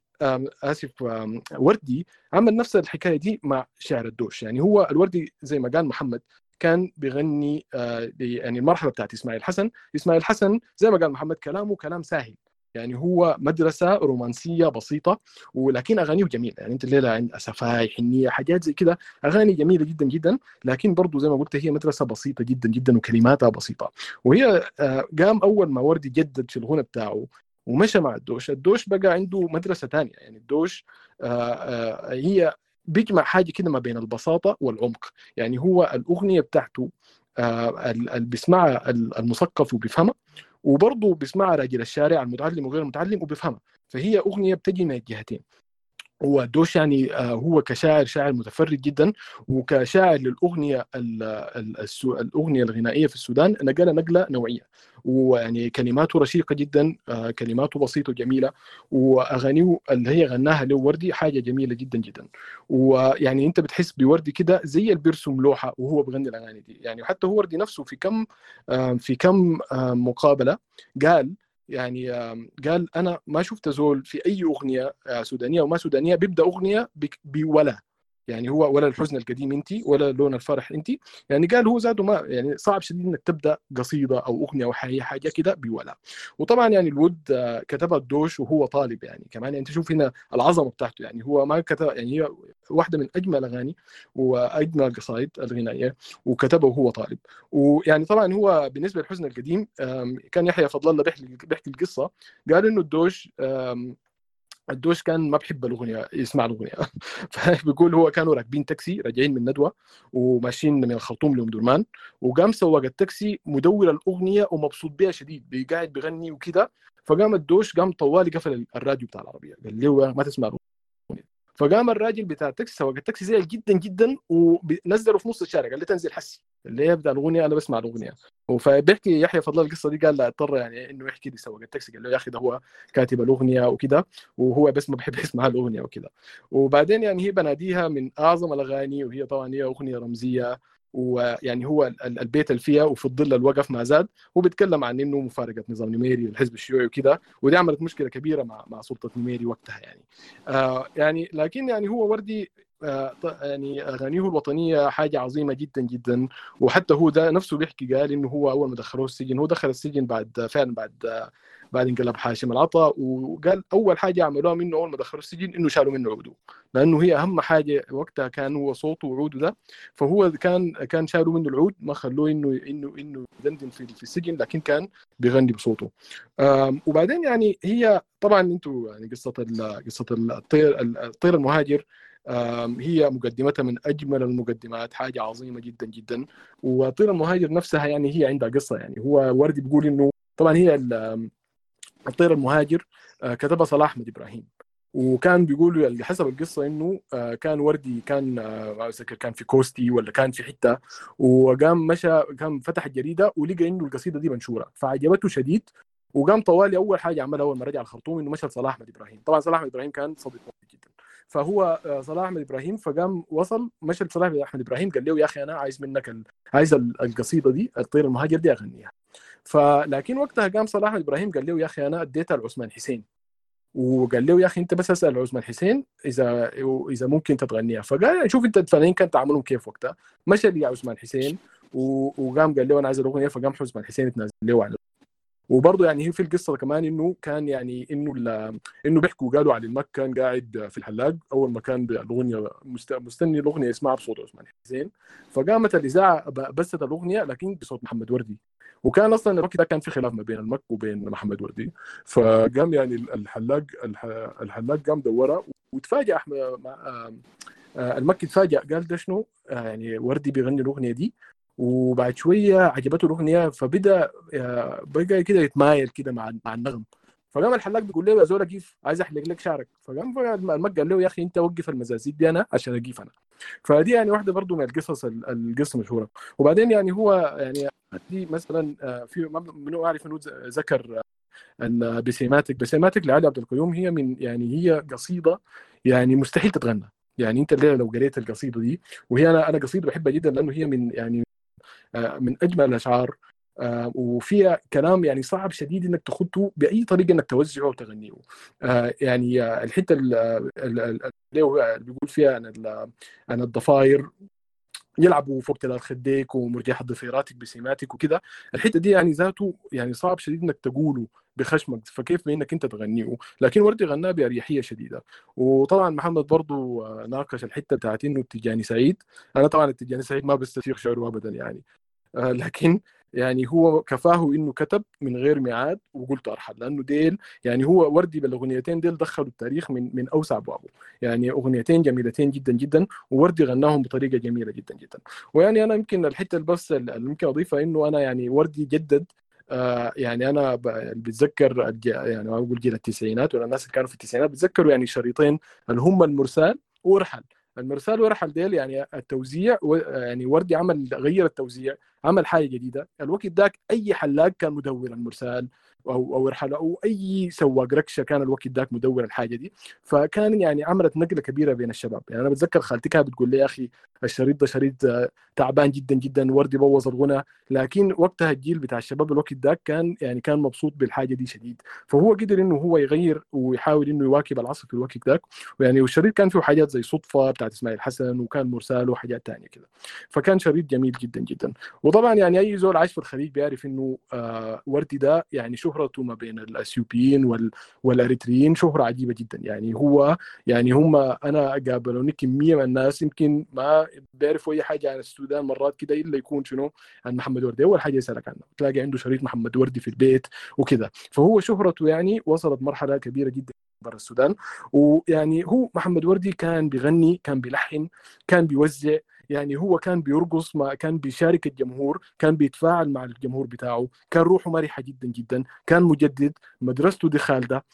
آسف وردي عمل نفس الحكاية دي مع شعر الدوش. يعني هو الوردي زي ما قال محمد كان بيغني آه، يعني المرحلة بتاعت إسماعيل حسن. إسماعيل حسن زي ما قال محمد كلامه كلام ساهل. يعني هو مدرسة رومانسية بسيطة ولكن أغانيه جميلة. يعني أنت الليلة عند سفاي حنية حاجات زي كده. أغاني جميلة جدا جدا. لكن برضو زي ما قلت هي مدرسة بسيطة جدا جدا وكلماتها بسيطة. وهي آه، قام أول ما وردي جدد في الغنى بتاعه ومشى مع الدوش. الدوش بقى عنده مدرسة ثانية يعني الدوش آه، هي بيجمع حاجة كده ما بين البساطة والعمق. يعني هو الأغنية بتاعته آه، ال- اللي بيسمعها ال- المثقف وبيفهمها وبرضه بيسمعها راجل الشارع المتعلم وغير المتعلم وبيفهمها. فهي أغنية بتجي من الجهتين. هو دوش يعني آه، هو كشاعر شاعر متفرد جدا وكشاعر للأغنية الأغنية الغنائية في السودان نقل نقلة نوعية. ويعني كلماته رشيقة جدا آه، كلماته بسيطة وجميلة وأغانيه اللي هي غناها له وردي حاجة جميلة جدا جدا. ويعني أنت بتحس بوردي كده زي اللي بيرسم لوحة وهو بيغني الأغاني دي. يعني حتى هو وردي نفسه في كم آه، في كم مقابلة قال يعني قال أنا ما شفت زول في أي أغنية آه، سودانية وما سودانية بيبدأ أغنية بولا. يعني هو ولا الحزن القديم انت ولا لون الفرح انت. يعني قال هو ذاته ما يعني صعب شديد إنك تبدأ قصيدة أو أغنية أو حاجة حاجة كده بولا. وطبعا يعني الود آه، كتبها الدوش وهو طالب يعني. كمان يعني أنت شوف هنا العظمة بتاعته يعني. هو ما كتب يعني هي واحدة من أجمل الاغاني وأجمل القصائد الغنائية وكتبه وهو طالب. ويعني طبعا هو بالنسبة للحزن القديم كان يحيى فضل الله بيحكي القصة. قال إنه الدوش الدوش كان ما بحب الأغنية يسمع الأغنية. فبيقول هو كانوا راكبين تاكسي راجعين من ندوة وماشيين من الخرطوم لأم درمان وقام سواق التاكسي مدور الأغنية ومبسوط بها شديد قاعد بيغني وكده. فقام الدوش قام طوالي قفل الراديو بتاع العربية قال له ما تسمع الأغنية. فقام الراجل بتاع التاكسي سواق التاكسي زعل جدا جدا ونزله في نص الشارع قال له تنزل حسي. اللي هي بتاع الأغنية أنا بسمع الأغنية. فبيحكي يحيى فضل القصة دي قال لا اضطر يعني إنه يحكي لي سواق التاكسي. قال له يا أخي ده هو كاتب الأغنية وكده وهو بس ما بحب يسمع الأغنية وكده. وبعدين يعني هي بناديها من أعظم الأغاني وهي طبعا هي أغنية رمزية. ويعني هو ال- ال- البيت اللي فيها وفي الظل الوقف ما زاد هو بيتكلم عن إنه مفارقة نظام نميري للحزب الشيوعي وكده ودي عملت مشكلة كبيرة مع مع سلطة نميري وقتها يعني. آه يعني لكن يعني هو وردي آه يعني أغانيه الوطنية حاجة عظيمة جدا جدا. وحتى هو ده نفسه بيحكي قال إنه هو أول ما دخلوه السجن هو دخل السجن بعد فعلا بعد بعد انقلاب حاشم العطا وقال أول حاجة عملوها منه أول ما دخلوه السجن إنه شالوا منه عوده لأنه هي أهم حاجة وقتها كان هو صوته وعوده ده. فهو كان كان شالوا منه العود ما خلوه إنه إنه إنه يدندن في السجن لكن كان بيغني بصوته. وبعدين يعني هي طبعا أنتوا يعني قصة قصة الطير الطير المهاجر هي مقدمتها من أجمل المقدمات حاجة عظيمة جدا جدا. وطير المهاجر نفسها يعني هي عندها قصة يعني. هو وردي بيقول إنه طبعا هي الطير المهاجر آه، كتبها صلاح أحمد إبراهيم. وكان بيقولوا اللي حسب القصة إنه آه، كان وردي كان آه، كان في كوستي ولا كان في حتة. وقام مشى كان فتح الجريدة ولقى إنه القصيدة دي منشورة. فعجبته شديد وقام طوالي أول حاجة عملها أول ما رجع الخرطوم إنه مشى لصلاح أحمد إبراهيم. طبعا صلاح أحمد إبراهيم كان صديق جدا. فهو صلاح أحمد إبراهيم فقام وصل مشى لصلاح أحمد إبراهيم قال له يا أخي أنا عايز منك. عايز ال- القصيدة دي الطير المهاجر دي أغنيها. فلكن وقتها قام صلاح إبراهيم قال له يا أخي أنا اديتها لعثمان حسين. وقال له يا أخي أنت بس اسأل عثمان حسين إذا إذا ممكن تتغنيها فقال يعني شوف أنت الفنانين كان تعاملهم كيف وقتها. مشى لي عثمان حسين وقام قال له أنا عايز الأغنية. فقام عثمان حسين تنازل له عن وبرضه يعني هي في القصة كمان إنه كان يعني إنه إنه بيحكوا قالوا علي المك كان قاعد في الحلاق. أول ما كان الأغنية مست- مستني الأغنية يسمعها بصوت عثمان حسين. فقامت الإذاعة بثت الأغنية لكن بصوت محمد وردي. وكان أصلا الوقت ده كان في خلاف ما بين المك وبين محمد وردي. فقام يعني الحلاق الح- الحلاق قام دورها وتفاجئ أحمد آه، آه، المكي تفاجئ قال ده شنو؟ آه، يعني وردي بيغني الأغنية دي وبعد شوية عجبته الأغنية فبدأ بقى كده يتمايل كده مع مع النغم. فقام الحلاق بيقول له يا زول كيف عايز أحلق لك شعرك. فقام المك قال له يا أخي أنت وقف المزازيك دي أنا عشان اجيف أنا. فدي يعني واحدة برضو من القصص ال- القصة مشهورة. وبعدين يعني هو يعني دي مثلا آه، في منو أعرف إنه ذكر ال- بسيماتك بسيماتك لعلي عبد القيوم هي من يعني هي قصيدة يعني مستحيل تتغنى. يعني أنت لو قريت القصيدة دي؟ وهي أنا أنا قصيدة بحبها جدا لأنه هي من يعني آه، من أجمل الأشعار. آه، وفيها كلام يعني صعب شديد إنك تخطه بأي طريقة إنك توزعه وتغنيه. آه، يعني آه، الحتة ال- ال- ال- اللي بيقول فيها ال- عن الضفاير يلعبوا فوق تلال خديك ومرجح ضفيراتك بسماتك وكده. الحتة دي يعني ذاته يعني صعب شديد إنك تقوله بخشمك فكيف بانك أنت تغنيه؟ لكن وردي غناه بأريحية شديدة. وطبعا محمد برضو آه، ناقش الحتة بتاعت إنه التجاني سعيد. أنا طبعا التجاني سعيد ما بستسيغ شعره ابدا يعني. آه، لكن يعني هو كفاه إنه كتب من غير ميعاد وقلت أرحل لأنه ديل يعني هو وردي بالأغنيتين ديل دخلوا التاريخ من من أوسع أبوابه. يعني أغنيتين جميلتين جدا جدا ووردي غناهم بطريقة جميلة جدا جدا. ويعني أنا يمكن الحتة بس اللي ممكن أضيفها إنه أنا يعني وردي جدد آه يعني أنا بتذكر يعني ما بقول جيل التسعينات ولا الناس اللي كانوا في التسعينات بتذكروا يعني شريطين اللي هم المرسال وأرحل. المرسال ورحل ديل يعني التوزيع يعني وردي عمل غير التوزيع عمل حاجة جديدة. الوقت ذاك أي حلاق كان مدور المرسال. أو أو رحل أو أي سواق ركشة كان الوقت ذاك مدور الحاجة دي. فكان يعني عملت نقلة كبيرة بين الشباب. يعني أنا بتذكر خالتي كانت بتقول لي يا أخي الشريط ده شريط آه، تعبان جدا جدا وردي بوظ الغنى. لكن وقتها الجيل بتاع الشباب الوقت ذاك كان يعني كان مبسوط بالحاجة دي شديد. فهو قدر إنه هو يغير ويحاول إنه يواكب العصر في الوقت ذاك. ويعني والشريط كان فيه حاجات زي صدفة بتاعت إسماعيل حسن وكان مرسال وحاجات تانية كده. فكان شريط جميل جدا جدا. وطبعا يعني أي زول عايش في الخليج بيعرف إنه آه وردي ده يعني شهرته ما بين الأثيوبيين وال والإريتريين شهرة عجيبة جدا. يعني هو يعني هم أنا قابلوني كميه من الناس يمكن ما بيعرفوا أي حاجة عن السودان مرات كده إلا يكون شنو؟ عن محمد وردي. أول حاجة يسألك عنه. تلاقي عنده شريط محمد وردي في البيت وكده. فهو شهرته يعني وصلت مرحلة كبيرة جدا برا السودان. ويعني هو محمد وردي كان بيغني كان بيلحن كان بيوزع يعني هو كان بيرقص ما كان بيشارك الجمهور كان بيتفاعل مع الجمهور بتاعه كان روحه مرحة جدا جدا. كان مجدد مدرسته دي خالدة.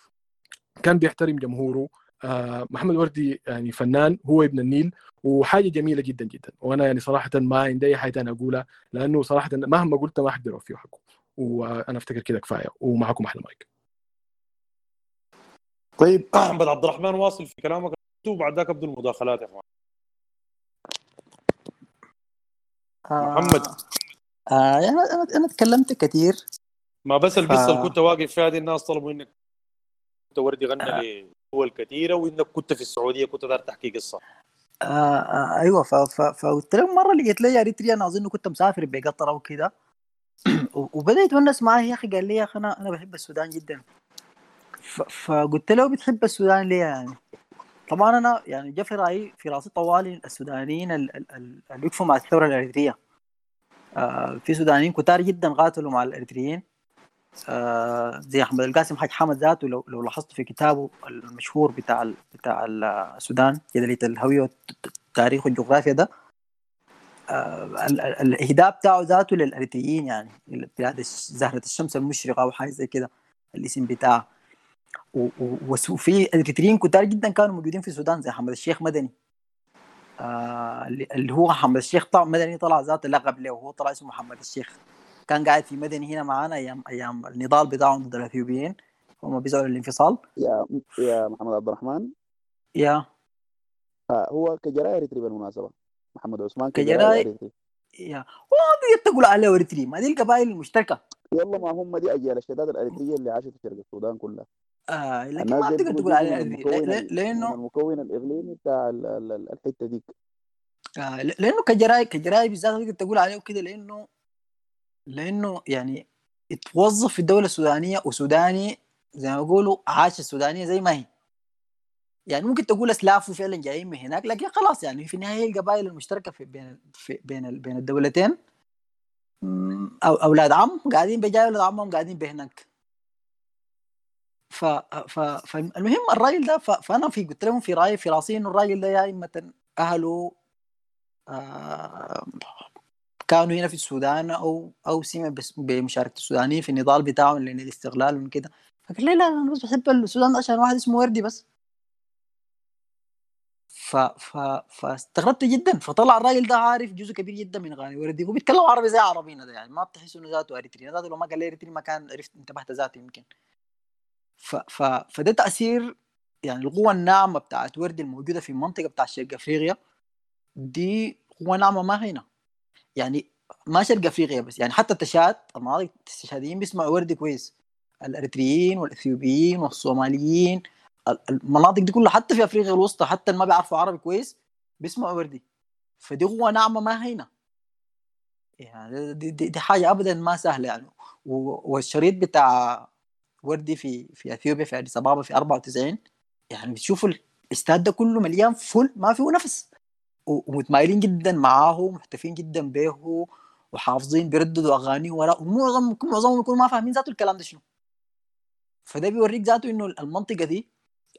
كان بيحترم جمهوره. آه محمد وردي يعني فنان هو ابن النيل وحاجة جميلة جدا جدا. وأنا يعني صراحة ما عندي أي حاجة أنا أقولها لأنه صراحة مهما قلت ما أقدر اوفيه حقه وأنا أفتكر كده كفاية. ومعكم أحلى مايك. طيب احمد عبد الرحمن واصل في كلامك. وبعد ذاك ابدو المداخلات يا إخوان. محمد. آه يعني أنا أنا تكلمت كثير. ما بس القصة ف- اللي كنت واقف فيها دي الناس طلبوا إنك كنت وردي غنى لدول كثيرة وإنك كنت في السعودية كنت دار تحكي قصة. آه آه أيوه فقلت له مرة لقيت لي اريتريا أنا أظن كنت مسافر بقطر أو كده. وبدا يتونس معي يا أخي قال لي يا أخي أنا أنا بحب السودان جدا. فقلت له بتحب السودان ليه يعني؟ طبعا أنا يعني جا في رأيي في راسي طوالي السودانيين ال- ال- ال- اللي وقفوا مع الثورة الإريترية. آه في سودانيين كتار جدا قاتلوا مع الإريتريين. آه زي أحمد القاسم حاج حامد ذاته لو لو لاحظت في كتابه المشهور بتاع ال- بتاع السودان جدلية الهوية والتاريخ والجغرافيا ده. آه ال- ال- الإهداء بتاعه ذاته للإريتريين يعني بلاد زهرة الشمس المشرقة أو حاجة زي كده الاسم بتاعه. وفي اريتريين كتار جدا كانوا موجودين في السودان زي حمد الشيخ مدني. آه اللي هو محمد الشيخ طلع مدني طلع ذاته لقب له وهو طلع اسمه محمد الشيخ. كان قاعد في مدني هنا معانا أيام أيام النضال بتاعهم ضد الأثيوبيين. هم بيزعلوا الانفصال يا يا محمد عبد الرحمن. يا. آه هو كجراء أريتري بالمناسبة. محمد عثمان كجراء- أريتري. يا. وما تقول عليه أريتري. ما دي القبائل المشتركة. يلا ما هم دي أجيال الشداد الأريترية اللي عاشت في شرق السودان كلها. آه لكن ما بيكونوا تقول عليه لأنه المكون الاقليمي بتاع ال- ال- ال- الحتة ديك. آه لأنه كجراي كجراي بالذات تقدر تقول عليه كده لأنه لأنه يعني اتوظف في الدولة السودانية وسوداني زي ما بيقولوا عاش السودانية زي ما هي. يعني ممكن تقول أسلافه فعلا جايين من هناك لكن خلاص يعني في النهاية هي القبائل المشتركة في بين في بين بين الدولتين. أو أولاد عم قاعدين بجاي أولاد عمهم قاعدين بهناك. ف ف فالمهم الراجل ده ف... فأنا في قلت لهم في رأيي في رأسي إنه الراجل ده يا إما أهله آه كانوا هنا في السودان أو أو سمع بمشاركة السودانيين في النضال بتاعهم لأن الاستغلال ومن كده. فقال لي لا أنا بس بحب السودان عشان واحد اسمه وردي بس. ف ف فاستغربت جدا. فطلع الراجل ده عارف جزء كبير جدا من اغاني وردي. هو بيتكلم عربي زي عربينا ده يعني ما بتحس إنه ذاته إريتري. ذاته لو ما قال لي إريتري ما كان عرفت انتبهت ذاتي يمكن. ف ف فده تأثير يعني القوة الناعمة بتاعت وردي الموجودة في المنطقة بتاع شرق أفريقيا دي قوة ناعمة ما هنا. يعني ما شرق أفريقيا بس يعني حتى التشاد المناطق التشاديين بيسمعوا وردي كويس. الإريتريين والإثيوبيين والصوماليين ال- المناطق دي كلها حتى في أفريقيا الوسطى حتى اللي ما بيعرفوا عربي كويس بيسمعوا وردي. فدي قوة ناعمة ما هينه يعني دي, دي, دي حاجة ابدا ما سهلة يعني. والشريط بتاع وردي في في إثيوبيا في أديس أبابا في 94 يعني بتشوفوا الاستاد ده كله مليان فل ما فيه نفس. ومتمايلين جدا معاه ومحتفين جدا به وحافظين بيرددوا أغاني وردي ومعظم معظمهم يكونوا ما فاهمين ذاته الكلام ده شنو. فده بيوريك ذاته إنه المنطقة دي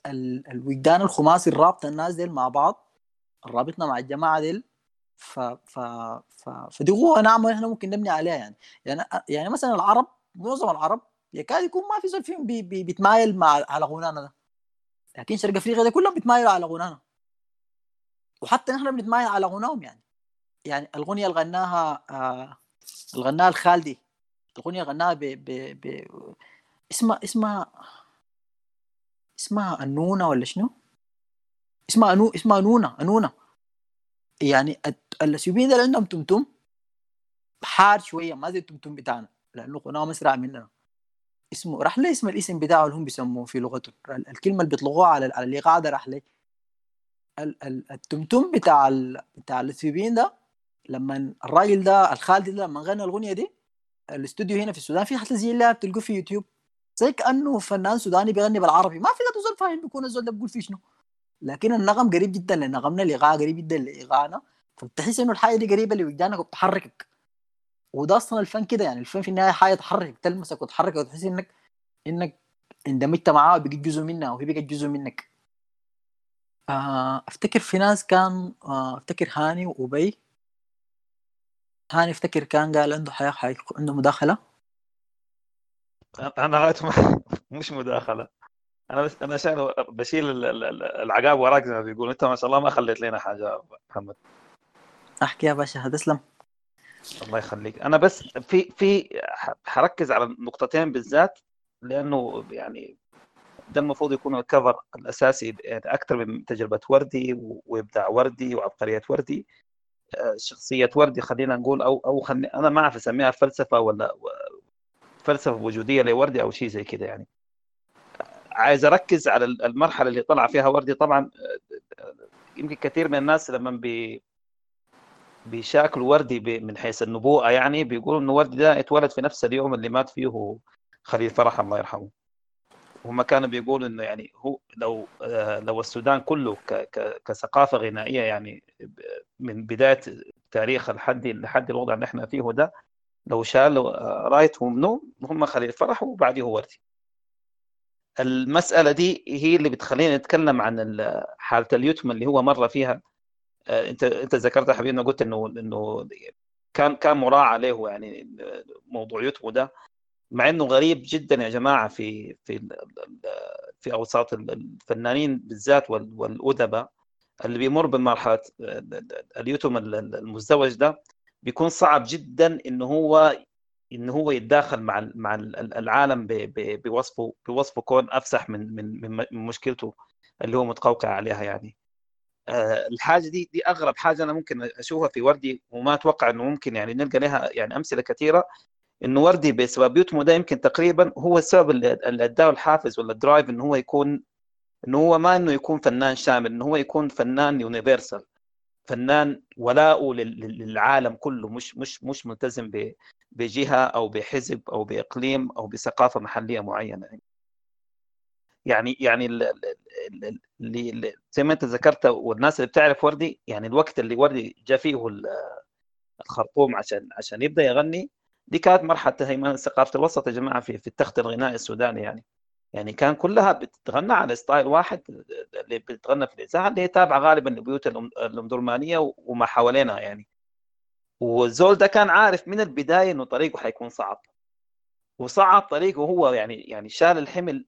ال- الوجدان الخماسي الرابطة الناس ديل مع بعض الرابطنا مع الجماعة ديل. ف ف ف فدي قوة ناعمة إحنا ممكن نبني عليها يعني. يعني يعني مثلا العرب معظم العرب يكاد يكون ما في زول فيهم بي بي بيتمايل مع على غنانا ده. لكن شرق أفريقيا ده كلهم بيتمايلوا على غنانا. وحتى نحن بنتمايل على غناهم يعني. يعني الاغنيه اللي غناها آه اللي غناها الخالدي. الاغنيه غناها ب ب ب اسمها اسمها اسمها أنونا ولا شنو؟ اسمها أنو اسمها نونا أنونا. يعني الأثيوبيين اللي عندهم تمتم حار شوية ما زي التمتم بتاعنا لأنه غناهم أسرع مننا. اسمه رحله اسم الاسم بتاعه اللي هم بيسموه في لغتهم ال- الكلمة اللي بيطلقوها على على الايقاع ده رحله ال- ال- التمتم بتاع ال... بتاع الاثيوبيين ده لما الراجل ده الخالدي ده لما غنى الأغنية دي الاستوديو هنا في السودان في زي لها بتلقوه في يوتيوب. زي كأنه فنان سوداني بيغني بالعربي. ما في زول فاهم بيكون الزول ده بيقول فيه شنو. لكن النغم قريب جدا لنغمنا الايقاع قريب جدا لايقاعنا فبتحس إنه الحاجة دي قريبة لوجدانك وبتحركك. وده أصلا الفن كده يعني الفن في النهاية حاجة تحركك تلمسك وتحركك وتحس إنك إنك اندمجت معاه وبقيت جزء منها وهي بقت جزء منك. آه، أفتكر في ناس كان آه، أفتكر هاني وأبي. هاني أفتكر كان قال عنده حياة حي... عنده مداخلة. أنا غاية ما- مش مداخلة. أنا بس أنا عشان بشيل ال- ال- ال- العقاب وراك زي ما بيقولوا أنت ما شاء الله ما خليت لنا حاجة يا محمد. أحكي يا باشا هتسلم الله يخليك. أنا بس في في حركز على النقطتين بالذات لأنه يعني ده المفروض يكون الكفر الأساسي أكثر من تجربة وردي وإبداع وردي وعبقرية وردي. آه، شخصية وردي خلينا نقول أو أو خلي أنا ما أعرف أسميها فلسفة ولا فلسفة وجودية لوردي أو شيء زي كده يعني. عايز أركز على المرحلة اللي طلع فيها وردي طبعا آه، يمكن كثير من الناس لما بي بيشاكلوا وردي من حيث النبوءة يعني بيقولوا إنه وردي ده اتولد في نفس اليوم اللي مات فيه خليل فرح الله يرحمه. هم كانوا بيقولوا إنه يعني هو لو آه، لو السودان كله كثقافة غنائية يعني من بداية تاريخ لحد لحد الوضع اللي إحنا فيه ده لو شالوا آه، رايتهم نوم هم خليل فرح وبعديه وردي. المسألة دي هي اللي بتخلينا نتكلم عن ال- حالة اليتم اللي هو مر فيها انت انت ذكرت يا حبيبنا قلت إنه إنه كان كان مراعى له يعني موضوع يتمه ده مع إنه غريب جدا يا جماعة في في في أوساط ال- الفنانين بالذات وال- والأدباء اللي بيمر بمرحلة اليتم ال- ال- المزدوج ده بيكون صعب جدا انه هو إن هو يتداخل مع مع ال- العالم بوصفه بوصفه كون أفسح من من من مشكلته اللي هو متقوقع عليها يعني. آه، الحاجة دي دي أغرب حاجة أنا ممكن أشوفها في وردي وما أتوقع إنه ممكن يعني نلقى لها يعني أمثلة كثيرة إنه وردي بسبب يتمه ده يمكن تقريبا هو السبب اللي أداه الحافز ولا الدرايف إنه هو يكون إنه هو ما إنه يكون فنان شامل إنه هو يكون فنان يونيفرسال فنان ولاؤه لل- لل- للعالم كله مش مش مش ملتزم بجهة أو بحزب أو بإقليم أو بثقافة محلية معينة. يعني يعني ال- اللي زي ما انت ذكرت والناس اللي بتعرف وردي يعني الوقت اللي وردي جاء فيه ال- الخرطوم عشان عشان يبدأ يغني دي كانت مرحلة هيمنه ثقافة الوسط يا جماعة في في التخت الغنائي السوداني يعني. يعني كان كلها بتتغنى على ستايل واحد اللي بتتغنى في الإذاعة اللي هي تابعة غالبا لبيوت الامدرمانيه وما حوالينها يعني. والزول ده كان عارف من البداية إنه طريقه حيكون صعب. وصعب طريقه هو يعني يعني شال الحمل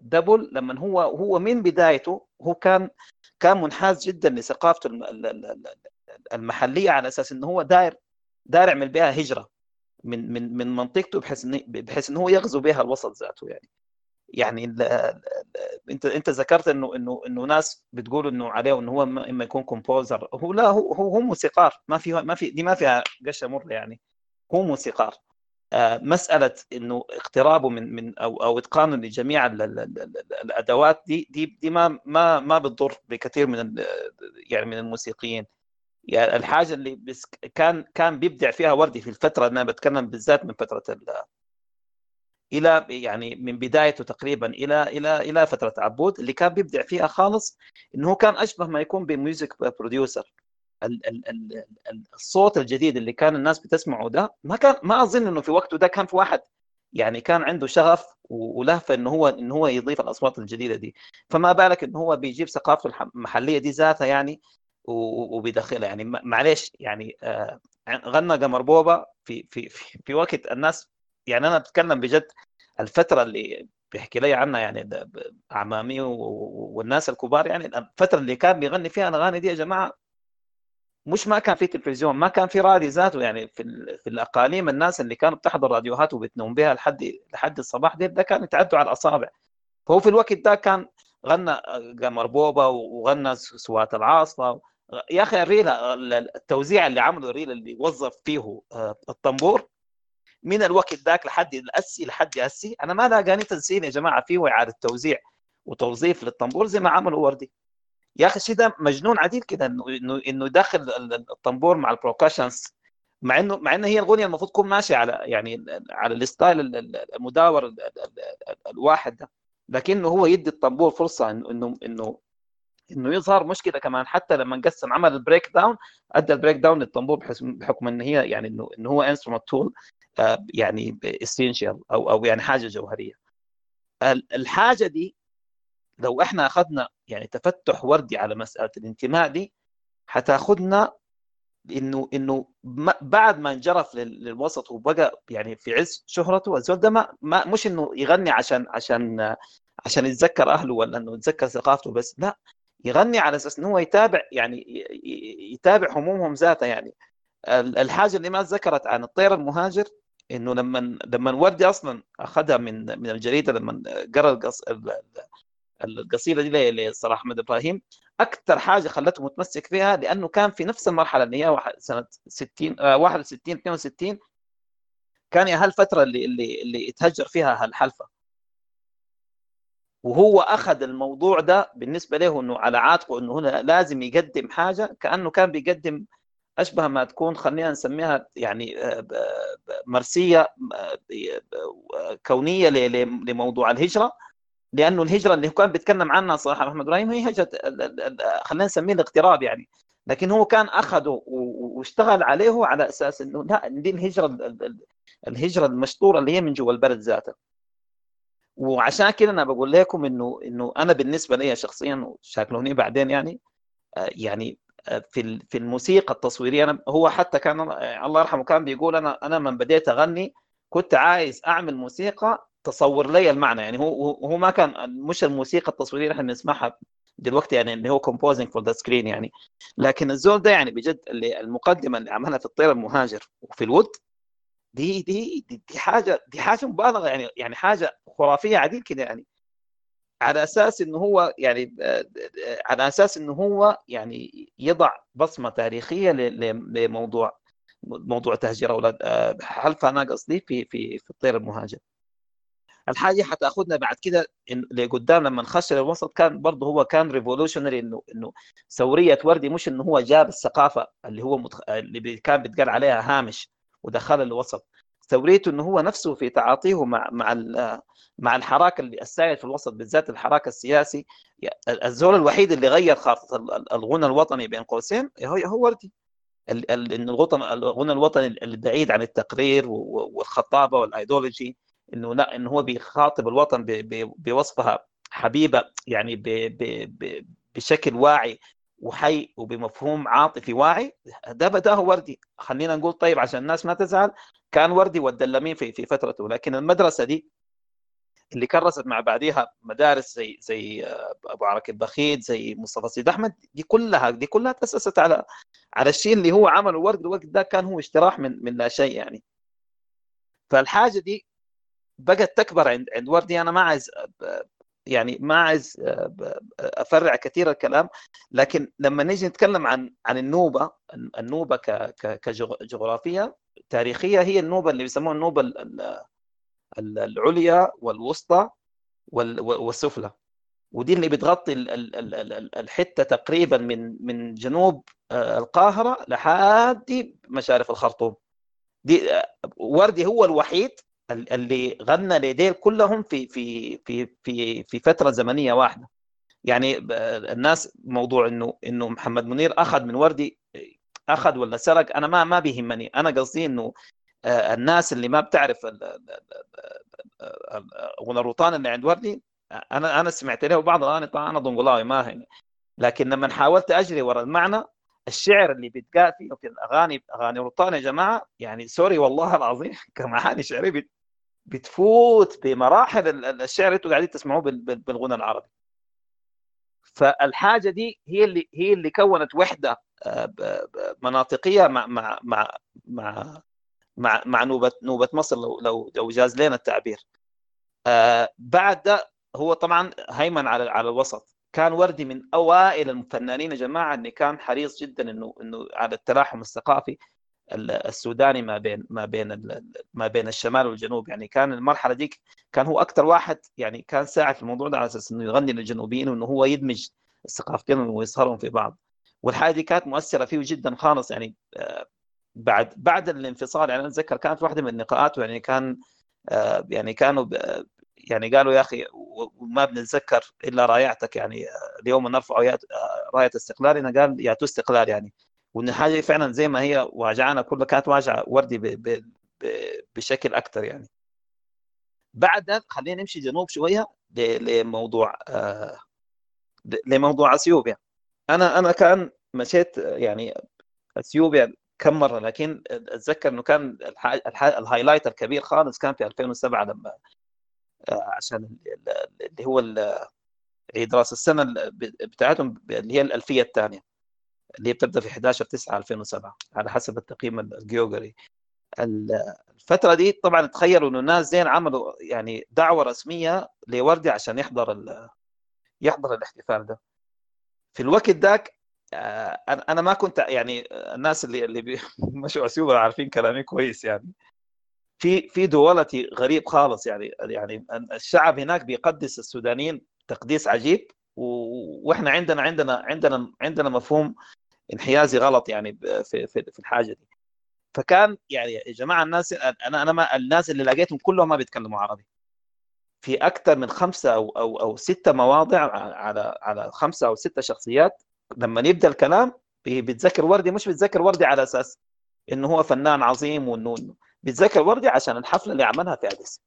double لما هو هو من بدايته هو كان كان منحاز جدا لثقافته الم- ال- ال- ال- المحلية على أساس إنه هو داير داير يعمل بها هجرة من من من منطقته بحيث إنه بحيث إنه هو يغزو بها الوسط ذاته يعني. يعني ال- ال- ال- أنت أنت ذكرت إنه إنه إنه ناس بتقول إنه عليه إنه هو ما- إما يكون composer هو لا هو هو موسيقار. ما في ما في دي ما فيها قشة مرة يعني. هو موسيقار. مسألة إنه اقترابه من من أو أو إتقانه لجميع ال- ال- ال- ال- الأدوات دي دي دي ما ما ما بتضر بكثير من يعني من الموسيقيين. يعني الحاجة اللي بس كان كان بيبدع فيها وردي في الفترة أنا بتكلم بالذات من فترة ال- إلى يعني من بدايته تقريبا إلى إلى إلى فترة عبود اللي كان بيبدع فيها خالص إنه هو كان أشبه ما يكون ب music producer. الصوت الجديد اللي كان الناس بتسمعه ده ما كان ما أظن إنه في وقته ده كان في واحد يعني كان عنده شغف ولهفة إنه هو إنه هو يضيف الأصوات الجديدة دي. فما بالك إنه هو بيجيب ثقافته المحليه دي ذاتها يعني وبيدخلها. يعني معلش يعني آه، غنى قمر بوبا في في في, في وقت الناس يعني أنا بتكلم بجد الفترة اللي بيحكي لي عنها يعني اعمامي والناس الكبار يعني الفترة اللي كان بيغني فيها الأغاني دي يا جماعة مش ما كان في تلفزيون ما كان في راديو ذاته. يعني في في الأقاليم الناس اللي كانوا بتحضر راديوهات وبتنوم بها لحد لحد الصباح دي ده كان يتعدوا على الأصابع. فهو في الوقت ده كان غنى قمر بوبا وغنى سوات العاصفة. يا أخي الريل التوزيع اللي عمله الريل اللي وظف فيه آه، الطنبور من الوقت ذاك لحد الأسي لحد أسي أنا ما لاقاني تنسيق يا جماعة فيه اعاده توزيع وتوظيف للطنبور زي ما عملوا وردي. يا أخي الشيء ده مجنون عديل كده إنه إنه يدخل ال- ال- الطنبور مع ال percussions مع إنه مع إنه هي الأغنية المفروض تكون ماشية على يعني على ال style ال- ال- المداور ال- ال- ال- الواحد ده. لكنه هو يدي الطنبور فرصة إنه إنه إنه يظهر مشكلة كمان. حتى لما قسم عمل ال breakdown أدى ال breakdown للطنبور بحكم إن هي يعني إنه إنه هو instrument tool يعني essential أو أو يعني حاجة جوهرية. ال- الحاجة دي لو إحنا أخذنا يعني تفتح وردي على مسألة الانتماء دي حتاخذنا إنه إنه بعد ما انجرف لل- للوسط وبقى يعني في عز شهرته الزول ده ما, ما مش إنه يغني عشان عشان عشان يتذكر أهله ولا إنه يتذكر ثقافته بس لا يغني على أساس إنه هو يتابع يعني يتابع همومهم ذاتها يعني. ال- الحاجة اللي ما ذكرت عن الطير المهاجر إنه لما لما وردي أصلا أخذها من من الجريدة لما قرأ القصيدة دي لصلاح أحمد إبراهيم. أكثر حاجة خلته متمسك فيها لأنه كان في نفس المرحلة اللي هي سنة 60 آه، 61 62 كان يا هالفترة اللي اللي اللي اتهجر فيها هالحلفة. وهو أخذ الموضوع ده بالنسبة له إنه على عاتقه إنه هنا لازم يقدم حاجة كأنه كان بيقدم أشبه ما تكون خلينا نسميها يعني آه، مرسية آه، ب- كونية لموضوع الهجرة. لأنه الهجرة اللي كان بيتكلم عنها صلاح محمد إبراهيم هي هجرة خلينا نسميه الاغتراب يعني. لكن هو كان أخذه واشتغل عليه على أساس إنه لا دي الهجرة ال- ال- ال- الهجرة المشطورة اللي هي من جوا البلد ذاته. وعشان كده أنا بقول لكم إنه إنه أنا بالنسبة لي شخصيا وشاكلوني بعدين يعني آه، يعني آه، في في الموسيقى التصويرية أنا هو حتى كان آه، الله يرحمه كان بيقول أنا أنا من بديت أغني كنت عايز أعمل موسيقى تصور لي المعنى. يعني هو هو ما كان مش الموسيقى التصويرية اللي إحنا بنسمعها دلوقتي يعني اللي هو composing for the screen يعني. لكن الزول ده يعني بجد اللي المقدمة اللي عملها في الطير المهاجر وفي الود دي دي دي, دي حاجة دي حاجة مبالغة يعني يعني حاجة خرافية عديل كده يعني. على أساس إنه هو يعني آه، آه، على أساس إنه هو يعني يضع بصمة تاريخية لموضوع موضوع تهجير أولاد. آه، حلفه أنا قصدي في في في الطير المهاجر؟ الحاجة حتأخذنا بعد كده لقدام لما نخش للوسط كان برضه هو كان ريفولوشنري انه إنه ثورية وردي مش إنه هو جاب الثقافة اللي هو متخ... اللي كان بيتقال عليها هامش ودخلها الوسط. ثوريته إنه هو نفسه في تعاطيه مع مع مع الحراك اللي السائد في الوسط بالذات الحراك السياسي. الزول الوحيد اللي غير خارطه ال- ال- الغنى الوطني بين قوسين هو وردي. إنه الغنى الوطني البعيد عن التقرير والخطابة والايديولوجي إنه لا إنه هو بيخاطب الوطن بوصفها حبيبة يعني ب- ب- ب- بشكل واعي وحي وبمفهوم عاطفي واعي. ده بدأه وردي. خلينا نقول طيب عشان الناس ما تزعل كان وردي والدلمين في في فترته. لكن المدرسة دي اللي كرست مع بعديها مدارس زي زي أبو عرك البخيت زي مصطفى سيد أحمد دي كلها دي كلها تأسست على على الشيء اللي هو عمله. ورد الوقت ده كان هو اشتراح من من لا شيء يعني. فالحاجة دي بقت تكبر عند عند وردي. أنا ما عايز يعني ما عايز أفرع كثير الكلام لكن لما نيجي نتكلم عن عن النوبة النوبة كجغرافيه تاريخية هي النوبة اللي بيسموها النوبة ال- ال- ال- العليا والوسطى وال- والسفلى. ودي اللي بتغطي ال- ال- ال- ال- ال- الحتة تقريبا من من جنوب القاهرة لحد مشارف الخرطوم. دي وردي هو الوحيد ال- اللي غنى لديل كلهم في في في في في فترة زمنية واحدة. يعني الناس موضوع إنه إنه محمد منير أخذ من وردي أخذ ولا سرق أنا ما ما بيهمني. أنا قصدي إنه آه، الناس اللي ما بتعرف الروطان اللي عند وردي أنا أنا سمعت له بعض الاغاني طبعا أنا ضنقلاوي ما هي لكن لما حاولت أجري ورا المعنى الشعر اللي بيتقال فيه في الأغاني أغاني روطان يا جماعة يعني سوري والله العظيم كمعاني شعريه بتفوت بمراحل ال- ال- الشعر اللي أنتوا قاعدين تسمعوه بال- بال- بالغنى العربي. فالحاجة دي هي اللي هي اللي كونت وحدة آه، مناطقية مع مع مع مع مع, مع نوبه نوبة مصر لو لو لو جاز لنا التعبير. آه بعد ده هو طبعا هيمن على على الوسط. كان وردي من أوائل الفنانين يا جماعة اللي كان حريص جدا انه إنه على التلاحم الثقافي. ال- السوداني ما بين ما بين ما بين الشمال والجنوب. يعني كان المرحلة ديك كان هو أكثر واحد يعني كان ساعد في الموضوع ده على أساس إنه يغني للجنوبيين وإنه هو يدمج الثقافتين ويصهرهم في بعض. والحاجة دي كانت مؤثرة فيه جدا خالص. يعني آه، بعد بعد الانفصال يعني أنا أتذكر كانت واحدة من لقاءاته يعني كان آه، يعني كانوا يعني قالوا يا أخي وما بنتذكر إلا رايعتك يعني آه، اليوم نرفع راية استقلالنا. قال يا استقلال يعني. وإن الحاجة فعلا زي ما هي واجعنا كلها كانت واجعة وردي ب- ب- ب- بشكل أكثر يعني. بعد خلينا نمشي جنوب شوية لموضوع آه، لموضوع أثيوبيا. أنا أنا كان مشيت آه، يعني أثيوبيا كم مرة لكن أتذكر إنه كان الهايلايت الكبير خالص كان في 2007 لما آه، عشان ال- ال- اللي هو عيد راس السنة ال- بتاعتهم اللي هي الألفية الثانية. اللي بتبدأ في 11 9 2007 على حسب التقييم الجيوغري ال- الفترة دي طبعا تخيلوا إنه الناس زين عملوا يعني دعوة رسمية لوردي عشان يحضر يحضر الاحتفال ده. في الوقت ذاك آه، أنا ما كنت يعني الناس اللي اللي مشوا اثيوبيا عارفين كلامي كويس يعني. في في دوالتي غريب خالص يعني يعني الشعب هناك بيقدس السودانيين تقديس عجيب وإحنا عندنا عندنا عندنا عندنا مفهوم انحيازي غلط يعني في في في الحاجة دي. فكان يعني يا جماعة الناس أنا أنا ما الناس اللي لقيتهم كلهم ما بيتكلموا عربي. في أكثر من خمسة أو أو أو ستة مواضع على على خمسة أو ستة شخصيات لما يبدأ الكلام بي- بيتذكر وردي مش بيتذكر وردي على أساس إنه هو فنان عظيم وانه بيتذكر وردي عشان الحفلة اللي عملها في أديس.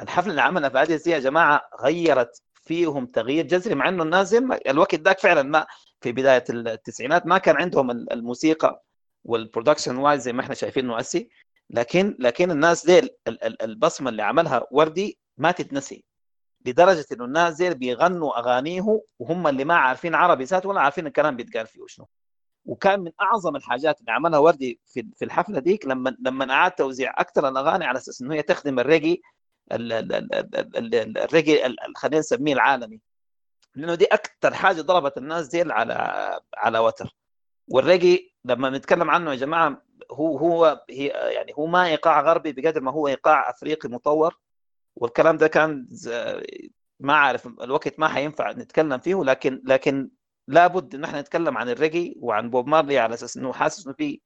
الحفلة اللي عملها في أديس دي يا جماعة غيرت فيهم تغيير جذري مع إنه الناس الوقت ذاك فعلا ما في بداية التسعينات ما كان عندهم ال- الموسيقى وال production wise زي ما إحنا شايفين مؤسي لكن لكن الناس دي ال- ال- البصمة اللي عملها وردي ما تتنسي. لدرجة إنه الناس دي بيغنوا اغانيه وهم اللي ما عارفين عربي ذات ولا عارفين الكلام بيتقال فيه وشنو. وكان من أعظم الحاجات اللي عملها وردي في في الحفلة ديك لما لما أعاد توزيع أكثر الأغاني على أساس إنه هي تخدم الريجي ال- ال- ال- ال- ال- ال- الريجي ال- ال- خلينا نسميه العالمي. لأنه دي أكثر حاجة ضربت الناس دي على على وتر. والريجي لما نتكلم عنه يا جماعة هو هو هي يعني هو ما إيقاع غربي بقدر ما هو إيقاع أفريقي مطور. والكلام ده كان ما أعرف الوقت ما حينفع نتكلم فيه لكن لكن لابد إن إحنا نتكلم عن الريجي وعن بوب مارلي على أساس إنه حاسس إنه في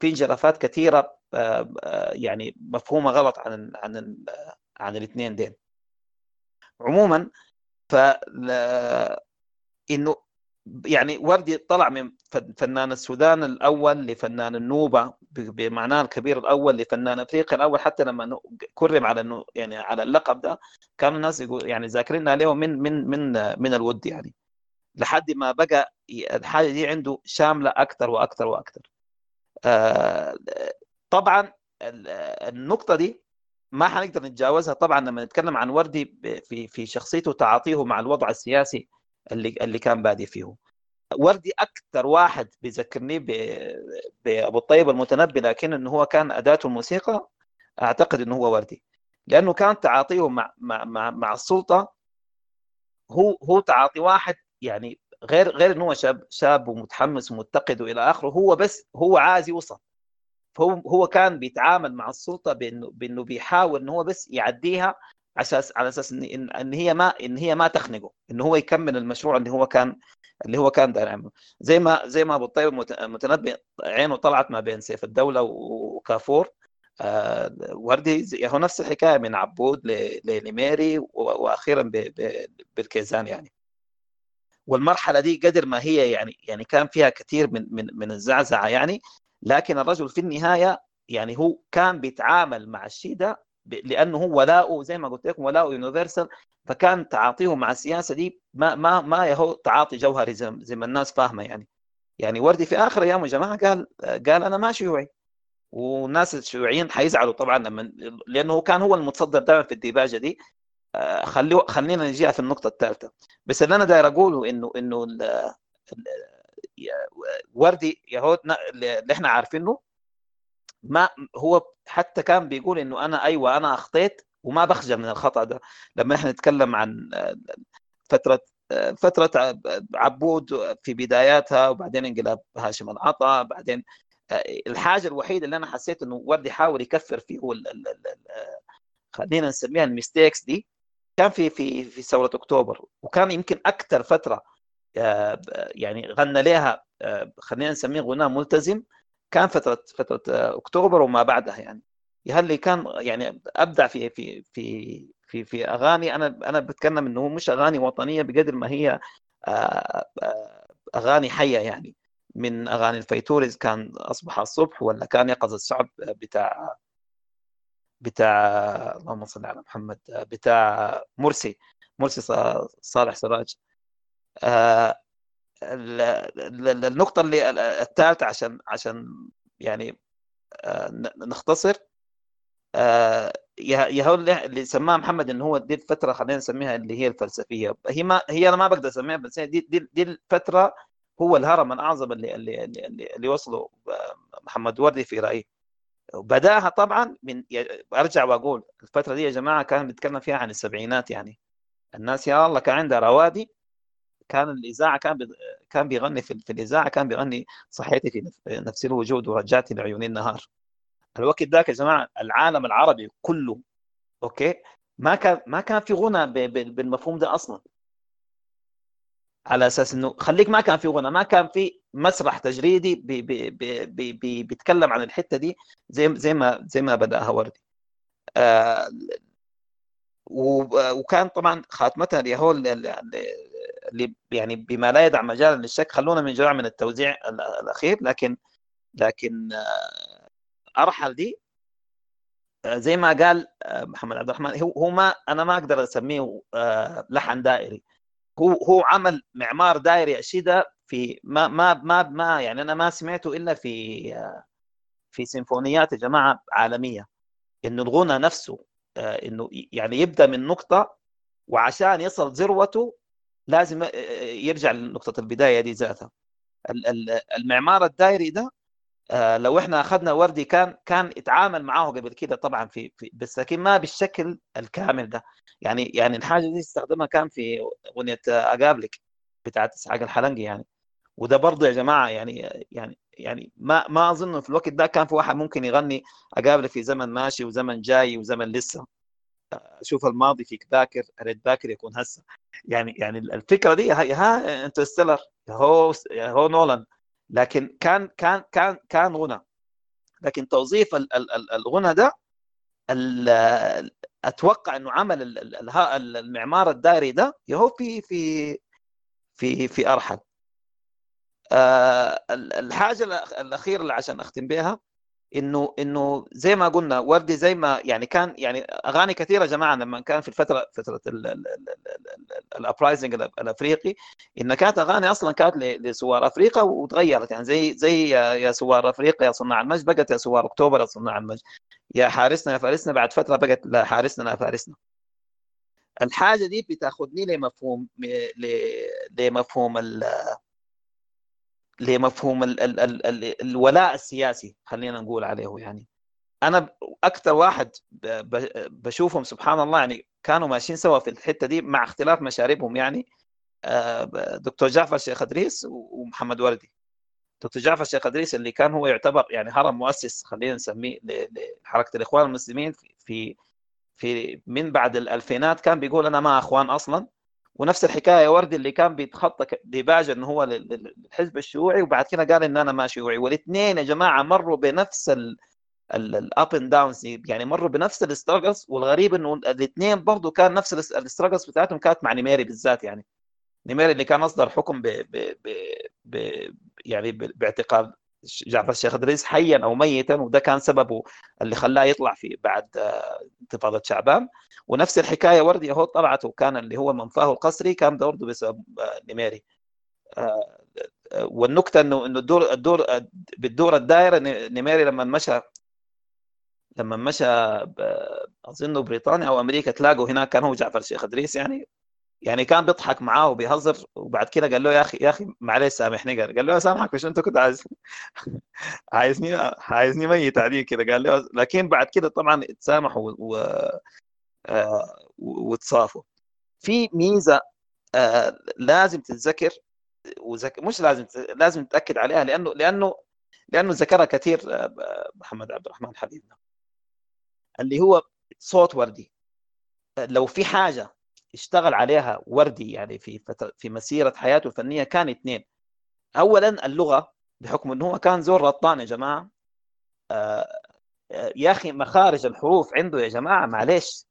في انجرافات كثيرة آه، آه، يعني مفهومة غلط عن عن عن الاثنين دين عموما ف إنه يعني وردي طلع من فن- فنان السودان الأول لفنان النوبة بمعناه الكبير الأول لفنان افريقيا الأول حتى لما كرم على يعني على اللقب ده كانوا الناس يقول يعني ذاكرين عليه من من من من الود يعني. لحد ما بقى الحاجة دي عنده شاملة أكثر وأكثر وأكثر آه، طبعا ال- النقطة دي ما حنقدر نتجاوزها. طبعا لما نتكلم عن وردي في في شخصيته وتعاطيه مع الوضع السياسي اللي اللي كان بادي فيه. وردي أكثر واحد بيذكرني بابو الطيب المتنبي لكن إنه هو كان اداته الموسيقى أعتقد إنه هو وردي. لأنه كان تعاطيه مع مع مع, مع السلطة. هو هو تعاطي واحد يعني غير غير إنه هو شاب شاب ومتحمس ومتقد وإلى آخره. هو بس هو عايز يوصل. فهو هو كان بيتعامل مع السلطة بانه بإنه بيحاول انه هو بس يعديها أساس على أساس ان ان هي ما إن هي ما تخنقه إن هو يكمل المشروع اللي هو كان اللي هو كان داير يعمله. زي ما زي ما أبو الطيب مت- متنبي عينه طلعت ما بين سيف الدولة وكافور. آه، وردي هو نفس الحكاية من عبود ل- لنميري و- وأخيرا بالكيزان يعني. والمرحلة دي قدر ما هي يعني يعني كان فيها كثير من من من الزعزعة يعني. لكن الرجل في النهاية يعني هو كان بيتعامل مع الشيء ده لأنه هو ولاؤه زي ما قلت لكم ولاؤه يونيفرسال فكان تعاطيه مع السياسة دي ما ما ما يهو تعاطي جوهري زي, ما الناس فاهمة يعني. يعني وردي في آخر أيامه يا جماعة قال قال أنا ما شيوعي. والناس الشيوعيين حيزعلوا طبعا لما لأنه كان هو المتصدر دائما في الديباجة دي. آه، خلينا نجيها في النقطة الثالثة. بس اللي أنا داير أقوله إنه إنه وردي يهود اللي إحنا عارفينه ما هو حتى كان بيقول إنه أنا أيوه أنا أخطيت وما بخجل من الخطأ ده. لما إحنا نتكلم عن فترة فترة عبود في بداياتها وبعدين انقلاب هاشم العطا بعدين الحاجة الوحيدة اللي أنا حسيت إنه وردي حاول يكفر فيه ال- خلينا نسميها الميستيكس دي كان في في في ثورة أكتوبر وكان يمكن أكثر فترة آه، يعني غنى لها آه، خلينا نسميه غناء ملتزم. كان فترة فترة آه، أكتوبر وما بعدها يعني. يهلي كان يعني أبدع في في في في في أغاني أنا أنا بتكلم إنه مش أغاني وطنية بقدر ما هي آه، آه، أغاني حية يعني. من أغاني الفيتوريز كان أصبح الصبح ولا كان يقظ الشعب بتاع بتاع اللهم صل على محمد بتاع مرسي مرسي صالح سراج. آه، النقطة اللي الثالثة عشان عشان يعني آه، نختصر آه، يا اللي سماها محمد إنه هو دي الفترة خلينا نسميها اللي هي الفلسفية. هي ما هي أنا ما بقدر أسميها بس دي دي, دي الفترة هو الهرم الأعظم اللي اللي اللي, اللي, وصله آه، محمد وردي في رأيي. بداها طبعا من أرجع وأقول الفترة دي يا جماعة كان بيتكلم فيها عن السبعينات يعني. الناس يا الله كان عندها روادي كان الإذاعة كان. كان بيغني في, الإذاعة كان بيغني صحيتي في نف- نفس الوجود ورجعتي لعيون النهار الوقت ذاك يا جماعة العالم العربي كله أوكي ما كان ما كان في غنى. بالمفهوم ده أصلا على أساس إنه خليك ما كان في غنى ما كان في مسرح تجريدي بي... بي... بي... بي... بي... بيتكلم عن الحتة دي زي زي ما زي ما بدأها وردي آه وكان طبعا خاتمتها اللي يعني بما لا يدع مجالا للشك خلونا من جماعة من التوزيع ال- الأخير. لكن لكن آه، أرحل دي آه، زي ما قال آه، محمد عبد الرحمن هو هو ما أنا ما أقدر أسميه لحن دائري. هو هو عمل معمار دائري أشيدة في ما ما ما ما يعني أنا ما سمعته إلا في في سيمفونيات يا جماعة عالمية. انه الغنى نفسه إنه يعني يبدأ من نقطة وعشان يصل ذروته لازم آه، يرجع لنقطة البداية دي ذاتها. ال- ال- المعمار الدائري ده آه، لو إحنا أخذنا وردي كان كان اتعامل معاه قبل كده طبعا في, في بس لكن ما بالشكل الكامل ده. يعني يعني الحاجة دي استخدمها كان في أغنية آه، أقابلك بتاعت إسحاق الحلنجي يعني. وده برضه يا جماعة يعني يعني يعني ما ما أظن في الوقت ده كان في واحد ممكن يغني أقابلك في زمن ماشي وزمن جاي وزمن لسه. أشوف الماضي فيك ذاكر أريد باكر يكون هسه. يعني يعني الفكرة دي ها, ها انترستيلر هو هو نولان. لكن كان كان كان كان غنى. لكن توظيف ال- ال- ال- الغنى ده أتوقع إنه عمل المعمار الدائري ده هو في في في في أرحل. ال- الحاجة الأخيرة اللي عشان أختم بها إنه إنه زي ما قلنا وردي زي ما يعني كان يعني أغاني كثيرة جماعة لما كان في الفترة فترة ال uprising الأفريقي انها كانت أغاني أصلا كانت لثوار أفريقيا وتغيرت. يعني زي زي يا ثوار أفريقيا يا صناع المجد بقت يا ثوار أكتوبر يا صناع المجد. يا حارسنا يا فارسنا بعد فترة بقت لا حارسنا يا فارسنا. الحاجة دي بتاخذني لمفهوم لمفهوم ال لمفهوم ال ال ال ال الولاء السياسي خلينا نقول عليه يعني. أنا أكثر واحد بشوفهم سبحان الله يعني كانوا ماشيين سوا في الحتة دي مع اختلاف مشاربهم يعني. آه، دكتور جعفر شيخ أدريس ومحمد وردي. دكتور جعفر شيخ أدريس اللي كان هو يعتبر يعني هرم مؤسس خلينا نسميه لحركة الإخوان المسلمين في في من بعد الألفينات كان بيقول أنا ما أخوان أصلا. ونفس الحكاية وردي اللي كان بيتخطى ديباجة إنه هو لل- لل- للحزب الشيوعي وبعد كده قال إن أنا ما شيوعي. والإثنين يا جماعة مروا بنفس ال up and downs يعني مروا بنفس ال struggles والغريب إنه الإثنين برضه كان نفس ال struggles بتاعتهم كانت مع نيميري بالذات يعني. نيميري اللي كان أصدر حكم ب ب ب ب يعني باعتقال جعفر الشيخ إدريس حيا أو ميتا وده كان سببه اللي خلاه يطلع في بعد آه، انتفاضة شعبان. ونفس الحكاية وردي أهو طلعت وكان اللي هو منفاه القسري كان برضه بسبب آه، نيميري آه، والنكتة إنه إنه الدور الدور بالدور الدائرة ن- نيميري لما مشى لما مشى أظنه بريطانيا أو أمريكا تلاقوا هناك كان هو جعفر الشيخ إدريس يعني. يعني كان بيضحك معاه وبيهزر وبعد كده قال له يا أخي يا أخي معلش سامحني قال له سامحك مش انت كنت عايز عايزني عايزني ميت عليك كده قال له لكن بعد كده طبعا اتسامحوا و... آه، وتصافوا في ميزة آه، لازم تتذكر وزك... مش لازم لازم تاكد عليها لأنه لأنه لأنه ذكرها كثير آه، محمد عبد الرحمن حبيبنا اللي هو صوت وردي. لو في حاجة اشتغل عليها وردي يعني في فترة في مسيرة حياته الفنية كان اثنين. اولا اللغة بحكم إنه هو كان زور رطان يا جماعة. آه، آه، يا أخي مخارج الحروف عنده يا جماعة معلش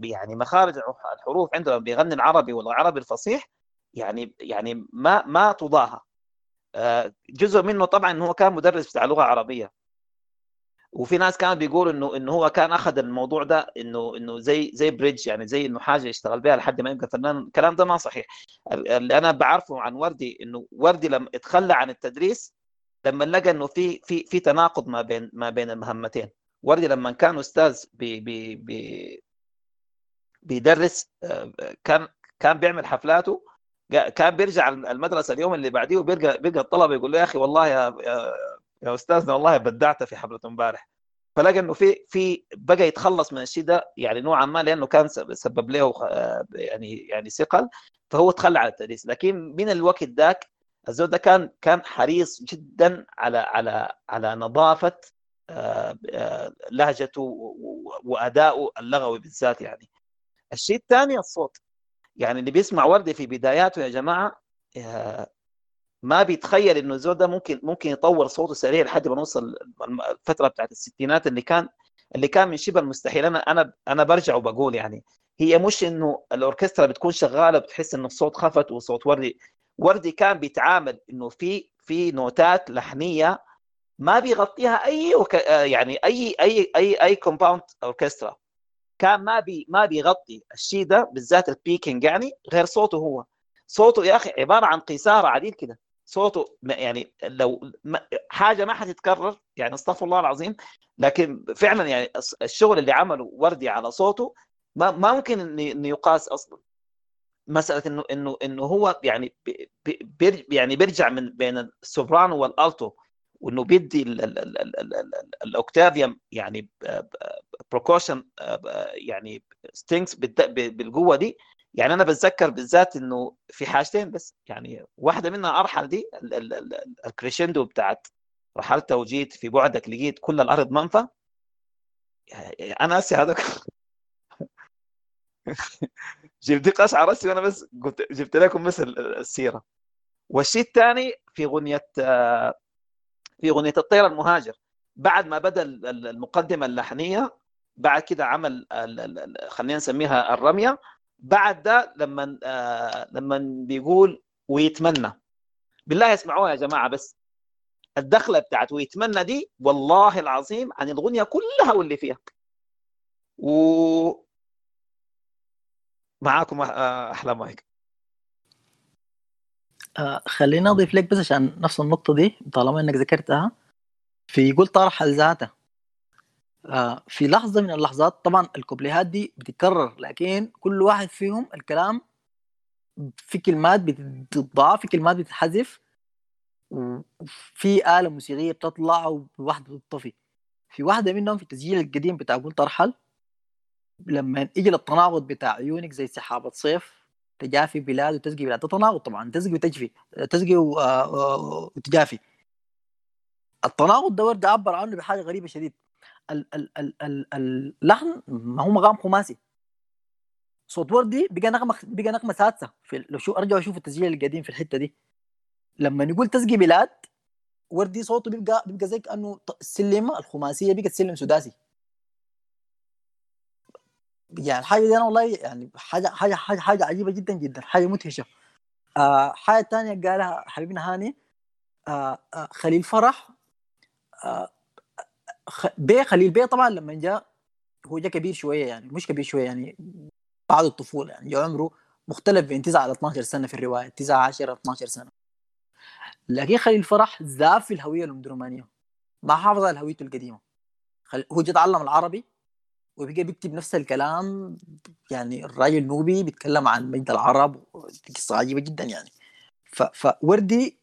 يعني مخارج الحروف عنده لما بيغني العربي ولا العربي الفصيح يعني يعني ما ما تضاهى. آه، جزء منه طبعا هو كان مدرس بتاع لغة عربية. وفي ناس كانوا بيقولوا انه إنه هو كان أخذ الموضوع ده انه إنه زي زي بريدج يعني زي إنه حاجة يشتغل بها لحد ما يبقى فنان الكلام ده ما صحيح. اللي أنا بعرفه عن وردي إنه وردي لما اتخلى عن التدريس لما لقى إنه في في في تناقض ما بين ما بين المهمتين. وردي لما كان أستاذ بي بي بي بيدرس آه، كان كان بيعمل حفلاته. كان بيرجع المدرسة اليوم اللي بعديه وبيلقى بيلقى الطلبة يقول له يا أخي والله يا يا, أستاذنا والله بدعت في حفلة امبارح. فلقى إنه في في بقى يتخلص من الشيء ده يعني نوعا ما لأنه كان سب- سبب له آه، يعني يعني ثقل فهو تخلى عن التدريس. لكن من الوقت ذاك الزول ده كان كان حريص جدا على على على نظافة آه، آه، لهجته وادائه اللغوي بالذات يعني. الشيء الثاني الصوت. يعني اللي بيسمع وردي في بداياته يا جماعة ما بيتخيل إنه الزول ده ممكن ممكن يطور صوته سريع لحد ما نوصل الفترة بتاعت الستينات اللي كان اللي كان من شبه المستحيل. أنا أنا أنا برجع وبقول يعني هي مش إنه الأوركسترا بتكون شغالة بتحس إنه الصوت خفت وصوت وردي. وردي كان بيتعامل إنه في في نوتات لحنية ما بيغطيها أي وك... يعني اي اي اي أي compound اوركسترا كان ما بي ما بيغطي الشيء ده بالذات ال backing يعني غير صوته هو. صوته يا أخي عبارة عن قيثاره عديل كده. صوته يعني لو حاجة ما حتتكرر يعني أستغفر الله العظيم لكن فعلا يعني الشغل اللي عمله وردي على صوته ما ما ممكن انه يقاس أصلا. مسألة انه انه إنه هو يعني بي يعني بيرجع من بين السوبرانو وال alto وإنه بيدي ال- ال- ال- ال- ال- ال- الاوكتافيوم يعني percussion يعني strings بالقوة دي. يعني أنا بتذكر بالذات إنه في حاجتين بس يعني واحدة منها أرحل دي ال- ال- ال- ال crescendo بتاعت رحلت وجيت في بعدك لقيت كل الأرض منفى. يعني أنا هسه هذا جبت قشعر رأسي وأنا بس قلت جبت لكم بس ال- السيرة. والشيء الثاني في غنيه آه، في غنيه الطير المهاجر. بعد ما بدأ ال- ال- المقدمة اللحنية بعد كده عمل خلينا نسميها الرمية. بعد ده لما آه، لما بيقول ويتمنى. بالله اسمعوها يا جماعة بس. الدخلة بتاعت ويتمنى دي والله العظيم عن الاغنيه كلها واللي فيها. و معاكم آه، أحلى مايك. آه خليني أضيف لك بس عشان نفس النقطة دي طالما إنك ذكرتها. في قول طرح ذاته في لحظة من اللحظات طبعا الكوبليهات دي بتتكرر لكن كل واحد فيهم الكلام في كلمات بتتضاع في كلمات بتتحذف وفي آلة موسيقية بتطلع وواحدة بتطفي. في واحدة منهم في التسجيل القديم بتاع قول ترحل لما يجي للتناقض بتاع عيونك زي سحابة صيف تجافي بلاد وتسقي بلاد. تناقض طبعا تسقي وتجفي تسقي و- آه، وتجافي. التناقض ده ورد عبر عنه بحاجة غريبة شديد. اللحن ما هو مقام خماسي. صوت وردي بقى نغمة بقى نغمة سادسة في لو شو أرجع أشوف التسجيل القديم في الحتة دي. لما نقول تسقي بلاد وردي صوته بيبقى بيبقى زي كأنه السلم الخماسية بقت سلم سداسي. يعني الحاجة دي أنا والله يعني حاجة حاجة حاجة, حاجة عجيبة جدا جدا حاجة مدهشه آه حاجة ثانية قالها حبيبنا هاني. آه آه خليل فرح. آه خ... بيه خليل بيه طبعا لما جاء هو جاء كبير شوية يعني مش كبير شوية يعني بعد الطفولة يعني جاء عمره مختلف بين 9 على 12 سنة في الرواية 9 10 12 سنة لكن خليل فرح زاف في الهوية الامدرمانيه ما حافظ على هويته القديمة. هو جا تعلم العربي وبقى بيكتب نفس الكلام يعني الراجل نوبي بيتكلم عن مجد العرب قصة عجيبة جدا يعني. فوردي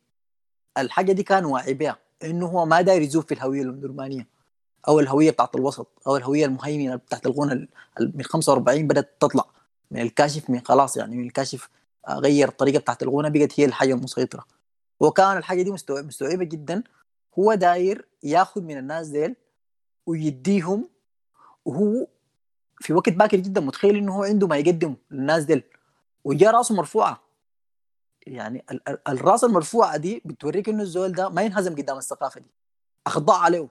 الحاجة دي كان واعي بها إنه هو ما داير يزوف في الهوية الامدرمانيه أو الهوية بتاعت الوسط أو الهوية المهيمنة بتاعت الغنى ال- ال- من 45 بدأت تطلع. من الكاشف من خلاص يعني من الكاشف آه، غير الطريقة بتاعت الغنى بقت هي الحاجة المسيطرة. وكان الحاجة دي مستوعب مستوعبة جدا. هو داير ياخذ من الناس ديل ويديهم وهو في وقت باكر جدا متخيل إنه هو عنده ما يقدمه للناس ديل. وجاء راسه مرفوعة. يعني ال- ال- الراس المرفوعة دي بتوريك إنه الزول ده ما ينهزم قدام الثقافة دي. أخضع عليه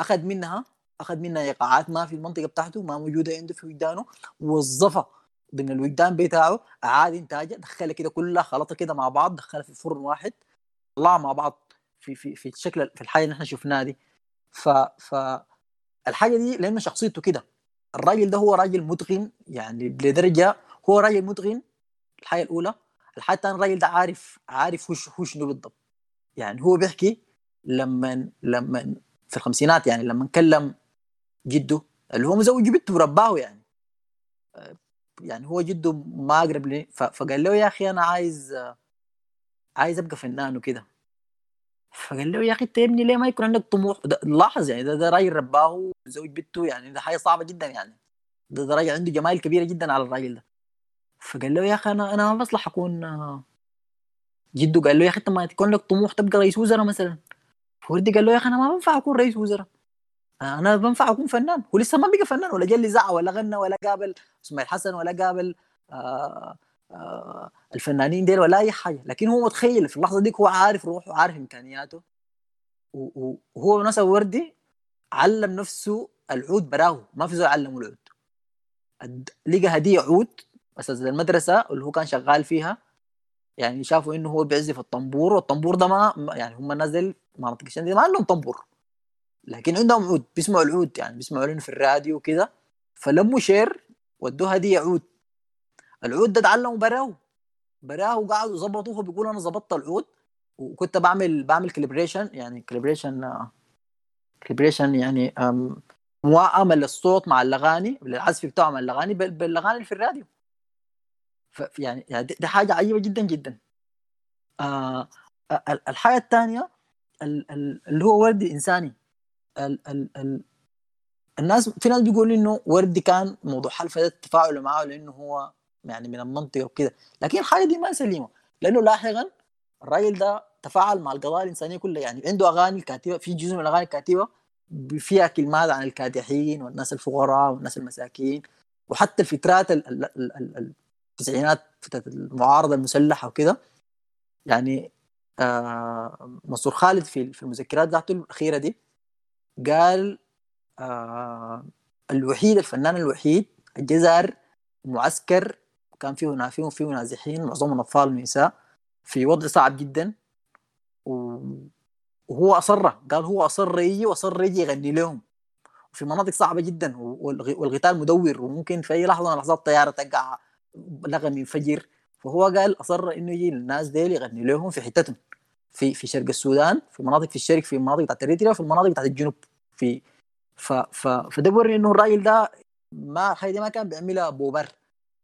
أخذ منها أخذ منها ايقاعات ما في المنطقة بتاعته ما موجودة عنده في وجدانه وظفها ضمن الوجدان بتاعه. اعاد انتاجها دخلها كده كلها خلطها كده مع بعض دخلها في فرن واحد طلعها مع بعض في في في الشكل في الحاجة اللي إحنا شفناها دي. ف ف الحاجة دي لأنه شخصيته كده. الراجل ده هو راجل متقن يعني لدرجة هو راجل متقن. الحاجة الأولى. الحاجة الثانية الراجل ده عارف عارف هو شنو بالضبط. يعني هو بيحكي لما لما في الخمسينات يعني لما كلم جده اللي هو مزوج بنته ورباه يعني. يعني هو جده ما أقرب لي فقال له يا أخي أنا عايز عايز أبقى فنان وكده. فقال له يا أخي أنت يا ابني ليه ما يكون عندك طموح؟ لاحظ يعني ده, ده راجل رباه وزوج بنته يعني ده حاجة صعبة جدا يعني. ده, ده راجل عنده جمال كبيرة جدا على الراجل ده. فقال له يا أخي أنا أنا ما بصلح أكون جده قال له يا أخي أنت ما تكون لك طموح تبقى رئيس وزراء مثلا. فوردي قال له يا أخي أنا ما بنفع أكون رئيس وزراء. أنا بنفع أكون فنان. هو لسه ما بقى فنان ولا جلي زعق ولا غنى ولا قابل إسماعيل حسن ولا قابل آه آه الفنانين ديل ولا أي حاجة. لكن هو متخيل في اللحظة ديك هو عارف روحه وعارف إمكانياته. وهو نفسه وردي علم نفسه العود براه. ما في زول علمه العود. لقى هدية عود أساتذة المدرسة اللي هو كان شغال فيها. يعني شافوا إنه هو بيعزف الطنبور والطنبور ده ما يعني هم دي مناطق الشمال دي ما عندهم طنبور. لكن عندهم عود بيسمعوا العود يعني بيسمعوا لنا في الراديو وكده. فلموا share ودوه هديه عود. العود ده اتعلموا براه براه وقعدوا ظبطوه بيقول أنا ظبطت العود. وكنت بعمل بعمل calibration يعني calibration calibration يعني موائمه للصوت مع الأغاني للعزف بتاعه مع الأغاني بال- بالأغاني اللي في الراديو. يعني يعني دي حاجة عجيبة جدا جدا. آه ال- الحاجة الثانية اللي هو وردي إنساني. ال ال ال الناس في ناس بيقولوا إنه وردي كان موضوع حلفة ده التفاعل معه لإنه هو يعني من المنطقة وكده. لكن الحاجة دي ما سليمة. لأنه لاحقا الراجل ده تفاعل مع القضايا الإنسانية كلها. يعني عنده أغاني الكاتبه في جزء من الأغاني الكاتبة فيها كلمات عن الكادحين والناس الفقراء والناس المساكين. وحتى الفترات ال- ال- ال- ال- التسعينات فتره المعارضة المسلحة وكده. يعني آه منصور خالد في في المذكرات بتاعته الأخيرة دي قال آه الوحيد الفنان الوحيد الجزائر معسكر كان فيه نافين وفيه نازحين معظمهم أطفال ونساء في وضع صعب جدا. وهو اصر قال هو أصر يجي وأصر يجي يغني لهم. في مناطق صعبة جدا والق- والقتال مدور وممكن في أي لحظة من اللحظات طيارة تقع لغم ينفجر فهو قال أصر إنه يجي للناس ديل يغني لهم في حتتهم في في شرق السودان في مناطق في الشرق في مناطق بتاعت إريتريا وفي المناطق بتاعت الجنوب في ف ف فده بيوري إنه الراجل ده ما الحاجة ما كان بيعملها بوبر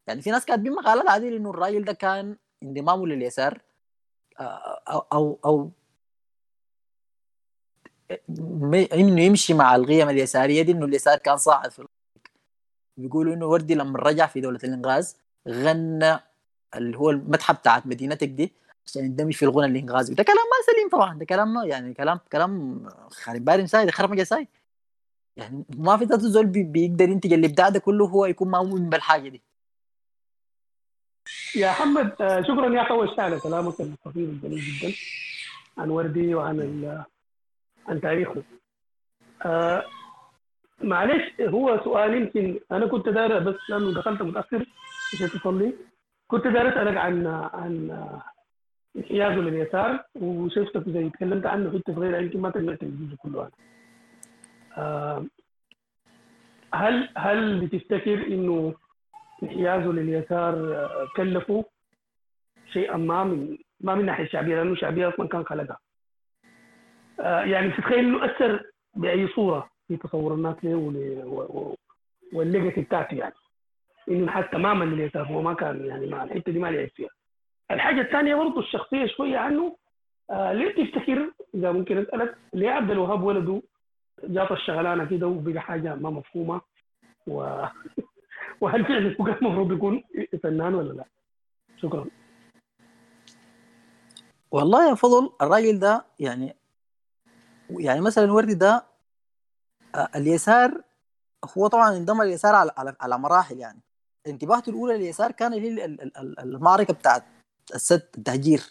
يعني في ناس كاتبين مقالات عادي إنه الراجل ده كان انضمامه لليسار آه، أو أو, أو إنه يمشي مع القيم اليسارية دي إنه اليسار كان صاعد في بيقولوا إنه وردي لما رجع في دولة الإنقاذ غنى اللي هو المتحف بتاعت مدينتك دي عشان يندمج في الغنى الإنقاذي ده كلام ما سليم طبعا ده كلام يعني كلام كلام خارم بارم ساي ده خرم ساي. يعني ما في ذاته زول بي- بيقدر ينتج الإبداع ده كله هو يكون مؤمن بالحاجة دي. يا محمد آه، شكرا يا شيء على كلامك الخفيف الجميل جدا. عن وردي وعن عن تاريخه. آه معلش هو سؤال يمكن أنا كنت داير بس لأنه دخلت متأخر. مشيت تصلي. كنت داير أسألك عن عن انحيازه لليسار وشفتك زي تكلمت عنه حتة صغيره يمكن ما تقدر الجزء كله. آه هل هل بتفتكر إنه انحيازه لليسار كلفه شيئا؟ ما من ما من ناحية الشعبيه لأنه الشعبيه أصلا كان خلقها. آه، يعني بتتخيل إنه أثر بأي صورة في تصور الناس له والليجاسي بتاعته يعني. إنه انحاز تماما لليسار هو ما كان يعني ما الحتة دي ما لعب فيها الحاجة الثانية برضه الشخصية شوية عنه آه ليه تفتكر؟ إذا ممكن أسألك ليه عبد الوهاب ولده جات الشغلانة كده وبقى حاجة ما مفهومة؟ و... وهل فعلا هو كان المفروض يكون فنان ولا لا؟ شكرا. والله يا فضل الراجل ده يعني يعني مثلا وردي ده آه، اليسار هو طبعا انضم اليسار على على, على مراحل يعني. انتباهته الأولى لليسار كان المعركة بتاعت السد التهجير.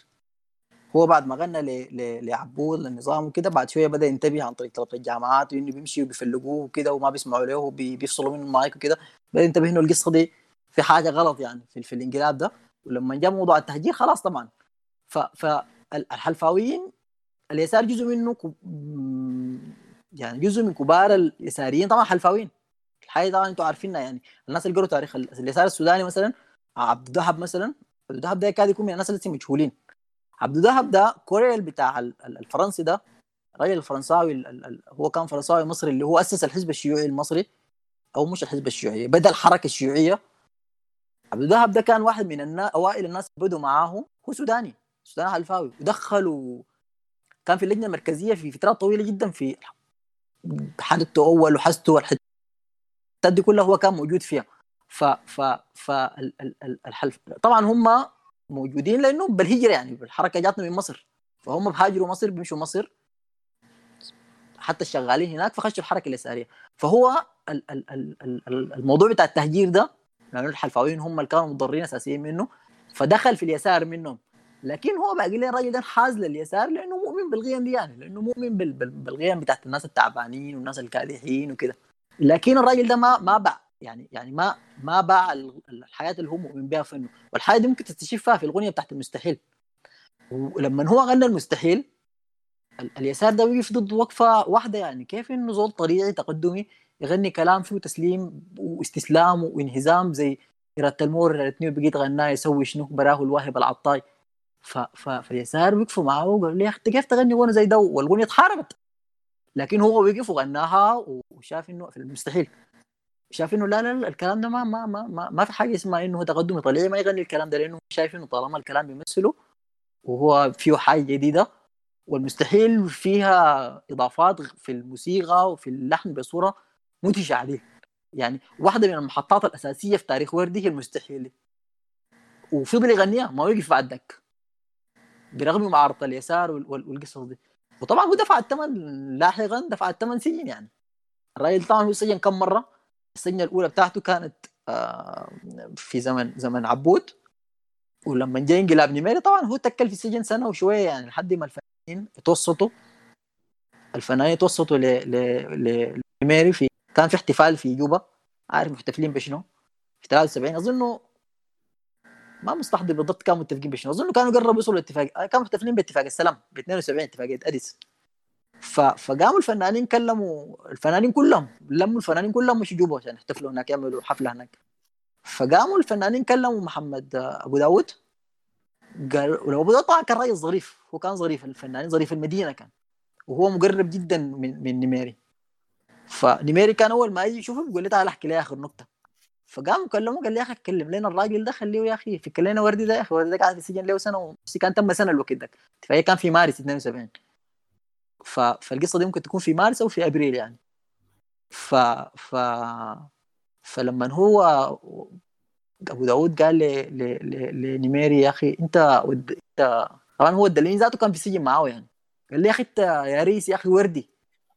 هو بعد ما غنى لعبود للنظام وكده بعد شوية بدأ ينتبه عن طريق طلبه الجامعات وإنه بيمشي وبيفلقوه وكده وما بيسمعوا له وبيفصلوا منه المايك وكده. بدأ ينتبه إنه القصة دي في حاجة غلط يعني في, في الانقلاب ده. ولما جاء موضوع التهجير خلاص طبعا. فالحلفاويين اليسار جزء منه كب... يعني جزء من كبار اليساريين طبعا حلفاويين. الحاجة طبعا أنتم عارفينها يعني. الناس اللي قروا تاريخ ال- اليسار السوداني مثلا عبد الدهب مثلا عبد الدهب ده كاد يكون من الناس اللي مجهولين. عبد الدهب ده كوريل بتاع ال- ال- الفرنسي ده الراجل الفرنساوي ال- ال- ال- هو كان فرنساوي مصري اللي هو أسس الحزب الشيوعي المصري أو مش الحزب الشيوعي بدأ الحركة الشيوعية. عبد الدهب ده كان واحد من الناس أوائل الناس اللي بدوا معاه هو سوداني سوداني حلفاوي. ودخلوا كان في اللجنة المركزية في فترات طويلة جدا في حدثته أول وحسته والحتات دي كلها هو كان موجود فيها. ف ف ف طبعا هم موجودين لأنه بالهجرة يعني الحركه جاتنا من مصر. فهم بهاجروا مصر بيمشوا مصر. حتى الشغالين هناك فخشوا الحركة اليساريه فهو ال ال ال ال ال- الموضوع بتاع التهجير ده لأنه الحلفاويين هم اللي كانوا مضرين أساسيين منه فدخل في اليسار منهم. لكن هو باقي لي الراجل ده انحاز لليسار لأنه مؤمن بالقيم دي يعني لأنه مؤمن بال- بال- بالقيم بتاعت الناس التعبانين والناس الكادحين وكده. لكن الراجل ده ما ما باع. يعني يعني ما ما باع ال- الحياة اللي هو مؤمن بها فنه والحياة دي ممكن تستشفها في الاغنيه بتاعت المستحيل. ولما هو غنى المستحيل ال- اليسار ده وقف ضد وقفة واحدة. يعني كيف إنه زول طبيعي تقدمي يغني كلام فيه تسليم واستسلام وانهزام زي إرادة المور رتني بقيت غناه يسوي شنو؟ براه الواهب العطاي. ف... ف... فاليسار وقفوا معاه وقالوا لي يا أخي كيف تغني وأنا زي ده؟ والاغنيه اتحاربت. لكن هو وقف وغناها وشاف إنه في المستحيل. شاف إنه لا لا, لا الكلام ده ما ما ما ما, ما في حاجة اسمها إنه هو تقدمي طبيعي ما يغني الكلام ده لأنه شايف إنه طالما الكلام بيمثله وهو فيه حاجة جديدة والمستحيل فيها إضافات في الموسيقى وفي اللحن بصورة مدهشه عليه. يعني واحدة من المحطات الأساسية في تاريخ وردي هي المستحيل. وفضل يغنيها ما وقف بعد ذاك برغم معارضه اليسار وال- وال- والقصص دي. وطبعا هو دفع الثمن لاحقا دفع الثمن سجن يعني. الراجل طبعا هو سجن كم مرة؟ السجنه الأولى بتاعته كانت آه، في زمن زمن عبود. ولما جاء انقلاب نميري طبعا هو تكل في السجن سنة وشوية يعني لحد ما الفنانين اتوسطوا الفنانين اتوسطوا ل ل لنميري في كان في احتفال في جوبا. عارف محتفلين بشنو؟ في 73 أظنه ما مستحضر بالضبط كانوا متفقين بشنو. أظن كانوا قربوا يوصلوا لاتفاق آه، كانوا محتفلين باتفاق السلام ب 72 اتفاقيه أديس. ف... فقاموا الفنانين كلموا الفنانين كلهم لموا الفنانين كلهم مشوا جوبا عشان يحتفلوا هناك يعملوا حفلة هناك. فقاموا الفنانين كلموا محمد آه، أبو داود. قال ولو أبو داود طبعا كان راجل ظريف هو كان ظريف الفنانين ظريف المدينة كان. وهو مقرب جدا من من نميري فنميري كان أول ما يجي يشوفه بيقول لي تعال أحكي لي آخر نكته فقام كلمه قال لي يا أخي اتكلم لنا الراجل ده خليه يا أخي فك لنا وردي ده يا أخي وردي ده قاعد في السجن له سنة ونص كان تم سنة الوقت ده. فهي كان في مارس 72 ف... فالقصة دي ممكن تكون في مارس أو في أبريل يعني. ف ف فلما هو أبو داود قال ل... ل... ل... لنميري يا أخي أنت ود... أنت طبعا هو الدليل ذاته كان في السجن معاه يعني. قال لي يا أخي أنت يا ريس يا أخي وردي.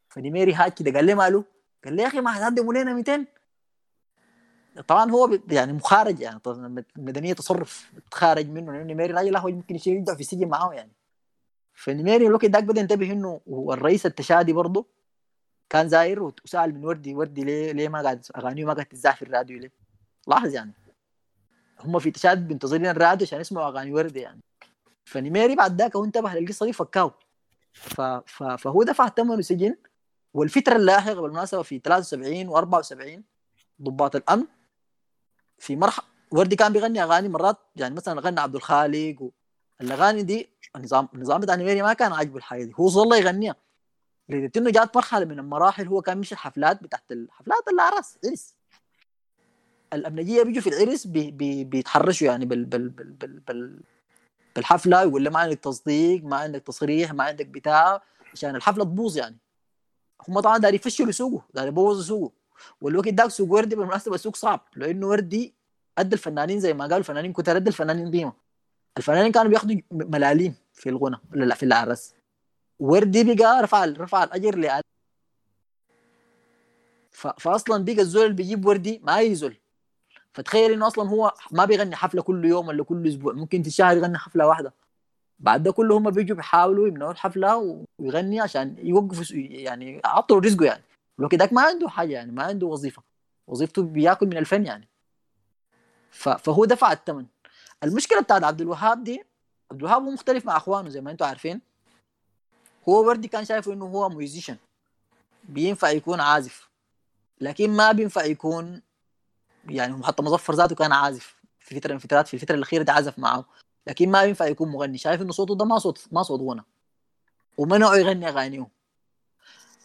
فنميري هاج كده قال لي ماله؟ قال لي يا أخي ما هتقدموا لنا 200 طبعا هو يعني مخارج يعني مدنية تصرف خارج منه لأن نميري راجل هو ممكن يشيل يرجع في السجن معاه يعني. فنميري الوقت ذاك بدأ ينتبه إنه هو الرئيس التشادي برضه كان زاير وسأل من وردي وردي ليه ليه ما قاعد أغانيه ما قاعد تتذاع في الراديو ليه؟ لاحظ يعني. هم في تشاد منتظرين الراديو عشان يسمعوا أغاني وردي يعني. فنميري بعد ذاك هو انتبه للقصة دي فكاو. ف... ف... فهو دفع ثمنه سجن والفترة اللاحقة بالمناسبة في 73 و74 ضباط الأمن في مرحله وردي كان بيغني أغاني مرات يعني مثلا غنى عبد الخالق و... الاغاني دي النظام النظام بتاع نميري ما كان عاجبه الحاجة دي. هو والله يغنيها. لدرجه انه جات مرحلة من المراحل هو كان يمشي الحفلات بتاعت الحفلات الاعراس عرس. الأمنية بيجوا في العرس بي بي بيتحرشوا يعني بال بال بال بال بال بالحفلة يقول له ما عندك تصديق ما عندك تصريح ما عندك بتاع عشان الحفلة تبوظ يعني. هم طبعا داري يفشلوا سوقه داري يبوظوا سوقه والوقت داك سوق وردي بالمناسبة سوق صعب لأنه وردي ادى الفنانين زي ما قالوا الفنانين كتر ادى الفنانين قيمة. الفنانين كانوا بياخذوا ملاليم في الغنى لا في العرس وردي بقى رفع رفع الأجر ل فاصلا بقى الزول اللي بيجيب وردي ما يزول. فتخيل إنه أصلا هو ما بيغني حفلة كل يوم ولا كل أسبوع ممكن في الشهر يغني حفلة واحدة. بعد ده كله هم بيجوا بيحاولوا يمنعوا الحفله ويغني عشان يوقفوا يعني يعطلوا رزقه يعني. لو كده ما عنده حاجة يعني ما عنده وظيفة. وظيفته بياكل من الفن يعني. فهو دفع الثمن المشكلة بتاعت عبد الوهاب دي عبد الوهاب هو مختلف مع أخوانه زي ما أنتم عارفين. هو وردي كان شايفه إنه هو ميوزيشن بينفع يكون عازف. لكن ما بينفع يكون يعني حتى مظفر ذاته كان عازف في فترة من الفترات في الفترة الأخيرة دي عزف معه. لكن ما ينفع يكون مغني. شايف إنه صوته ده ما صوت ما صوت غنى. ومنعه يغني أغانيه.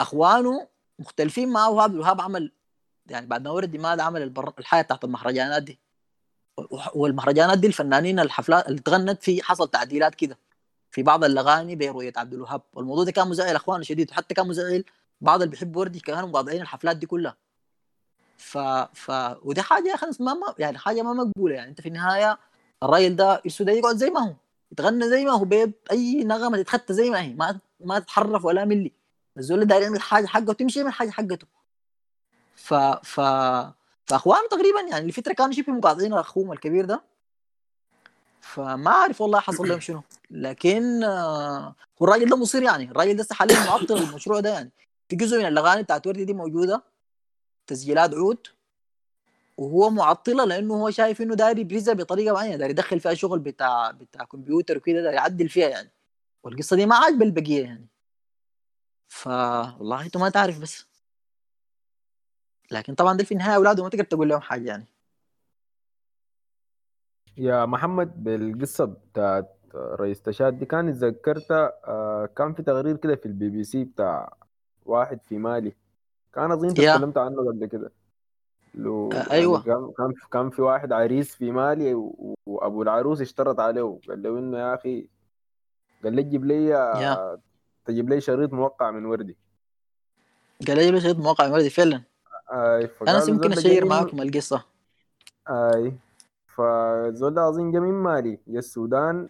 أخوانه مختلفين معه وهاب الوهاب عمل يعني بعد ما ورد ماد عمل البر... الحياة بتاعت المهرجانات دي. والمهرجانات دي الفنانين الحفلات اللي تغنت فيه حصل تعديلات كده. في بعض الأغاني برؤيه عبد الوهاب. والموضوع ده كان مزعل أخوانه شديد وحتى كان مزعل بعض اللي بيحبوا وردي كانوا مقاطعين الحفلات دي كلها. ف ف ودي حاجة يا أخي ما ما- يعني حاجة ما مقبولة. يعني أنت في النهاية الراجل ده يسو ده يقعد زي ما هو يتغنى زي ما هو بيض أي نغمة تتخطى زي ما هي ما ما تتحرف ولا ملي. الزول ده يعمل حاجة حقته تمشي يعمل حاجة حقته. ف ف فأخوانه تقريبا يعني لفتره كانوا شبه مقاطعين اخوهم الكبير ده. فما أعرف والله حصل لهم شنو. لكن آه، والراجل ده مصير يعني. الراجل ده حاليا معطل المشروع ده يعني. في جزء من الأغاني بتاعت وردي دي موجودة. تسجيلات عود. وهو معطلة لأنه هو شايف إنه داير يبرزها بطريقة معينة. داير يدخل فيها شغل بتاع بتاع كمبيوتر وكده داير يعدل فيها يعني. والقصة دي ما عاجبة البقية يعني. ف والله انت ما تعرف بس لكن طبعا دي في النهاية اولاده ما تقدر تقول لهم حاجة يعني يا محمد بالقصة بتاعت رئيس تشاد دي كان اتذكرتها آه، كان في تقرير كده في البي بي سي بتاع واحد في مالي كان أظن. تكلمت عنه قبل كده لو آه، يعني أيوة. كان كان كان في واحد عريس في مالي وأبو العروس اشترط عليه قال له إنه يا أخي قال لي جيب لي. تجيب لي شريط موقع من وردي. قال لي شريط موقع وردي فعلا. أي أنا يمكن أشير معاكم القصة. أي فالزول ده اظن جا من مالي. جا السودان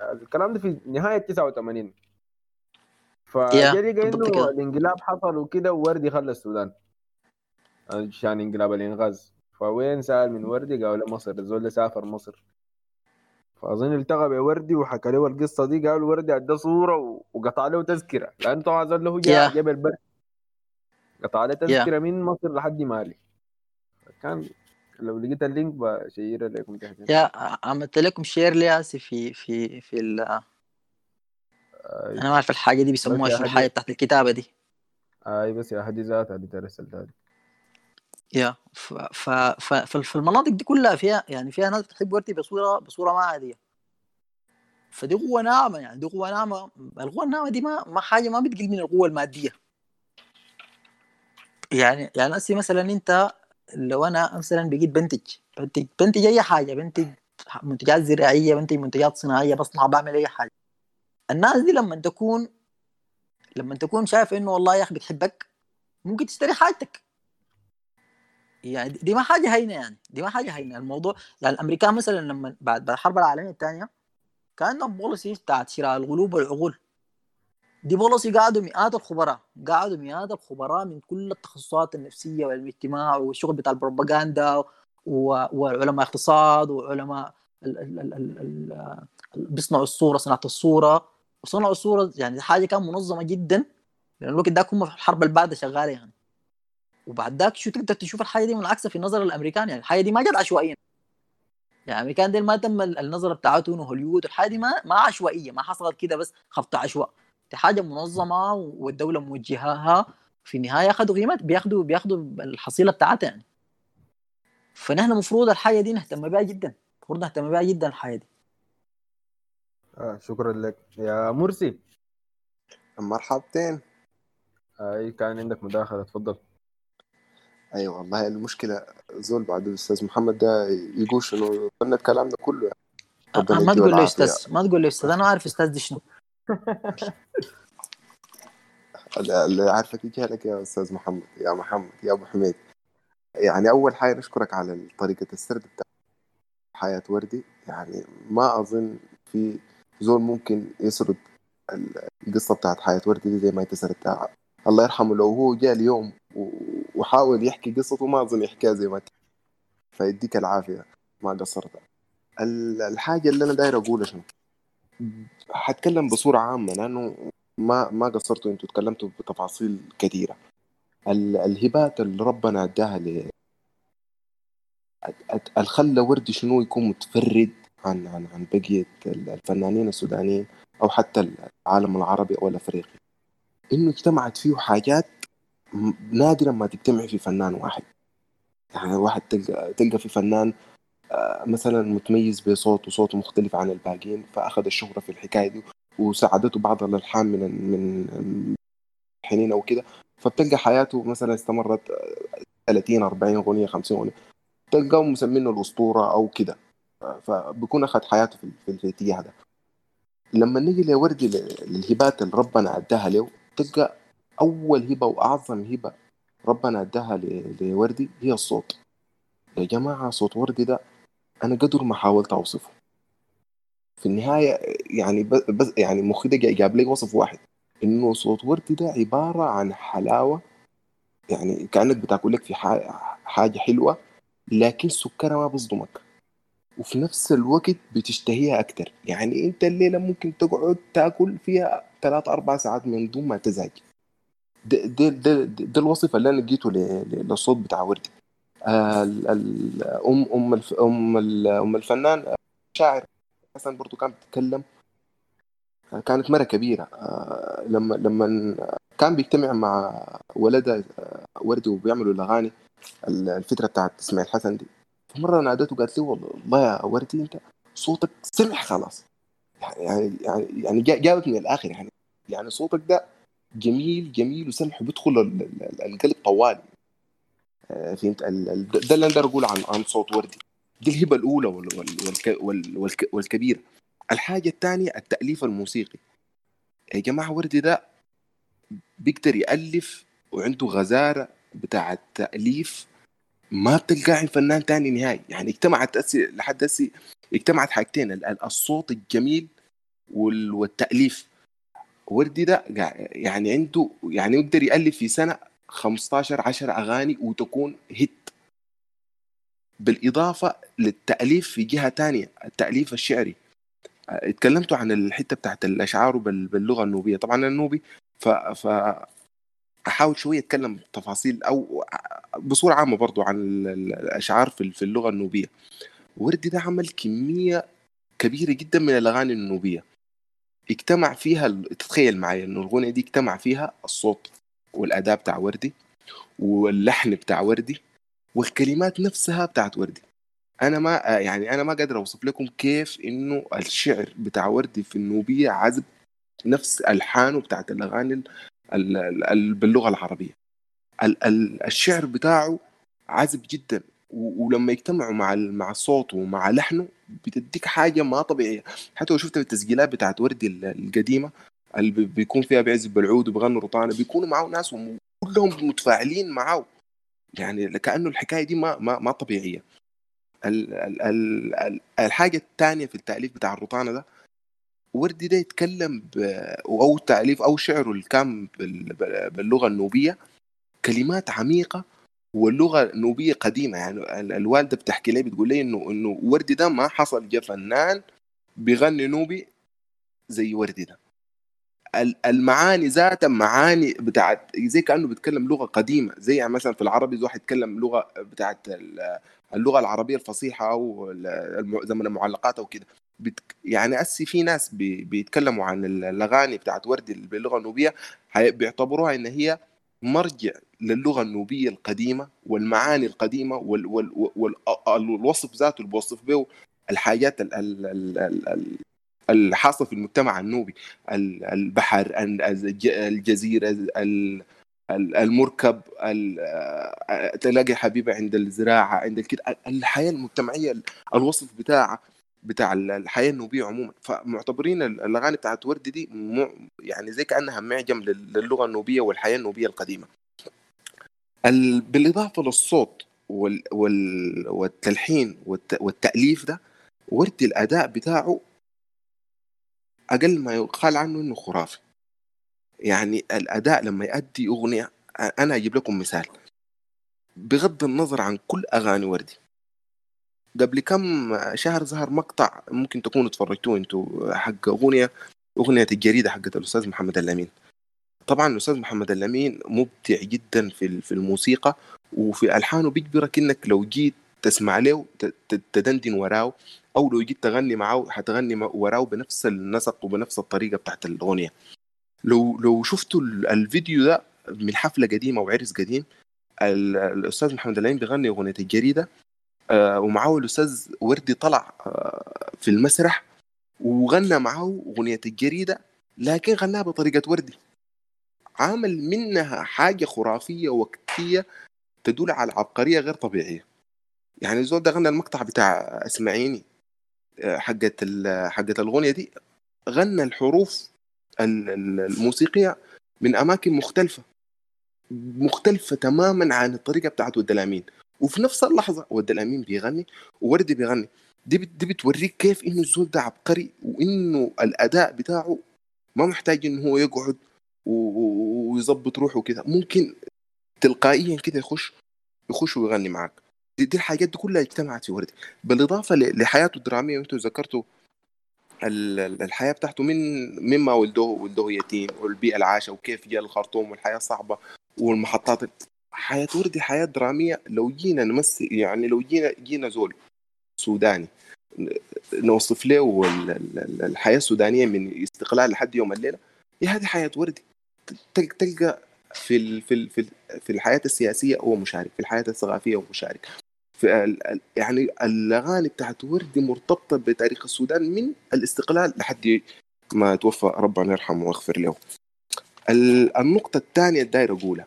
الكلام ده في نهاية 89 فجا لقى بالضبط إنه. الانقلاب حصل وكده ووردي خلى السودان. عشان انقلاب الإنغاز. فوين سأل من وردي؟ قالوا له مصر. الزول ده سافر مصر. فاظن التقى بوردي وحكى له القصة دي قال وردي ادى صورة وقطع له تذكرة. لأنه طبعا الزول له جاء Yeah. جبل قطع له تذكرة من مصر لحد مالي. كان لو لقيت ال link بشيره لكم تحت. يا عملت لكم share لي اسف في في في ال أنا ما أعرف الحاجة دي بيسموها. الحاجة بتاعت الكتابة دي. اي بس يا هدي ذاتها اللي ترسلتها لي يا ف ف ف ف- في المناطق دي كلها فيها يعني فيها ناس بتحب وردي بصورة بصورة ما عادية. فدي قوة ناعمة يعني دي قوة ناعمة القوة الناعمة دي ما ما حاجة ما بتقل من القوة المادية. يعني يعني أسي مثلا أنت لو أنا مثلا بقيت بنتج بنتج بنتج أي حاجة بنتج منتجات زراعية بنتج منتجات صناعية بصنع بعمل أي حاجة. الناس دي لما تكون لما تكون شايف إنه والله يا أخي بتحبك ممكن تشتري حاجتك. يعني دي ما حاجة هينة يعني دي ما حاجة هينة. الموضوع يعني الأمريكان مثلا لما بعد الحرب العالمية الثانية كان عندهم بوليسي بتاعت شراء القلوب والعقول. دي بوليسي قعدوا مئات الخبراء قعدوا مئات الخبراء من كل التخصصات النفسية وعلم الاجتماع والشغل بتاع البروباغندا وعلماء اقتصاد وعلماء بيصنعوا الصورة صناعة الصورة. وصنعوا الصورة يعني حاجة كان منظمة جدا لأن الوقت ده هم في الحرب بعدها شغالة يعني. وبعد ذاك شو تقدر تشوف الحاجة دي منعكسه في نظر الأمريكان يعني الحاجة دي ما جت عشوائيا. يعني الأمريكان دي ما تم ال- النظره بتاعتهم وهوليوود الحاجة دي ما ما عشوائية ما حصلت كده بس خبط عشواء دي حاجة منظمة والدولة موجهاها. في النهاية أخذوا قيمه بياخذوا بياخذوا الحصيلة بتاعتها يعني. فنحن المفروض الحاجة دي نهتم بها جدا. المفروض نهتم بها جدا الحاجة دي. آه شكرا لك. يا مرسي. مرحبتين. أي كان عندك مداخلة؟ تفضل. أيوه والله المشكلة زول بعد الأستاذ محمد ده يقول شنو قلنا الكلام ده كله يعني. ما تقول لي العافية. أستاذ ما تقول لي أستاذ أنا عارف أستاذ دي شنو اللي عارفك يجهلك يا أستاذ محمد يا محمد يا أبو حميد يعني أول حاجة نشكرك على طريقة السرد بتاع حياة وردي يعني ما أظن في زول ممكن يسرد ال- القصة بتاعت حياة وردي دي زي ما أنت سردتها الله يرحمه لو هو جاء اليوم وحاول يحكي قصته ما أظن يحكيها زي ما فيديك العافية ما قصرت. ال- الحاجة اللي أنا داير اقولها شنو؟ حتكلم بصورة عامة لأنه ما ما قصرتوا أنتوا تكلمتوا بتفاصيل كثيرة. ال- الهبات اللي ربنا أداها ل الخلى وردي شنو يكون متفرد عن عن عن بقية الفنانين السودانيين أو حتى العالم العربي أو الأفريقي. إنه اجتمعت فيه حاجات نادرا ما تجتمع في فنان واحد. يعني واحد تلقى تلقى في فنان آه، مثلا متميز بصوت وصوته مختلف عن الباقيين فأخذ الشهرة في الحكاية دي وساعدته بعض الألحان من من الحنين أو كده. فبتلقى حياته مثلا استمرت آه، 30 40 أغنية 50 أغنية. تلقاهم مسمينه الأسطورة أو كده. فبكون أخذ حياته في, الاتجاه ده. لما نيجي لوردي للهبات اللي ربنا أداها له تلقى أول هبة وأعظم هبة ربنا اداها لوردي هي الصوت. يا جماعة صوت وردي ده أنا قدر ما حاولت أوصفه. في النهاية يعني بس يعني مخي ده جا- جاب لي وصف واحد إنه صوت وردي ده عبارة عن حلاوة. يعني كأنك بتاكل لك في حاجة حلوة لكن سكرها ما بيصدمك وفي نفس الوقت بتشتهيها أكتر. يعني أنت الليلة ممكن تقعد تاكل فيها ثلاث أربع ساعات من دون ما تزهق. ده ده ده, ده الوصف اللي أنا لقيته للصوت بتاع وردي. آه، أم أم أم أم الفنان آه، شاعر حسن برضو كانت بتتكلم آه، كانت مرة كبيرة. آه، لما لما كان بيجتمع مع ولدها وردي وبيعملوا الأغاني ال- الفترة بتاعت إسماعيل حسن دي. فمرة نادته قالت لي والله يا وردي أنت صوتك سمح خلاص. يعني يعني يعني جا- جابك من الآخر يعني. يعني صوتك ده جميل جميل وسمح وبيدخل ال- ال- القلب طوالي. آه، فهمت؟ ده اللي أقدر اقوله عن عن صوت وردي. دي الهبة الأولى وال وال والك وال والك والكبيرة. الحاجة الثانية التأليف الموسيقي. يا جماعة وردي ده بيقدر يألف وعنده غزارة بتاع التأليف ما بتلقاه عند فنان تاني نهائي. يعني اجتمعت أسي لحد هسي اجتمعت حاجتين ال- ال- الصوت الجميل وال- والتأليف. وردي ده يعني عنده يعني يقدر يألف في سنة 15 10 أغاني وتكون هيت. بالإضافة للتأليف في جهة تانية التأليف الشعري. آه، اتكلمتوا عن الحتة بتاعت الأشعار بال- باللغة النوبية. طبعا النوبي ف, ف أحاول شوية أتكلم تفاصيل أو بصورة عامة برضو عن ال- ال- الأشعار في اللغة النوبية. وردي ده عمل كمية كبيرة جدا من الأغاني النوبية. اجتمع فيها تتخيل معي إنه الاغنيه دي اجتمع فيها الصوت والاداء بتاع وردي واللحن بتاع وردي والكلمات نفسها بتاعت وردي. أنا ما يعني أنا ما قادر أوصف لكم كيف إنه الشعر بتاع وردي في النوبية عذب نفس ألحانه بتاعت الأغاني ال- ال- ال- ال- باللغة العربية. ال- ال- الشعر بتاعه عذب جدا. ولما يجتمعوا مع مع الصوت ومع لحنه بتديك حاجة ما طبيعية حتى لو شفت التسجيلات بتاعت وردي ال- القديمة اللي بي- بيكون فيها بيعزف بالعود وبيغنوا رطانة بيكونوا معاه ناس وم- كلهم متفاعلين معاه يعني كأنه الحكاية دي ما ما, ما طبيعية ال ال ال ال الحاجة الثانية في التأليف بتاع الرطانة ده وردي ده يتكلم. أو تأليف أو شعره اللي كان بال... بال- باللغة النوبية كلمات عميقة واللغة نوبيه قديمة يعني ال- الوالدة بتحكي لي بتقول لي انه إنه وردي ده ما حصل جا فنان بيغني نوبي زي وردي ده ال- المعاني ذاتها معاني بتاعت زي كأنه بيتكلم لغة قديمة زي يعني مثلا في العربي واحد يتكلم لغة بتاعت ال- اللغة العربية الفصيحة أو زمن المعلقات أو كده. يعني أسي في ناس بي... بيتكلموا عن ال- الأغاني بتاعت وردي باللغة النوبيه بيعتبروها إن هي مرجع للغة النوبية القديمة والمعاني القديمة وال... وال... وال... والوصف ذاته اللي بوصف به الحاجات ال... ال... ال... ال... ال... الحاصل في المجتمع النوبي. ال- البحر ال- الج- الجزيرة ال- ال- المركب ال- آه، تلاقي حبيبة عند الزراعة عند الكده الحياة المجتمعية الوصف بتاعها بتاع الحياة النوبية عموما. فمعتبرين الأغاني بتاعت وردي دي يعني زي كأنها معجم لل- للغة النوبية والحياة النوبية القديمة. ال- بالإضافة للصوت وال وال والتلحين والت والتأليف ده وردي الأداء بتاعه أقل ما يقال عنه إنه خرافي. يعني الأداء لما يؤدي أغنية أنا أجيب لكم مثال. بغض النظر عن كل أغاني وردي قبل كم شهر ظهر مقطع ممكن تكونوا اتفرجتوه أنتوا حق أغنية أغنية الجريدة حقت الأستاذ محمد الأمين. طبعا الأستاذ محمد الأمين مبدع جدا في في الموسيقى وفي ألحانه بيجبرك إنك لو جيت تسمع له تدندن وراه أو لو جيت تغني معاه حتغني وراه بنفس النسق وبنفس الطريقة بتاعت الأغنية. لو لو شفتوا ال- الفيديو ده من حفلة قديمة وعرس قديم ال- الأستاذ محمد الأمين بيغني أغنية الجريدة ومعاه الأستاذ وردي طلع آه، في المسرح وغنى معاه أغنية الجريدة لكن غناها بطريقة وردي. عامل منها حاجة خرافية وقتيه تدل على عبقرية غير طبيعية. يعني الزول ده غنى المقطع بتاع اسمعيني آه، حقت حقت الأغنية دي. غنى الحروف ال- ال- الموسيقية من أماكن مختلفة مختلفة تماما عن الطريقة بتاعت ود الامين وفي نفس اللحظة ود الأمين بيغني ووردي بيغني. دي دي بتوريك كيف إنه الزول ده عبقري وإنه الأداء بتاعه ما محتاج إنه هو يقعد ويظبط روحه كده ممكن تلقائيا كده يخش يخش ويغني معاك. دي, دي الحاجات دي كلها اجتمعت في وردي بالإضافة لحياته الدرامية وأنتم ذكرتوا ال- ال- الحياة بتاعته من مما ولده ولده يتيم والبيئة اللي عاشها وكيف جاء الخرطوم والحياة صعبة والمحطات حياة وردي حياة درامية. لو جينا نمثل يعني لو جينا جينا زول سوداني نوصف له ال- ال- ال- الحياة السودانية من استقلال لحد يوم الليلة هي هذه حياة وردي؟ تل- تلقى في ال في في, ال في الحياة السياسية هو مشارك في الحياة الثقافية هو مشارك. في يعني الأغاني بتاعت وردي مرتبطة بتاريخ السودان من الاستقلال لحد ما توفى ربنا يرحمه ويغفر له. ال- النقطة الثانية الداير أقولها.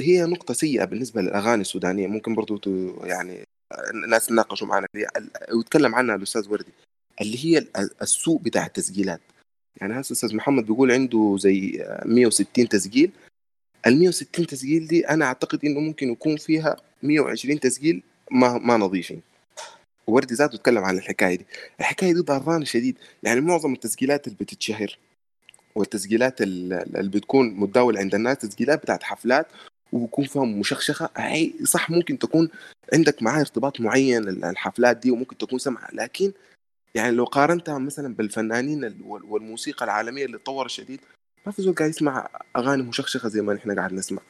هي نقطة سيئة بالنسبة للأغاني السودانية. ممكن برضو يعني الناس ناقشوا معنا ويتكلم عنها الأستاذ وردي اللي هي ال- السوق بتاع التسجيلات. يعني هسه أستاذ محمد بيقول عنده زي 160 تسجيل. ال 160 تسجيل دي أنا أعتقد إنه ممكن يكون فيها 120 تسجيل ما ما نظيفين وردي ذاته اتكلم عن الحكاية دي. الحكاية دي ضرانة شديد. يعني معظم التسجيلات اللي بتتشهر والتسجيلات ال- اللي بتكون متداولة عند الناس تسجيلات بتاعت حفلات ويكون فيها مشخشخة. هي صح ممكن تكون عندك معاه ارتباط معين ال- الحفلات دي وممكن تكون سمعة لكن يعني لو قارنتها مثلا بالفنانين ال- وال- والموسيقى العالمية اللي تطور شديد ما في زول قاعد يسمع أغاني مشخشخة زي ما نحن قاعد نسمع.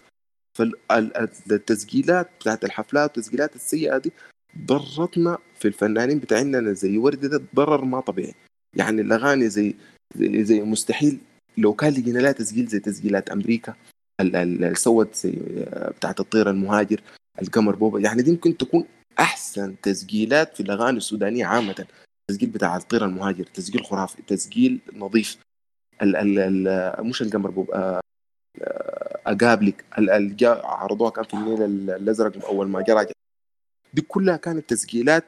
فالتسجيلات بتاعت الحفلات والتسجيلات السيئة دي ضرتنا في الفنانين بتاعنا زي وردي ده ضرر ما طبيعي. يعني الأغاني زي زي, زي مستحيل لو كان لقينا لها تسجيل زي تسجيلات أمريكا. ال- ال- اللي سوت زي بتاعت الطير المهاجر القمر بوبا. يعني دي ممكن تكون أحسن تسجيلات في الأغاني السودانية عامة. التسجيل بتاع الطير المهاجر تسجيل خرافي تسجيل نظيف. ال ال ال مش القمر بوبا آه، آه، أقابلك. عرضوها كان في النيل ال- الأزرق أول ما جرى دي كلها كانت تسجيلات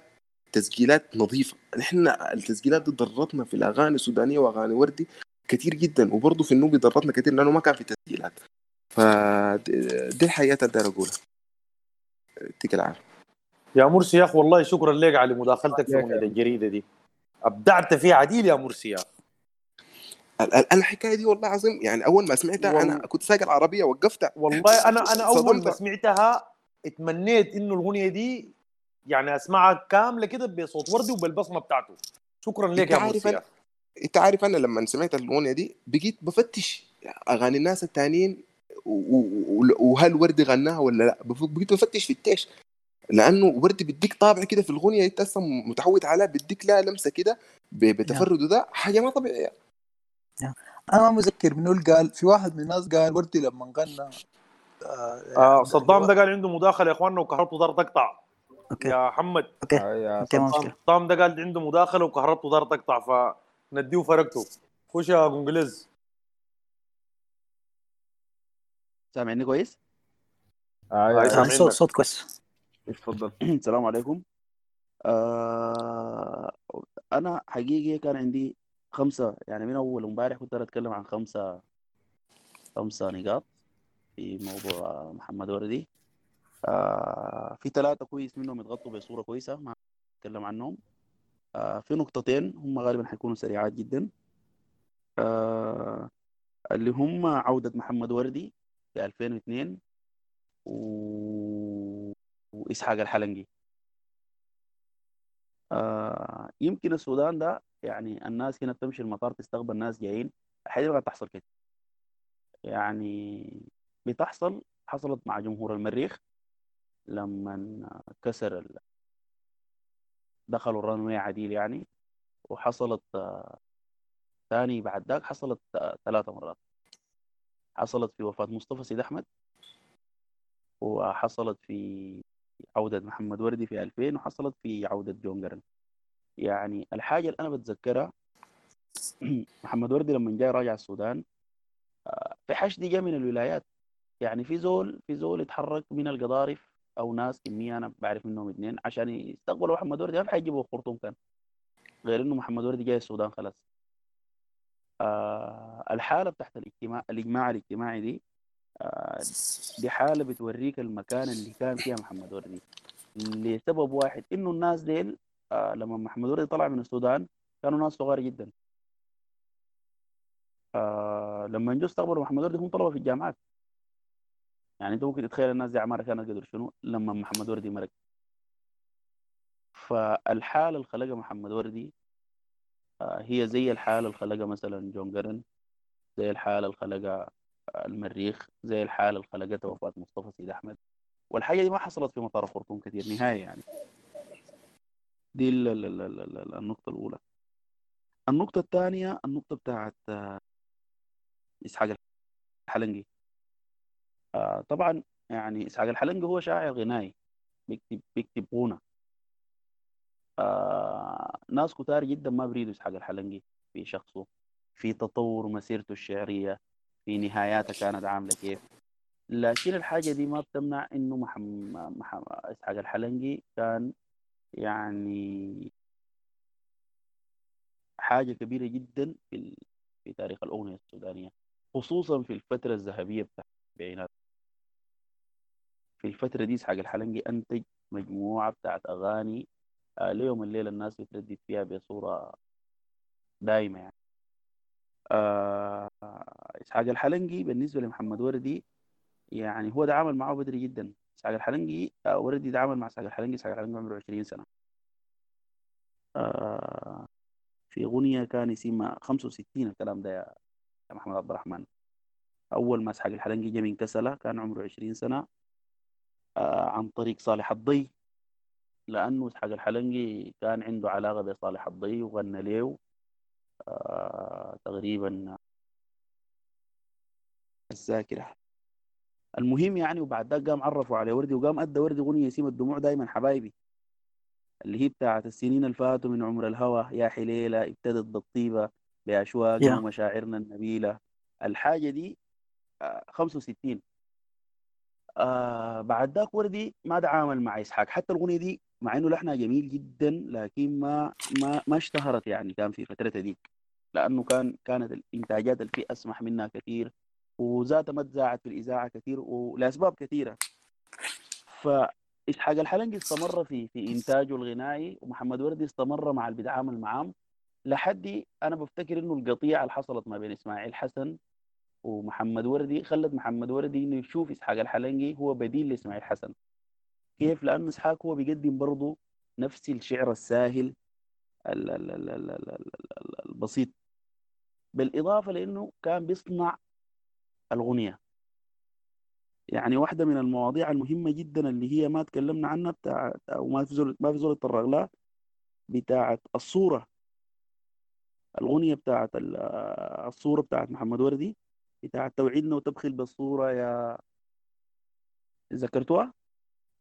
تسجيلات نظيفة. نحن التسجيلات دي ضرتنا في الأغاني السودانية وأغاني وردي كتير جدا. وبرضه في النوبي ضرتنا كتير لأنه ما كان في تسجيلات. فدي الحقيقة اللي داير أقولها. يعطيك العافيه يا مرسي يا اخ والله شكرا لك على مداخلتك في اغنيه الجريدة دي. أبدعت فيها عديل يا مرسي يا ال- الحكاية دي والله العظيم يعني أول ما سمعتها أنا كنت سايق العربيه وقفتها. والله أنا أنا أول ما. سمعتها اتمنيت إنه الأغنية دي يعني أسمعها كاملة كده بصوت وردي وبالبصمة بتاعته. شكرا لك يا عارف انت عارف أنا لما سمعت الأغنية دي بقيت بفتش أغاني الناس التانيين وهل وردي غناها ولا لا؟ بقيت بفتش في التيش. لأنه وردي بيديك طابع كده في الاغنيه أنت أصلا متعود عليها بيديك لها لمسة كده بتفرده ده حاجة ما طبيعية. أنا ما متذكر منو اللي قال في واحد من الناس قال وردي لما غنى آه صدام ده قال عنده مداخلة يا إخواننا وكهربته دار تقطع. يا محمد. أوكي. يا مشكلة. صدام ده قال عنده مداخلة وكهربته دار تقطع فنديه فرقته خش يا قنقلز سامعني كويس؟ يا صوت صوت كويس. اتفضل. السلام عليكم. آه أنا حقيقي كان عندي خمسة يعني من أول امبارح كنت أتكلم عن خمسة خمسة نقاط في موضوع محمد وردي. آه في ثلاثة كويس منهم يتغطوا بصورة كويسة ما أتكلم عنهم. آه في نقطتين هم غالبا حيكونوا سريعات جدا. آه اللي هم عودة محمد وردي في 2002 و... وإسحاق الحلنجي. آه يمكن السودان ده يعني الناس هنا بتمشي المطار تستقبل ناس جايين الحاجة ما تحصل كده. يعني بتحصل حصلت مع جمهور المريخ لما كسر ال... دخلوا الرنوي عديل يعني وحصلت آه، ثاني بعد ذاك حصلت آه، ثلاثة مرات. حصلت في وفاة مصطفى سيد أحمد وحصلت في عودة محمد وردي في 2000 وحصلت في عودة جون جرن. يعني الحاجة اللي أنا بتذكرها محمد وردي لما جاي راجع السودان آه، في حشد جاء من الولايات. يعني في زول في زول يتحرك من القضارف أو ناس كميه أنا بعرف منهم اثنين عشان يستقبلوا محمد وردي ما حيجيبوا الخرطوم كان. غير إنه محمد وردي جاي السودان خلاص. الحالة بتاعت الاجتماع الإجماع الاجتماعي دي آه دي حالة بتوريك المكان اللي كان فيها محمد وردي. لسبب واحد إنه الناس ديل آه لما محمد وردي طلع من السودان كانوا ناس صغار جدا. آه لما جو استقبلوا محمد وردي هم طلبه في الجامعات. يعني أنت ممكن تتخيل الناس دي اعمارها كانت قدر شنو؟ لما محمد وردي مرق. فالحالة اللي خلقها محمد وردي آه هي زي الحالة اللي خلقها مثلا جون جرن زي الحالة اللي خلقها المريخ زي الحالة اللي وفاه مصطفى سيد أحمد. والحاجة دي ما حصلت في مطار الخرطوم كثير نهائي يعني. دي ال ال ال ال ال النقطة الأولى. النقطة الثانية النقطة بتاعت آه، إسحاق الحلنجي. آه طبعا يعني إسحاق الحلنجي هو شاعر غنائي بيكتب بيكتب غنى. ناس كتار جدا ما بريدوا اسحاق الحلنجي في شخصه في تطور مسيرته الشعرية في نهاياتها كانت عاملة كيف. لكن الحاجة دي ما بتمنع إنه محمد محم... اسحاق الحلنجي كان يعني حاجة كبيرة جدا في. في تاريخ الأغنية السودانية. خصوصا في الفترة الذهبية بتاعت السبعينات. في الفترة دي إسحاق الحلنجي أنتج مجموعة بتاعت أغاني آه ليوم الليلة الناس بتردد فيها بصورة دائمة يعني. آه إسحاق الحلنجي بالنسبة لمحمد وردي يعني هو تعامل معه بدري جدا. إسحاق الحلنجي آه وردي تعامل مع إسحاق الحلنجي. إسحاق الحلنجي عمره 20 سنة. آه في أغنية كان اسمها 65 الكلام ده يا محمد عبد الرحمن. أول ما إسحاق الحلنجي جا من كسلة كان عمره 20 سنة. عن طريق صالح الضي. لأنه إسحاق الحلنجي كان عنده علاقة بصالح الضي وغنى له آه، تقريبا. الذاكرة. المهم يعني وبعد ذاك قام عرفوا على وردي وقام أدى وردي أغنية اسمها الدموع دايما حبايبي اللي هي بتاعت السنين الفاتوا من عمر الهوى يا حليلة ابتدت بالطيبة بأشواقنا Yeah. ومشاعرنا النبيلة. الحاجة دي آه، 65 آه بعد ذاك وردي ما تعامل مع إسحاق. حتى الأغنية دي مع إنه لحنها جميل جدا لكن ما ما ما اشتهرت يعني كان في فترتها ديك لأنه كان كانت الإنتاجات اللي أسمح منها كثير وذاتها ما تذاعت في الإذاعة كثير ولأسباب كثيرة. فاسحاق الحلنجي استمر في في إنتاجه الغنائي ومحمد وردي استمر مع اللي بيتعامل معاه لحد أنا بفتكر إنه القطيعة اللي حصلت ما بين إسماعيل حسن ومحمد وردي خلت محمد وردي إنه يشوف اسحاق الحلنجي هو بديل لإسماعيل حسن. كيف؟ لأنه إسحاق هو بيقدم برضه نفس الشعر الساهل ال- ال- ال- ال- ال- ال- ال- البسيط. بالإضافة لأنه كان بيصنع الغنية. يعني واحدة من المواضيع المهمة جدا اللي هي ما تكلمنا عنها بتاع أو ما في زول ما في زول اتطرق لها بتاعت الصورة. الغنية بتاعت ال- الصورة بتاعت محمد وردي بتاعت توعدنا وتبخل بالصورة يا ذكرتوها؟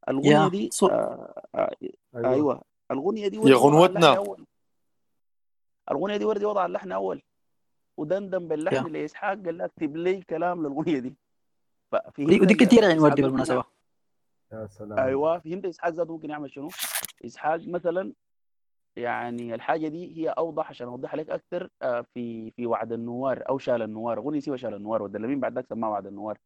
الغنية دي صو... آه آه أيوه. أيوه. الغنية دي يا وردي وضع اللحن غنوتنا الغنية دي وردي وضع اللحن أول. ودندن باللحن يا. لإسحاق قال له اكتب لي كلام للاغنيه دي. ففهمت ودي, عين إسحاق وردي يعمل. يا سلام. أيوه فهمت إسحاق ذاته ممكن يعمل شنو؟ إسحاق مثلا يعني الحاجة دي هي أوضح عشان أوضح لك أكثر آه، في في وعد النوار أو شال النوار. اغنيه سوى شال النوار والدلمين بعد ذاك سماها وعد النوار.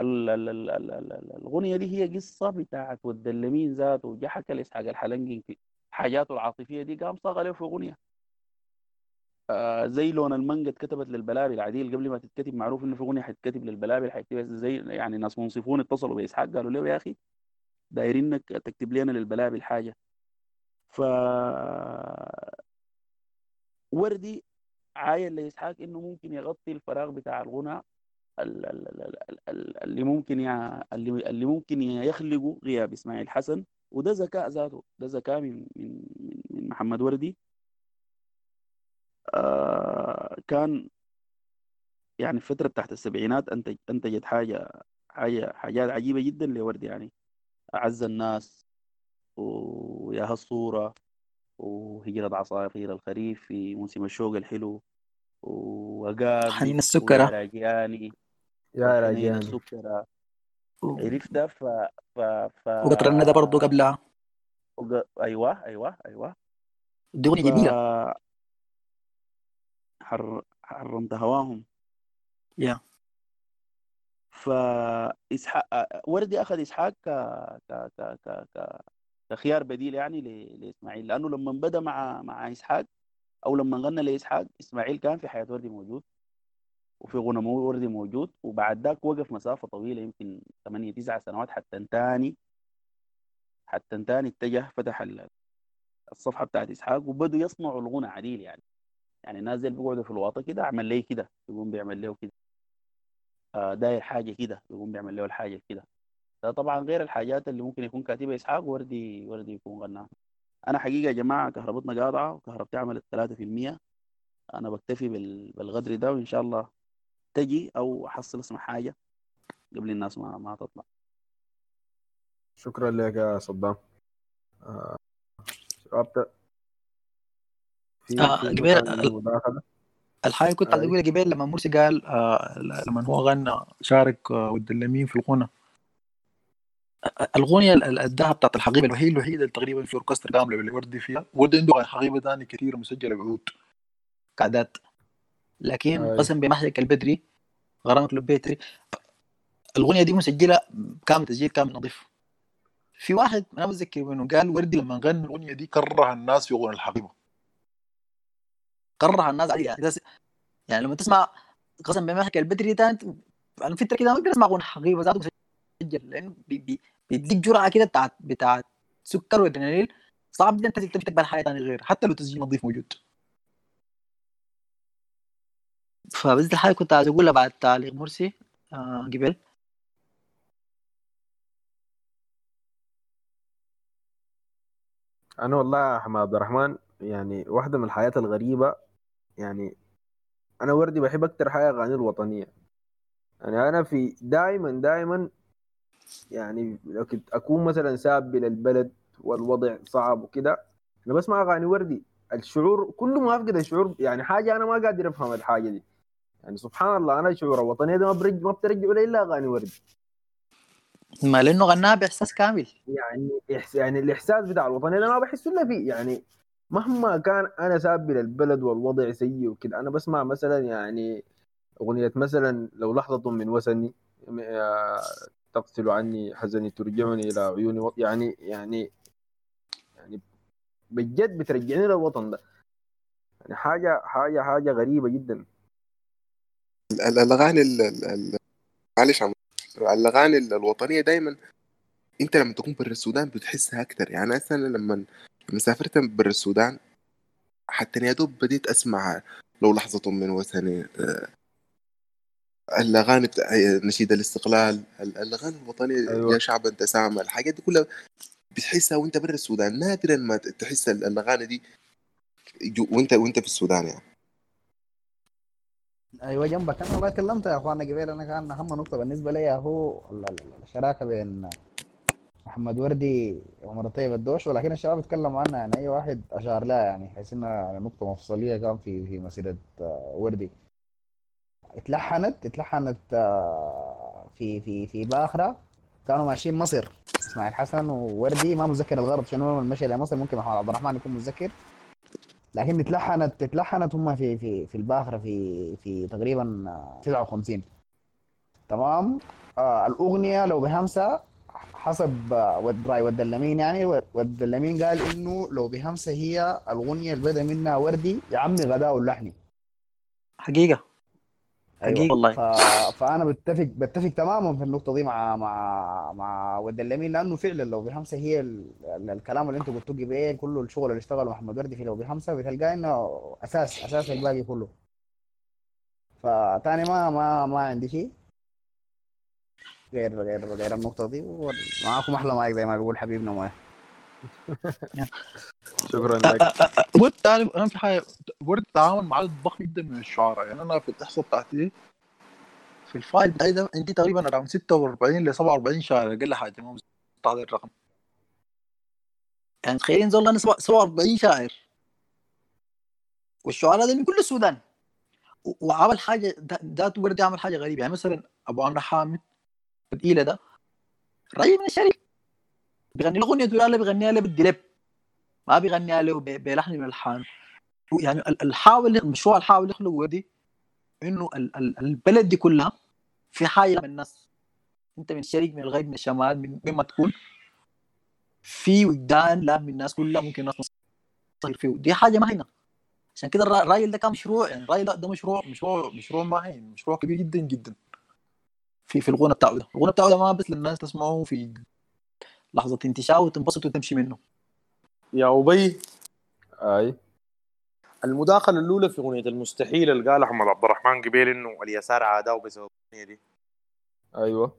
الاغنيه دي هي قصة بتاعت والدلمين ذاته جا حكى لاسحاق الحلنجي حاجاته العاطفية دي قام صاغ عليه في اغنيه آه زي لون المانجا اتكتبت للبلابل عديل قبل ما تتكتب معروف إنه في اغنيه حتتكتب للبلابل حيكتبها زي يعني ناس منصفون اتصلوا باسحاق قالوا له يا أخي دايرينك تكتب لنا للبلابل حاجة. ف وردي عاين لإسحاق إنه ممكن يغطي الفراغ بتاع الغنى ال- ال- ال- ال- ال- اللي ممكن يع... اللي ممكن يخلقه غياب إسماعيل حسن وده ذكاء ذاته ده ذكاء من من من محمد وردي. آه كان يعني الفترة بتاعت السبعينات أنتج أنتجت حاجة حاجة حاجات عجيبة جدا لوردي يعني. أعز الناس ويا هالصورة وهجرة عصافير الخريف في موسم الشوق الحلو وأقابلك حنين السكرة. يا السكرة و- عرفتها ف ف ف وقطر الندى برضو قبلها. وق- أيوه أيوه أيوه. دي أغنية ف جميلة. حر... حرمت هواهم. يا. فإسحاق وردي أخذ إسحاق ك... ك... ك... ك... ك... كخيار بديل يعني ل... لإسماعيل. لأنه لما بدأ مع مع إسحاق أو لما غنى لإسحاق إسماعيل كان في حياة وردي موجود. وفي غنى وردي موجود وبعد ذاك وقف مسافة طويلة يمكن 8 9 سنوات حتى انتاني حتى انتاني اتجه فتح ال- الصفحة بتاعت إسحاق وبدوا يصنعوا الغنى عديل يعني. يعني الناس اللي بيقعدوا في الواطة كده أعمل لي كده؟ يقوم بيعمل له كده. آه داير حاجة كده يقوم بيعمل له الحاجة كده. ده طبعا غير الحاجات اللي ممكن يكون كاتبها إسحاق وردي وردي يكون غناها. أنا حقيقة يا جماعة كهربتنا قاطعة وكهربتي عملت 3% أنا بكتفي بال- بالقدر ده وإن شاء الله تجي أو أحصل اسمع حاجة قبل الناس ما ما تطلع. شكرا لك يا صدام. آه، في آه قبل الحاجة كنت عايز أي أقولها قبل لما مرسي قال آه لما هو غنى شارك آه والدلمين في الغنى. الأغنية ال- ال- الدهب بتاعت الحقيبة الوحيدة الوحيدة اللي تقريبا في أوركسترا كاملة اللي وردي فيها وردي عنده حقيبة تاني كثير مسجلة بعود. قعدات لكن أي قسم بمحيك البدري غرامك لبيتري الأغنية دي مسجلة كامل تسجيل كامل نظيف. في واحد أنا بتذكر منه قال وردي لما غنى الأغنية دي كره الناس في غنى الحقيبة كره الناس عليها يعني يعني لما تسمع قسم بمحيك البدري ده أنت أنا فترة كده ما أقدر أسمع غنى حقيبة ذاته مسجل بي بيديك جرعة كده بتاعت بتاعت سكر وأدرينالين صعب جدا انت تقبل حاجة ثانية غير حتى لو تسجيل نظيف موجود. فبس دي الحاجة كنت عايز اقولها بعد تعليق مرسي آه قبل أنا والله يا حماد عبد الرحمن يعني واحدة من الحياة الغريبة يعني أنا وردي بحب أكتر حاجة أغاني الوطنية. يعني أنا في دائما دائما يعني لو كنت أكون مثلا ساب للبلد والوضع صعب وكده أنا بسمع أغاني وردي. الشعور كله ما أفقد الشعور يعني حاجة أنا ما قادر أفهم الحاجة دي. يعني سبحان الله أنا شعور الوطنيه ده ما برج ما بترجع لي إلا أغاني وردي ما لأنه غناها بإحساس كامل. يعني إحس... يعني الإحساس بتاع الوطنيه ده ما بحس إلا فيه. يعني مهما كان أنا ساب للبلد والوضع سيء وكده أنا بسمع مثلا يعني أغنية مثلا لو لحظة من وسني آه، تقتل عني حزني ترجعني إلى عيوني. و... يعني يعني يعني بجد بترجعني للوطن ده. يعني حاجة حاجة حاجة غريبة جدا. الأغاني ال- ال- ال- معلش عم الأغاني ال- الوطنية دائما أنت لما تكون برا السودان بتحسها أكثر يعني أنا لما لما سافرت برا السودان حتى يا دوب بديت أسمع لو لحظة من وثني آه، الأغاني بتاع نشيد الاستقلال ال- الأغاني الوطنية أيوة. يا شعب أنت سامع الحاجات دي كلها بتحسها وأنت برا السودان. نادرا ما تحس ال- الأغاني دي وانت وأنت في السودان يعني. أيوه جنبك أنا والله كلمت يا أخوانا قبيل أنا كان أهم نقطة بالنسبة لي هو ال- ال- الشراكة بين محمد وردي وعمر طيب الدوش. ولكن الشباب اتكلموا عنها يعني أي واحد أشار لها يعني حيث إنها نقطة مفصلية كان في في مسيرة آه، وردي. اتلحنت اتلحنت آه، في في في بآخرة. كانوا ماشيين مصر. إسماعيل حسن ووردي. ما متذكر الغرض شنو المشي لمصر ممكن محمد عبد الرحمن يكون متذكر. لكن اتلحنت اتلحنت هم في في في الباخرة في في تقريبا آه، 59 تمام؟ آه الأغنية لو بهمسة حسب آه، ود رأي ود اللمين يعني. ود اللمين قال إنه لو بهمسة هي الأغنية اللي بدأ منها وردي يا عمي غداء اللحني حقيقة. أيوه. حقيقة والله. ف... فأنا بتفق بتفق تماما في النقطة دي مع مع مع ود اللمين لأنه فعلا لو بهمسه هي ال... ال- الكلام اللي انت قلتوه قبل كله الشغل اللي اشتغله محمد وردي في لو بهمسه بتلقاه إنه أساس أساس الباقي كله. فتاني ما ما ما عندي شيء. غير غير غير النقطة دي ومعاكم أحلى مايك زي ما بيقول حبيبنا مايك. شكرا لك. ورد تعرف اهم في حاجة ورد تعامل مع عدد ضخم جدا من الشعراء. يعني أنا في الإحصاء بتاعتي في ال file بتاعي ده عندي تقريبا around 46 ل 47 شاعر أقل حاجة ما هذا الرقم. يعني تخيل ينزل أنا 47 شاعر. والشعراء ده من كل السودان وعمل حاجة ده- ذات وردي عمل حاجة غريبة. يعني مثلا أبو عمرو حامد الإيلة ده راجل من الشريف بيغني له اغنيه ولا بيغنيها له بالدلب ما بيغنيها له بلحن من الالحان يعني ال- الحاول المشروع اللي حاول يخلق وردي إنه ال- ال- البلد دي كلها في حاجة من الناس. أنت من الشرق من الغرب من الشمال من من ما تكون. في وجدان لا من الناس كلها ممكن الناس تصير فيه. دي حاجة ما هنا عشان كده الرا- الراجل ده كان مشروع. يعني الراجل ده, مشروع مشروع مشروع ما هين مشروع كبير جدا جدا. في في الغنى بتاعه ده. الغنى بتاعه ده ما بس للناس تسمعه في لحظة انتشار وتنبسط وتمشي منه. يا أبي. أي. المداخلة الأولى في أغنية المستحيل اللي قالها أحمد عبد الرحمن قبيل إنه اليسار عداوه بسبب الأغنية دي. أيوه.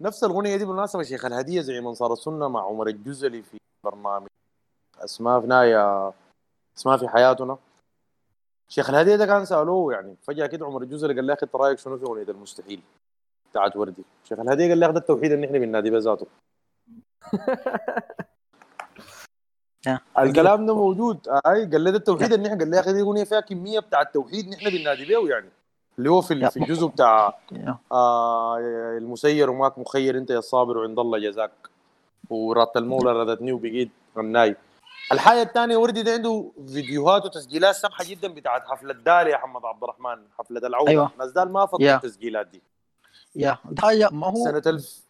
نفس الأغنية دي بالمناسبة شيخ الهدية زي منصار السنة مع عمر الجزلي في برنامج أسماء في نهاية أسماء في حياتنا. شيخ الهدية ده كان سألوه يعني فجأة كده عمر الجزلي قال له يا أخي أنت رأيك شنو في أغنية المستحيل بتاعت وردي؟ شيخ الهدية قال أخي ده التوحيد اللي إحنا بننادي به ذاته. الكلام ده موجود. أي قال لي ده التوحيد اللي إحنا قال لي يا أخي دي أغنية فيها كمية بتاع التوحيد نحن بننادي به يعني. اللي هو في في الجزء بتاع آه المسير وماك مخير أنت يا صابر وعند الله جزاك. ورات المولى ردتني وبقيت غناي. الحاجة الثانية وردي ده عنده فيديوهات وتسجيلات سمحة جدا بتاعت حفلة دال يا محمد عبد الرحمن حفلة العودة. أيوة. ناس دال ما فضلوا. التسجيلات دي. يا. حاجة ما هو سنة الف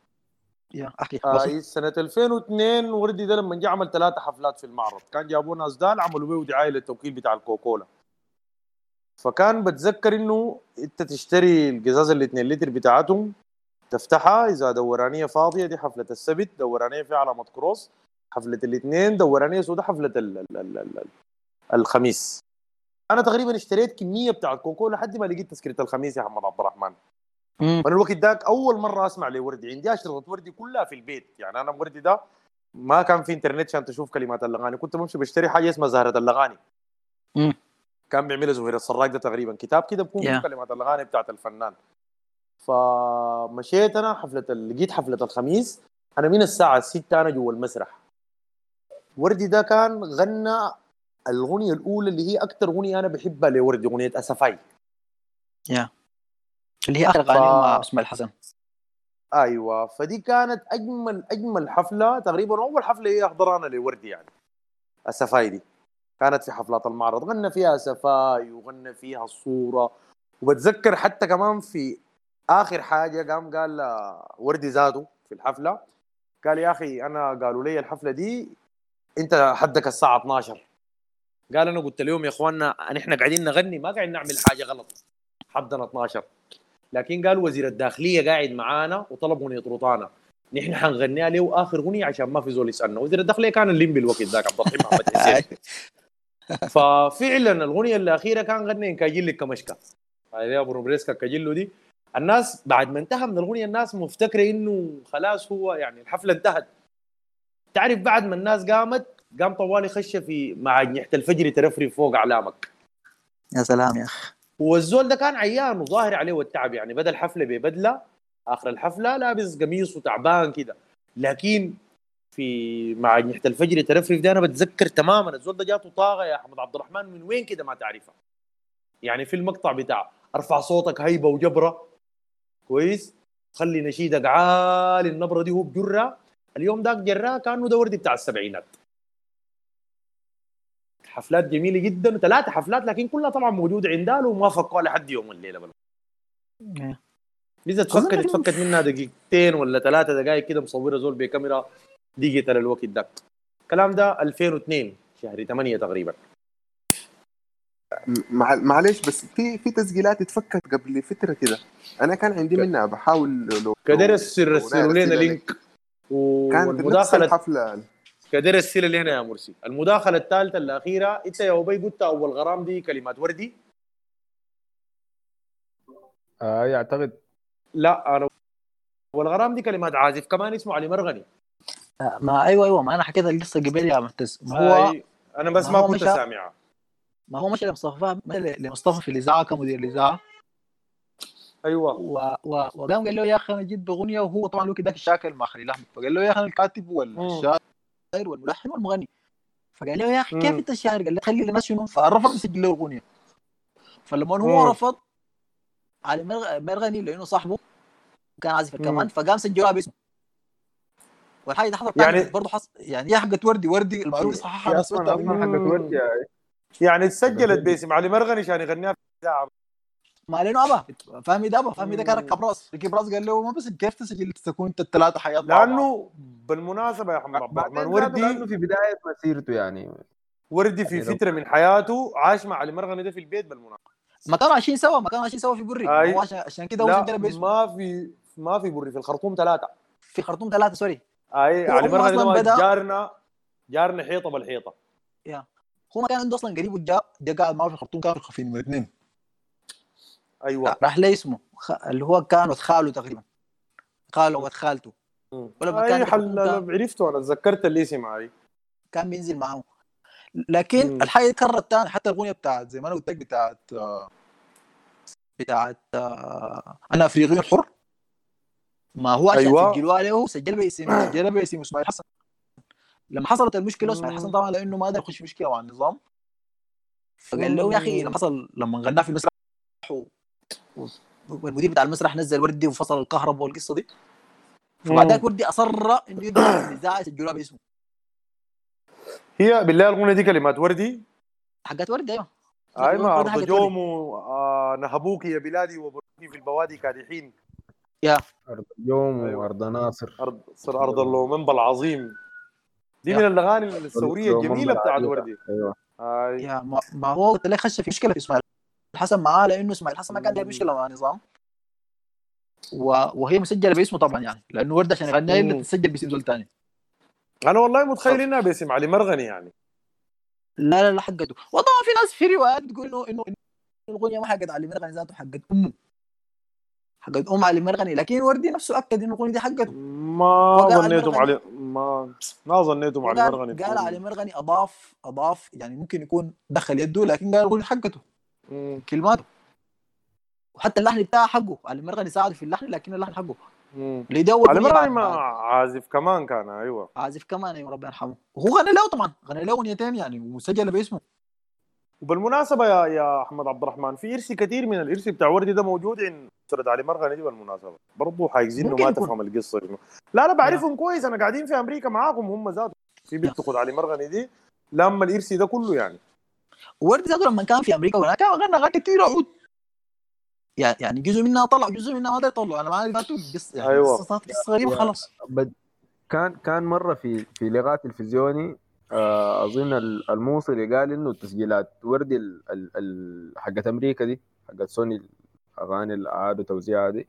يا احكي آه. سنة 2002 وردي ده لما جه عمل ثلاثة حفلات في المعرض. كان جابوا ناس دال عملوا بيه دعايه للتوكيل بتاع الكوكولا. فكان بتذكر إنه أنت تشتري القزاز ال 2 لتر بتاعتهم تفتحها إذا دورانية فاضية دي حفلة السبت دورانية فيها علامة كروس. حفلة الاثنين دورانية سوداء حفلة ال ال ال ال ال الخميس. أنا تقريبا اشتريت كمية بتاعت كوكولا لحد ما لقيت تذكرة الخميس يا محمد عبد الرحمن. وأنا الوقت ذاك أول مرة أسمع لوردي. عندي أشرطة وردي كلها في البيت. يعني أنا وردي ده ما كان في إنترنت عشان تشوف كلمات الاغاني كنت بمشي بشتري حاجة اسمها زهرة الاغاني مم. كان بيعملها زهير السراج ده تقريبا. كتاب كده بكون Yeah. كلمات الاغاني بتاعت الفنان. فمشيت أنا حفلة لقيت حفلة الخميس. أنا من الساعة 6 أنا جوا المسرح. وردي ده كان غنى الأغنية الأولى اللي هي أكثر أغنية أنا بحبها لوردي أغنية أسفاي. يا اللي هي آخر أغاني مع اسماعيل حسن أيوه فدي كانت أجمل أجمل حفلة تقريبا اول حفلة هي احضرها أنا لوردي يعني السفاي دي. كانت في حفلات المعرض غنى فيها سفاي وغنى فيها الصورة وبتذكر حتى كمان في آخر حاجة قام قال وردي ذاته في الحفلة قال يا أخي أنا قالوا لي الحفلة دي أنت حدك الساعة 12 قال أنا قلت لهم يا إخواننا إحنا قاعدين نغني ما قاعدين نعمل حاجة غلط. حدنا 12 لكن قال وزير الداخلية قاعد معانا وطلب اغنيه روطانا نحن حنغنيها له اخر اغنيه عشان ما في زول يسألنا. وزير الداخلية كان الليمبي الوقت ذاك عبد الرحيم محمد حسين. ففعلا الاغنيه الأخيرة كان غني كاجل لك كمشكا هذه أبو روبريسكا كاجلو دي. الناس بعد ما انتهى من الاغنيه الناس مفتكرة إنه خلاص هو يعني الحفلة انتهت. تعرف بعد ما الناس قامت قام طوالي خش في مع جنيحه الفجر ترفرف فوق أعلامك. يا سلام يا أخي. والزول ده كان عيان وظاهر عليه والتعب يعني. بدأ الحفلة ببدلة آخر الحفلة لابس قميص وتعبان كده. لكن في مع جنيحه الفجر ترفرف ده أنا بتذكر تماما الزول ده جاته طاقه يا أحمد عبد الرحمن من وين كده ما تعرفها؟ يعني في المقطع بتاع أرفع صوتك هيبة وجبرة. كويس؟ خلي نشيدك عالي النبرة دي هو بجرة. اليوم داك جراه كأنه ده وردي بتاع السبعينات. حفلات جميلة جدا ثلاثة حفلات لكن كلها طبعا موجودة عندها وما فكوا لحد يوم الليلة بل. إذا تفكت تفكت منها دقيقتين ولا ثلاثة دقائق كده مصورة زول بكاميرا digital الوقت ده. الكلام ده 2002 شهر 8 تقريبا. مع... معلش بس في في تسجيلات اتفكت قبل فترة كده. أنا كان عندي منها بحاول لو كدر لو- السر لو ارسلوا لنا. link. كانت نفس الحفلة. كدر السر اللي هنا يا مرسي. المداخلة الثالثة الأخيرة إنت يا أبي قلت أول غرام دي كلمات وردي. آه أعتقد. لا أنا أول غرام دي كلمات عازف. كمان اسمه علي مرغني. ما أيوه أيوه ما أنا حكيت القصة قبل يا معتز ما هو أي أنا بس ما ما هو كنت سامعها. ما هو مشى لمصطفى لمصطفى في الإذاعة كمدير الإذاعة. أيوه. و... و... وقام قال له يا أخي أنا جيت باغنيه وهو طبعا له كده الشاكل مع خليل احمد فقال له يا أخي أنا الكاتب والشاعر والملحن والمغني فقال له يا أخي كيف. أنت الشاعر؟ قال له خلي الناس شنو؟ فرفض يسجل له اغنيه فلما هو مم. رفض علي مرغ- مرغني لأنه صاحبه كان عازف مم. الكمان فقام سجلوها باسمه والحاجة دي حصلت يعني- يعني برضه حصل يعني هي حقت وردي وردي المعروف صححها بس أصلا حقت وردي يعني اتسجلت باسم علي مرغني عشان يغنيها في الاذاعه ما لأنه ابى فهمي ده ابى فهمي ده كان ركب رأس. ركب رأس قال له ما بس كيف تسجل تكون أنت الثلاثه حياة؟ لأنه بالمناسبة يا محمد عبد الرحمن بعدين ذاته لأنه وردي في بداية مسيرته يعني. وردي في يعني فترة من حياته عاش مع علي مرغني ده في البيت بالمناسبة. ما كانوا عايشين سوا ما كانوا عايشين سوا في بري عشان كده هو سجل باسمه ما في ما في بري في الخرطوم ثلاثة في خرطوم ثلاثة sorry. أي علي مرغني بدأ- جارنا جارنا حيطة بالحيطة. يا. هو ما كان عنده أصلا قريب وجاء جاء قاعد معه في الخرطوم كانوا في نمرة اثنين أيوه. راح ليه اسمه. خ... اللي هو كان خاله تقريبا. خاله ود خالته. ولما كان حل كان, عرفته أنا تذكرت الاسم هاي كان بينزل معه. لكن مم. الحاجة كررت تاني حتى الأغنية بتاعت زي ما أنا قلت لك بتاعت بتاعت آه، أنا أفريقي حر. ما هو عشان أيوة. سجلوها له سجل باسم سجلها باسم إسماعيل حسن. لما حصلت المشكلة إسماعيل حسن طبعا لأنه ما قدر يخش مشكلة مع النظام. فقال له يا أخي لما حصل لما غناه في المسرح والمدير بتاع المسرح نزل وردي وفصل الكهرباء والقصة دي. فبعدك وردي أصر إنه يبدا الاذاعه يسجلوها باسمه. هي بالله الاغنيه دي كلمات وردي؟ حقت وردي أيوه. اي ما وردي أرض حقت جوم آه نهبوك يا بلادي وبركي في البوادي كادحين يا. أرض اليوم أيوة. وأرض ناصر. أرض صر أرض اللومنبا العظيم دي يا. من الأغاني الثوريه الجميلة بتاعت. وردي. أيوه. اي يا ما, ما هو قلت لك خش في مشكلة في إسماعيل. حسن معاه لأنه إسماعيل حسن ما كان داير مشكله مع النظام و... وهي مسجلة باسمه طبعا يعني لأنه ورده عشان يغنيها مم. تسجل باسم زول ثاني أنا والله متخيل إنها باسم علي مرغني يعني. لا لا لا حقته. وطبعا في ناس في روايات بتقول إنه إنه الاغنيه ما حقت علي مرغني ذاته حقت أمه. حقت أم علي مرغني لكن وردي نفسه أكد إنه الاغنيه دي حقته. ما ظنيتهم علي ما ما ظنيتهم علي مرغني. قال علي مرغني أضاف أضاف يعني ممكن يكون دخل يده لكن قال الاغنيه حقته. كلماته وحتى اللحن بتاعه حقه. علي مرغني ساعده في اللحن لكن اللحن حقه. اللي يدور علي مرغني ما. عازف كمان كان أيوه. عازف كمان أيوه ربنا يرحمه. وهو غنى له طبعا غنى له أغنيتين يعني وسجل باسمه. وبالمناسبة يا يا أحمد عبد الرحمن في ارث كثير من الإرث بتاع وردي ده موجود عند اسره علي مرغني دي بالمناسبة. برضه انه ممكن ما. تفهم القصة. دي. لا لا بعرفهم كويس. أنا قاعدين في أمريكا معاكم هم ذاتهم في بنت خد علي مرغني دي لما الارث ده كله يعني. وورد ذاته لما كان في أمريكا وهناك غنى أغاني كثير عود يعني يعني جزء منها طلع جزء منها ما يطلع. أنا ما عارف ذاته قصة يعني أيوة. قصة غريبة خلاص. بد... كان كان مرة في في لقاء تلفزيوني آه، أظن ال- الموصلي قال إنه تسجيلات وردي حقت أمريكا دي حقت سوني الأغاني اللي اعادوا توزيعها دي.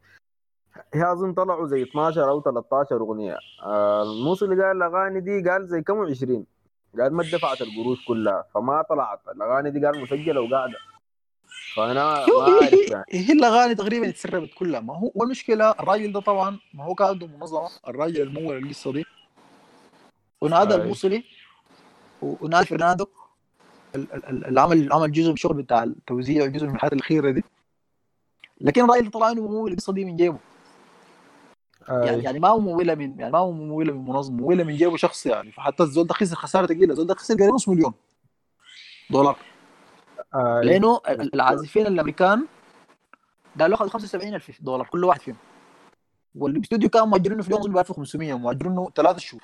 هي أظن طلعوا زي 12 أو 13 أغنية. آه، الموصلي قال الأغاني دي قال زي كم 20 قال ما دفعت القروش كلها فما طلعت. الأغاني دي قال مسجلة وقاعدة. فأنا ما أعرف يعني. هي الأغاني تقريبا اتسربت كلها. ما هو والمشكلة الراجل ده طبعا ما هو كان عنده منظمة. الراجل المول القصة دي. ونادى. الموصلي ونادى فرناندو. ال- ال- ال- اللي عمل عمل جزء من الشغل بتاع التوزيع وجزء من الحاجات الأخيرة دي. لكن الراجل طلع إنه ممول القصة دي من جيبه. أي. يعني ما هو ممولة من يعني ما هو ممولة من منظمه ممولة من جيبه شخصي يعني. فحتى الزول ده خسر خسارة ثقيله الزول ده خسر قريب نص مليون دولار. أي. لأنه ال- العازفين الأمريكان قالوا اخذ 75000 دولار كل واحد فيهم. والاستوديو كان مؤجرينه في اليوم ب 1500 مؤجرينه ثلاث شهور.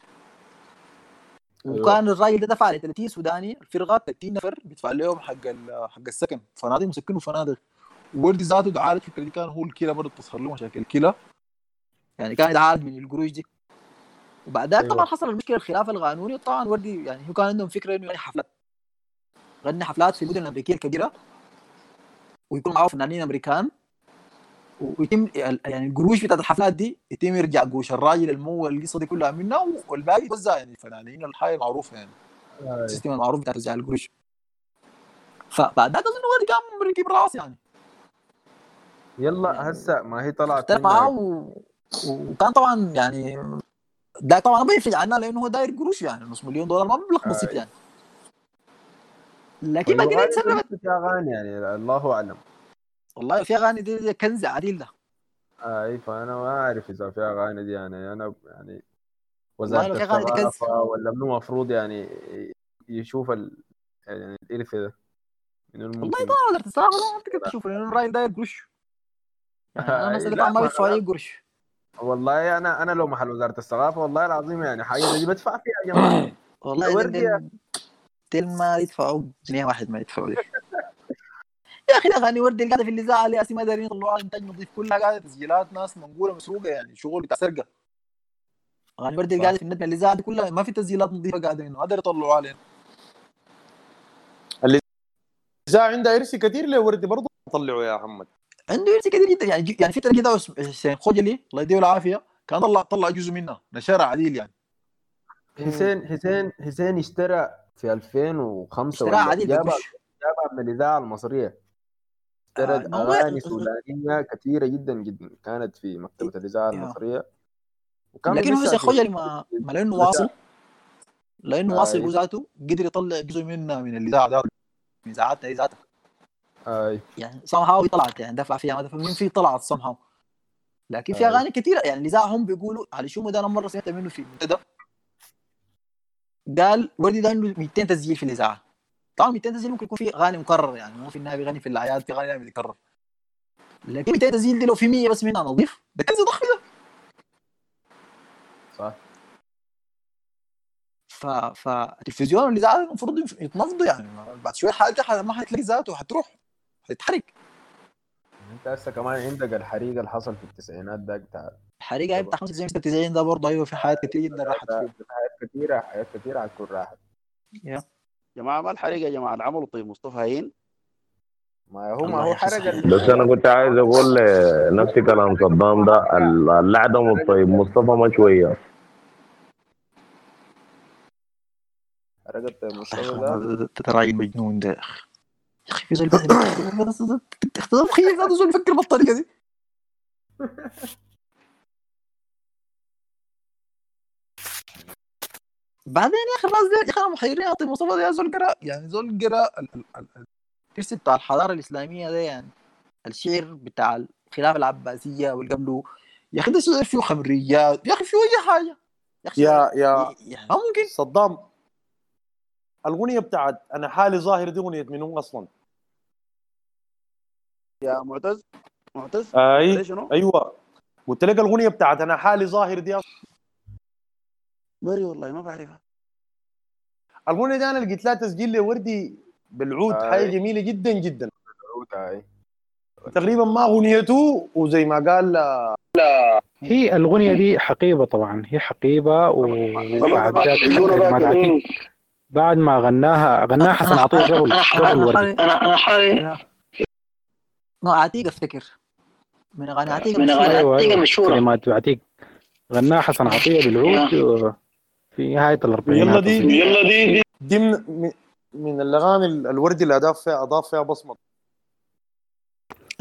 أيوة. وكان الراجل ده دفع ل 30 سوداني الفرقة 30 نفر بيدفع لهم حق حق السكن. فنادق مسكن وفنادق وردي ذاته الفكرة دي كان هو الكلى برضه تظهر له مشاكل. الكلى يعني كان يتعالج من القروش دي. وبعد ذلك أيوة. طبعا حصل المشكلة الخلاف القانوني طبعا وردي يعني هو كان عندهم فكرة إنه يعني حفلات. غني حفلات في المدن الأمريكية الكبيرة ويكون معاه فنانين أمريكان. ويتم يعني القروش بتاعت الحفلات دي يتم يرجع قروش. الراجل المول القصة دي كلها منها والباقي يوزع يعني الفنانين الحاجة معروفه يعني. أي. ال system المعروف بتاع توزيع القروش. فبعد ذاك أظن هو كان مركب راس يعني. يلا هسه ما هي طلعت اختلف منها معاه و... وكان طبعا يعني ده طبعا ما يفرق عنها لأنه هو داير قروش يعني نص مليون دولار ما مبلغ بسيط يعني. لكن بعدين والأغاني اتسربت دي في اغاني يعني الله أعلم. والله في اغاني دي, دي كنز عديل ده. إي فأنا ما أعرف إذا في اغاني دي يعني أنا يعني وزارة الثقافه ولا منو المفروض يعني يشوف ال... يعني الإرث ده. من والله طبعا وزاره الثقافه ما تقدر تشوف لأنه الراجل داير قروش. يعني أنا مثلا ما ما بيدفعوا أي قروش. والله أنا أنا لو محل وزارة الثقافة والله العظيم يعني حاجة زي دي بدفع فيها يا جماعة. والله وردي دل ما يدفعوا جنيه واحد ما يدفعوا يا أخي الاغاني ورد اللي قاعدة في الاذاعه اللي ما دارين يطلعوها انتاج نظيف. كلها قاعدة تسجيلات ناس منقولة مسروقة يعني شغل بتاع سرقة. اغاني ورد اللي قاعدة في النت الاذاعه دي كلها ما في تسجيلات نظيفة قاعدة منه ما قدروا يطلعوها علينا الاذاعه عندها ارث كثير لوردي برضه طلعوا يا محمد. عنده يرسي كثير جدا. يعني يعني فتره كده حسين خجلي الله يديه العافية. كان طلع طلع جزء منها نشرها عديل يعني. حسين حسين حسين اشترى في 2005 اشتراها ولا عديل جابها من الإذاعة المصرية. اشترى آه أغاني سودانية كثيرة جدا جدا. كانت في مكتبة الإذاعة يا. المصرية. وكان لكن هو خجلي ما ما لأنه واصل. لأنه واصل هو اي ذاته قدر يطلع جزء منها من الإذاعة من اذاعاتنا هي أي. يعني somehow طلعت يعني دفع فيها ما دفع مين في طلعت somehow. لكن في أغاني كثيره يعني الاذاعه هم بيقولوا على شو ده أنا مرة سمعت منه في منتدى قال وردي ده عنده 200 تسجيل في الإذاعة. طبعا 200 تسجيل ممكن يكون في أغاني مكرر يعني مو في النهايه بيغني في الأعياد في أغاني دائما بيتكرر لكن 200 تسجيل دي لو في 100 بس منها نظيف ده كنز ضخم ده. صح. ف فالتلفزيون والإذاعة المفروض يتنفضوا يعني بعد شوية حاجة ما حتلاقي ذاته حتروح. حتتحرق انت هسه كمان عندك الحريق اللي حصل في التسعينات ده بتاع الحريقه هي بتاع 95 96 ده برضه أيوه في حاجات كتير جدا راحت فيه. حاجات كثيره حاجات كثيره حتكون راحت. يا. جماعة ما الحريقه يا جماعة اللي عملوا طيب مصطفى هين. ما هو ما هو حرق بس أنا كنت عايز أقول نفس كلام صدام ده ال- اللعدم الطيب مصطفى ما شوية. حرقت الله مصطفى ده؟ راجل مجنون ده يا أخي يا أخي في زول اختلاف مخيف هذا زول بيفكر بالطريقة دي بعدين يا أخي الناس دي يا أخي محيرين طيب مصطفى يا زول قرا يعني زول قرا ال- ال- ال- الارث بتاع الحضارة الإسلامية ده يعني الشعر بتاع الخلافه العباسية واللي قبله يا أخي ده شعر فيه خمريات يا أخي فيه أي حاجة. يا يا يا يعني ما ممكن. صدام الاغنيه بتاعت أنا حالي ظاهر دي اغنيه منو أصلا؟ يا معتز معتز أي شنو؟ أيوه. قلت لك الاغنيه بتاعت أنا حالي ظاهر دي. بري والله ما بعرفها. الاغنيه دي أنا لقيت لها تسجيل لوردي بالعود حاجة جميلة جدا جدا. العود أي. تقريبا ما اغنيته وزي ما قال هي الأغنية دي حقيبة طبعا هي حقيبة وبعد ذاك بعد ما غناها غناها حسن عطيه قبل قبل وردي. أنا أنا حالي عتيق أفتكر. من اغاني عتيق من مشهورة. أيوه أيوه كلمات بعتيق غناها حسن عطية بالعود في نهايه الاربعينات يلا دي. يلا دي دي, دي من, من- الأغاني الوردي اللي أضاف فيها أضاف فيها بصمة.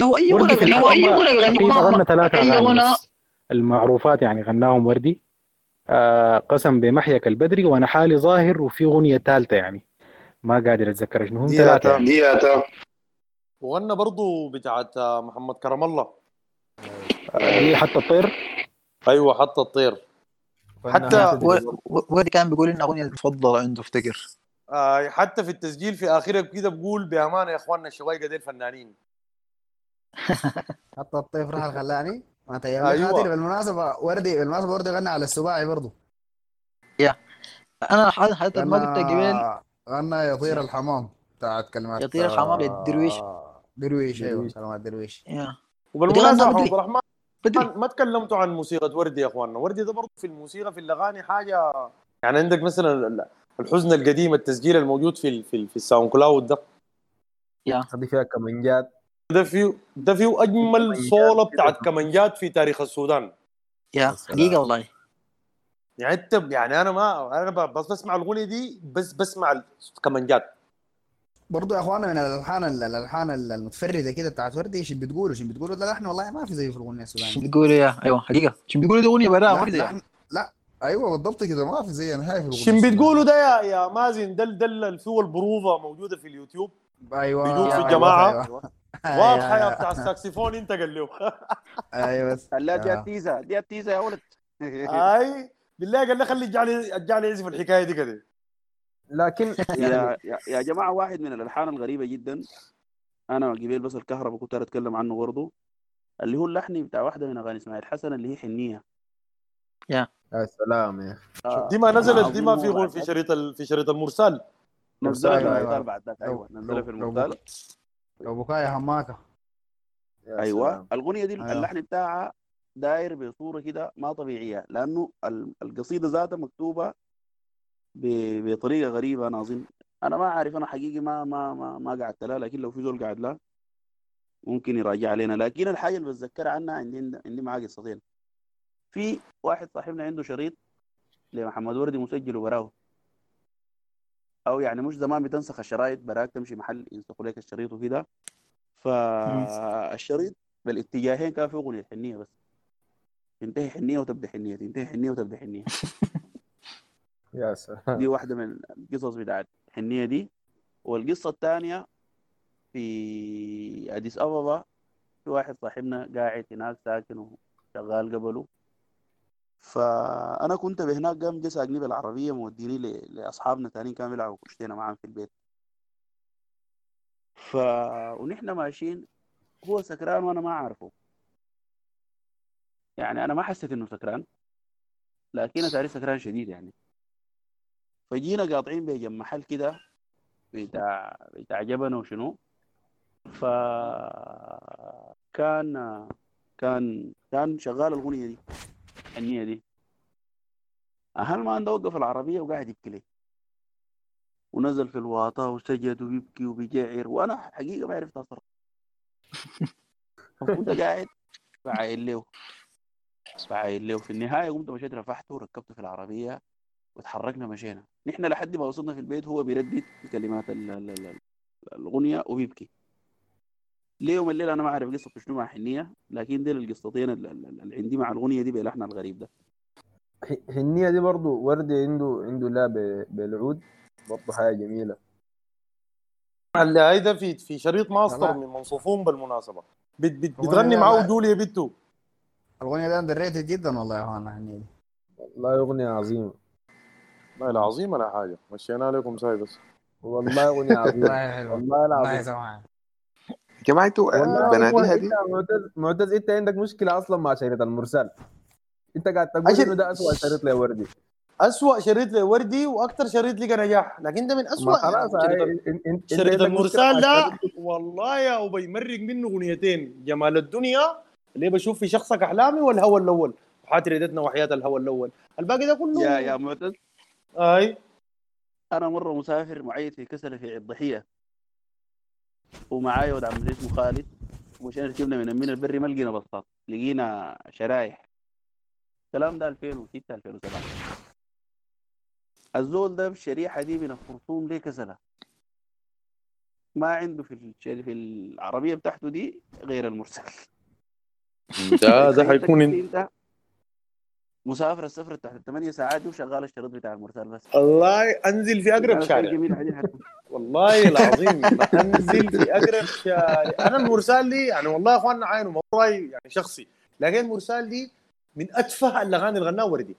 هو أي وردي في هو أي تقريبا غنى غنى بس. المعروفات يعني غناهم وردي. آه قسم بمحيك البدري وأنا حالي ظاهر وفي أغنية ثالثة يعني. ما قادر أتذكر شنو. هم دي ثلاثة يا يعني. تام. وغنى برضو بتاعت محمد كرم الله. آه، دي حتى الطير؟ أيوه حتى الطير. حتى وردي كان بيقول إن أغنية المفضلة عنده افتكر. آه حتى في التسجيل في اخرها كده بقول بامانه يا إخواننا الشوايقه دي الفنانين حتى الطيف راح الخلاني. ما تيمني أيوة. خاطر بالمناسبة وردي بالمناسبة وردي غنى على السباعي برضو. يا. أنا حد حتى ما قلت قبل غنى يطير الحمام بتاعت كلمات يطير الحمام آه، للدرويش. درويش أيوه. كلمات درويش يا. وبالمناسبة. عبد الرحمن ما تكلمتوا عن موسيقى وردي يا إخواننا. وردي ده برضه في الموسيقى في الأغاني حاجة يعني عندك مثلا ال- الحزن القديم التسجيل الموجود في ال في, ال في ال SoundCloud ده. يا. دي فيها كمانجات. ده فيه ده فيه أجمل صولة بتاعت كمانجات في تاريخ السودان. يا حقيقة والله. يعني انت يعني أنا ما أنا بس بسمع الأغنية دي بس بسمع الكمانجات برضو يا اخوانا من الالحان الالحان المتفرده كده بتاعت وردي إيش بتقولوا؟ إيش بتقولوا؟ ده لحن والله ما في زيه في الاغنيه السودانية. بتقول يا أيوه حقيقة. شو بيقولوا دي أغنية براها ما في لا, أيوه بالضبط كده. ما في زي نهائي في الأغنية شن بتقولوا ده يا يا مازن؟ ده ده اللي فيه البروفه موجودة في اليوتيوب. أيوه بيجوك في أيوة، الجماعة. أيوة. واضحة يا أيوة. بتاع الساكسفون انت قال له أيوه بس. لا دي آه. التيزة دي التيزة يا ولد. أي بالله قال لي خلي اجعلي اجعلي يعزف الحكاية دي كده. لكن يا يا- يا جماعة واحد من الألحان الغريبة جدا. أنا قبيل بس الكهرباء كنت أتكلم عنه برضه. اللي هو اللحن بتاع واحدة من أغاني إسماعيل حسن اللي هي حنية. يا. يا سلام يا آه، دي ما نزلت دي ما في في شريط ال- في شريط المرسال. نزلها في المرسال أيوة. بعد ذاك أيوه. نزلها في المرسال. لو بكايا حماكه يا أيوه. الأغنية دي أيوة. اللحن بتاعها داير بصورة كده ما طبيعية لأنه ال- القصيدة ذاتها مكتوبة بطريقة غريبة أنا أظن. أنا ما عارف أنا حقيقي ما ما ما, ما قعدت لها لكن لو في زول قاعد لها ممكن يراجع علينا لكن الحاجة اللي بتذكرها عنها عندي عندي معاه قصتين في واحد صاحبنا عنده شريط لمحمد وردي مسجل وبراه. أو يعني مش زمان بتنسخ الشرايط براك تمشي محل ينسخوا لك الشريط وكده. فالشريط بالاتجاهين كان في أغنية حنية بس. تنتهي حنية وتبدأ حنية تنتهي حنية وتبدأ حنية. يا سلام. دي واحدة من القصص بتاعت حنيه دي. والقصة الثانية في أديس أبابا في واحد صاحبنا قاعد هناك ساكن وشغال قبله. فأنا كنت بهناك قام جه ساقني بالعربية موديني لأصحابنا تانيين كانوا بيلعبوا كشتينا معاهم في البيت. ف ونحن ماشيين هو سكران وأنا ما أعرفه. يعني أنا ما حسيت إنه سكران لكن اتاري سكران شديد يعني. فجينا قاطعين بجنب محل كده بتاع بتاع جبن وشنو. ف كان كان كان شغال الاغنيه دي الحنية دي. أهل ما عنده وقف العربية وقاعد يبكي لي. ونزل في الواطة وسجد ويبكي وبيجعر وأنا حقيقة ما عرفت أصرف. كنت قاعد بعاين له. بعاين له. في النهاية قمت مشيت رفعته وركبته في العربية وتحركنا مشينا. نحن لحد ما وصلنا في البيت هو بيردد كلمات ال- ال- ال- الأغنية وبيبكي. ليوم الليل أنا ما أعرف قصة شنو مع حنية لكن دي القصتين ال- ال- اللي عندي مع الأغنية دي بلحنها الغريب ده. ح- حنية دي برضو وردي عنده عنده لا بالعود برضو حاجة جميلة. اللي هيدا في في شريط ماستر. من منصفون بالمناسبة. بت بت بتغني معاه جوليا بيتو الأغنية دي underrated جدا والله يا اخوانا حنيه دي والله أغنية عظيمة. لا لا عظيم ولا حاجة. مشينا لكم ساي بس. والله أغنية عظيمة والله حلو. والله والله العظيم يا جماعة أنتوا والله بناديها دي معتز معتز إنت عندك مشكلة أصلا مع شريط المرسال إنت قاعد تقول إنه ده اسوء شريط لوردي اسوء شريط لوردي وأكثر شريط لقى نجاح. لكن ده من اسوء ما خلاص يعني. شريط, إنت شريط المرسال ده والله يا أبي مرق منه أغنيتين. جمال الدنيا اللي بشوف في شخصك أحلامي والهوى الأول. وحات ريدتنا وحياة الهوى الأول. الباقي ده كله يا يا معتز أي. أنا مرة مسافر معيد في كسله في الضحية. ومعايا ولد عم اسمه خالد. ومشينا ركبنا من المينا البري ما لقينا بساط لقينا شرايح. الكلام ده 2006 2007 الزول ده بالشريحة دي من الخرطوم ليه كسله ما عنده في في العربية بتاعته دي غير المرسل. ده ده حيكون أنت مسافر السفر تحت الثمانية ساعات دي وشغال الشريط بتاع المرسل بس. والله أنزل في أقرب شارع. والله العظيم. أنزل في أقرب شارع. أنا المرسال دي يعني والله يا اخواننا مو راي يعني شخصي. لكن المرسال دي من أتفه الأغاني اللي غناها وردي.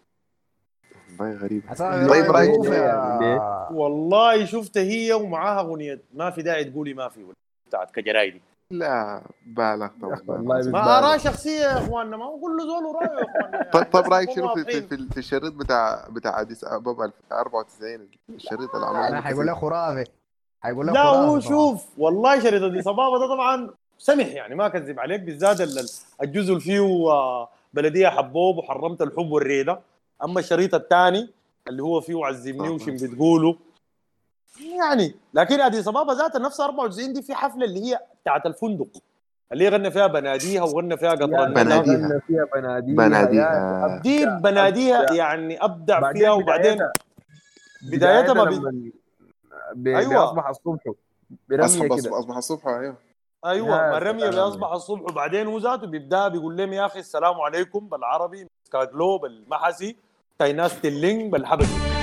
والله غريب. طيب رايك يعني والله شفت هي ومعاها أغنية. ما في داعي تقولي ما في. بتاعت كجراي دي لا بالغ طبعا. ما اراء شخصية يا إخواننا ما هو كل زول ورايه يا إخواننا. طيب طيب رأيك شنو في. في, في, في الشريط بتاع بتاع أديس أبابا 94 الشريط اللي عمله أنا حيقول لك خرافي. حيقول لك لا هو. شوف والله شريط دي صبابه ده طبعا سمح يعني ما اكذب عليك بالذات ال- ال- الجزء اللي فيه آه، بلدية حبوب وحرمت الحب والريدة. أما الشريط الثاني اللي هو فيه عزمني وشم بتقولوا يعني لكن أدي صبابة ذاتها نفس 94 دي في حفلة اللي هي بتاعت الفندق اللي هي غنى فيها بناديها وغنى فيها قطر. بناديها. غنى فيها بناديها بناديها. دي بناديها يعني أبدع بعدين فيها وبعدين بدايتها ما بي... لما ب- أيوة. بأصبح الصبح أصبح كده اصبح أصبح الصبح أيوه أيوه ما الرميه سلام. بيصبح الصبح وبعدين هو ذاته بيبدأ بيقول لهم يا أخي السلام عليكم بالعربي مسكاجلو بالمحسي تايناس تلينج بالحبشي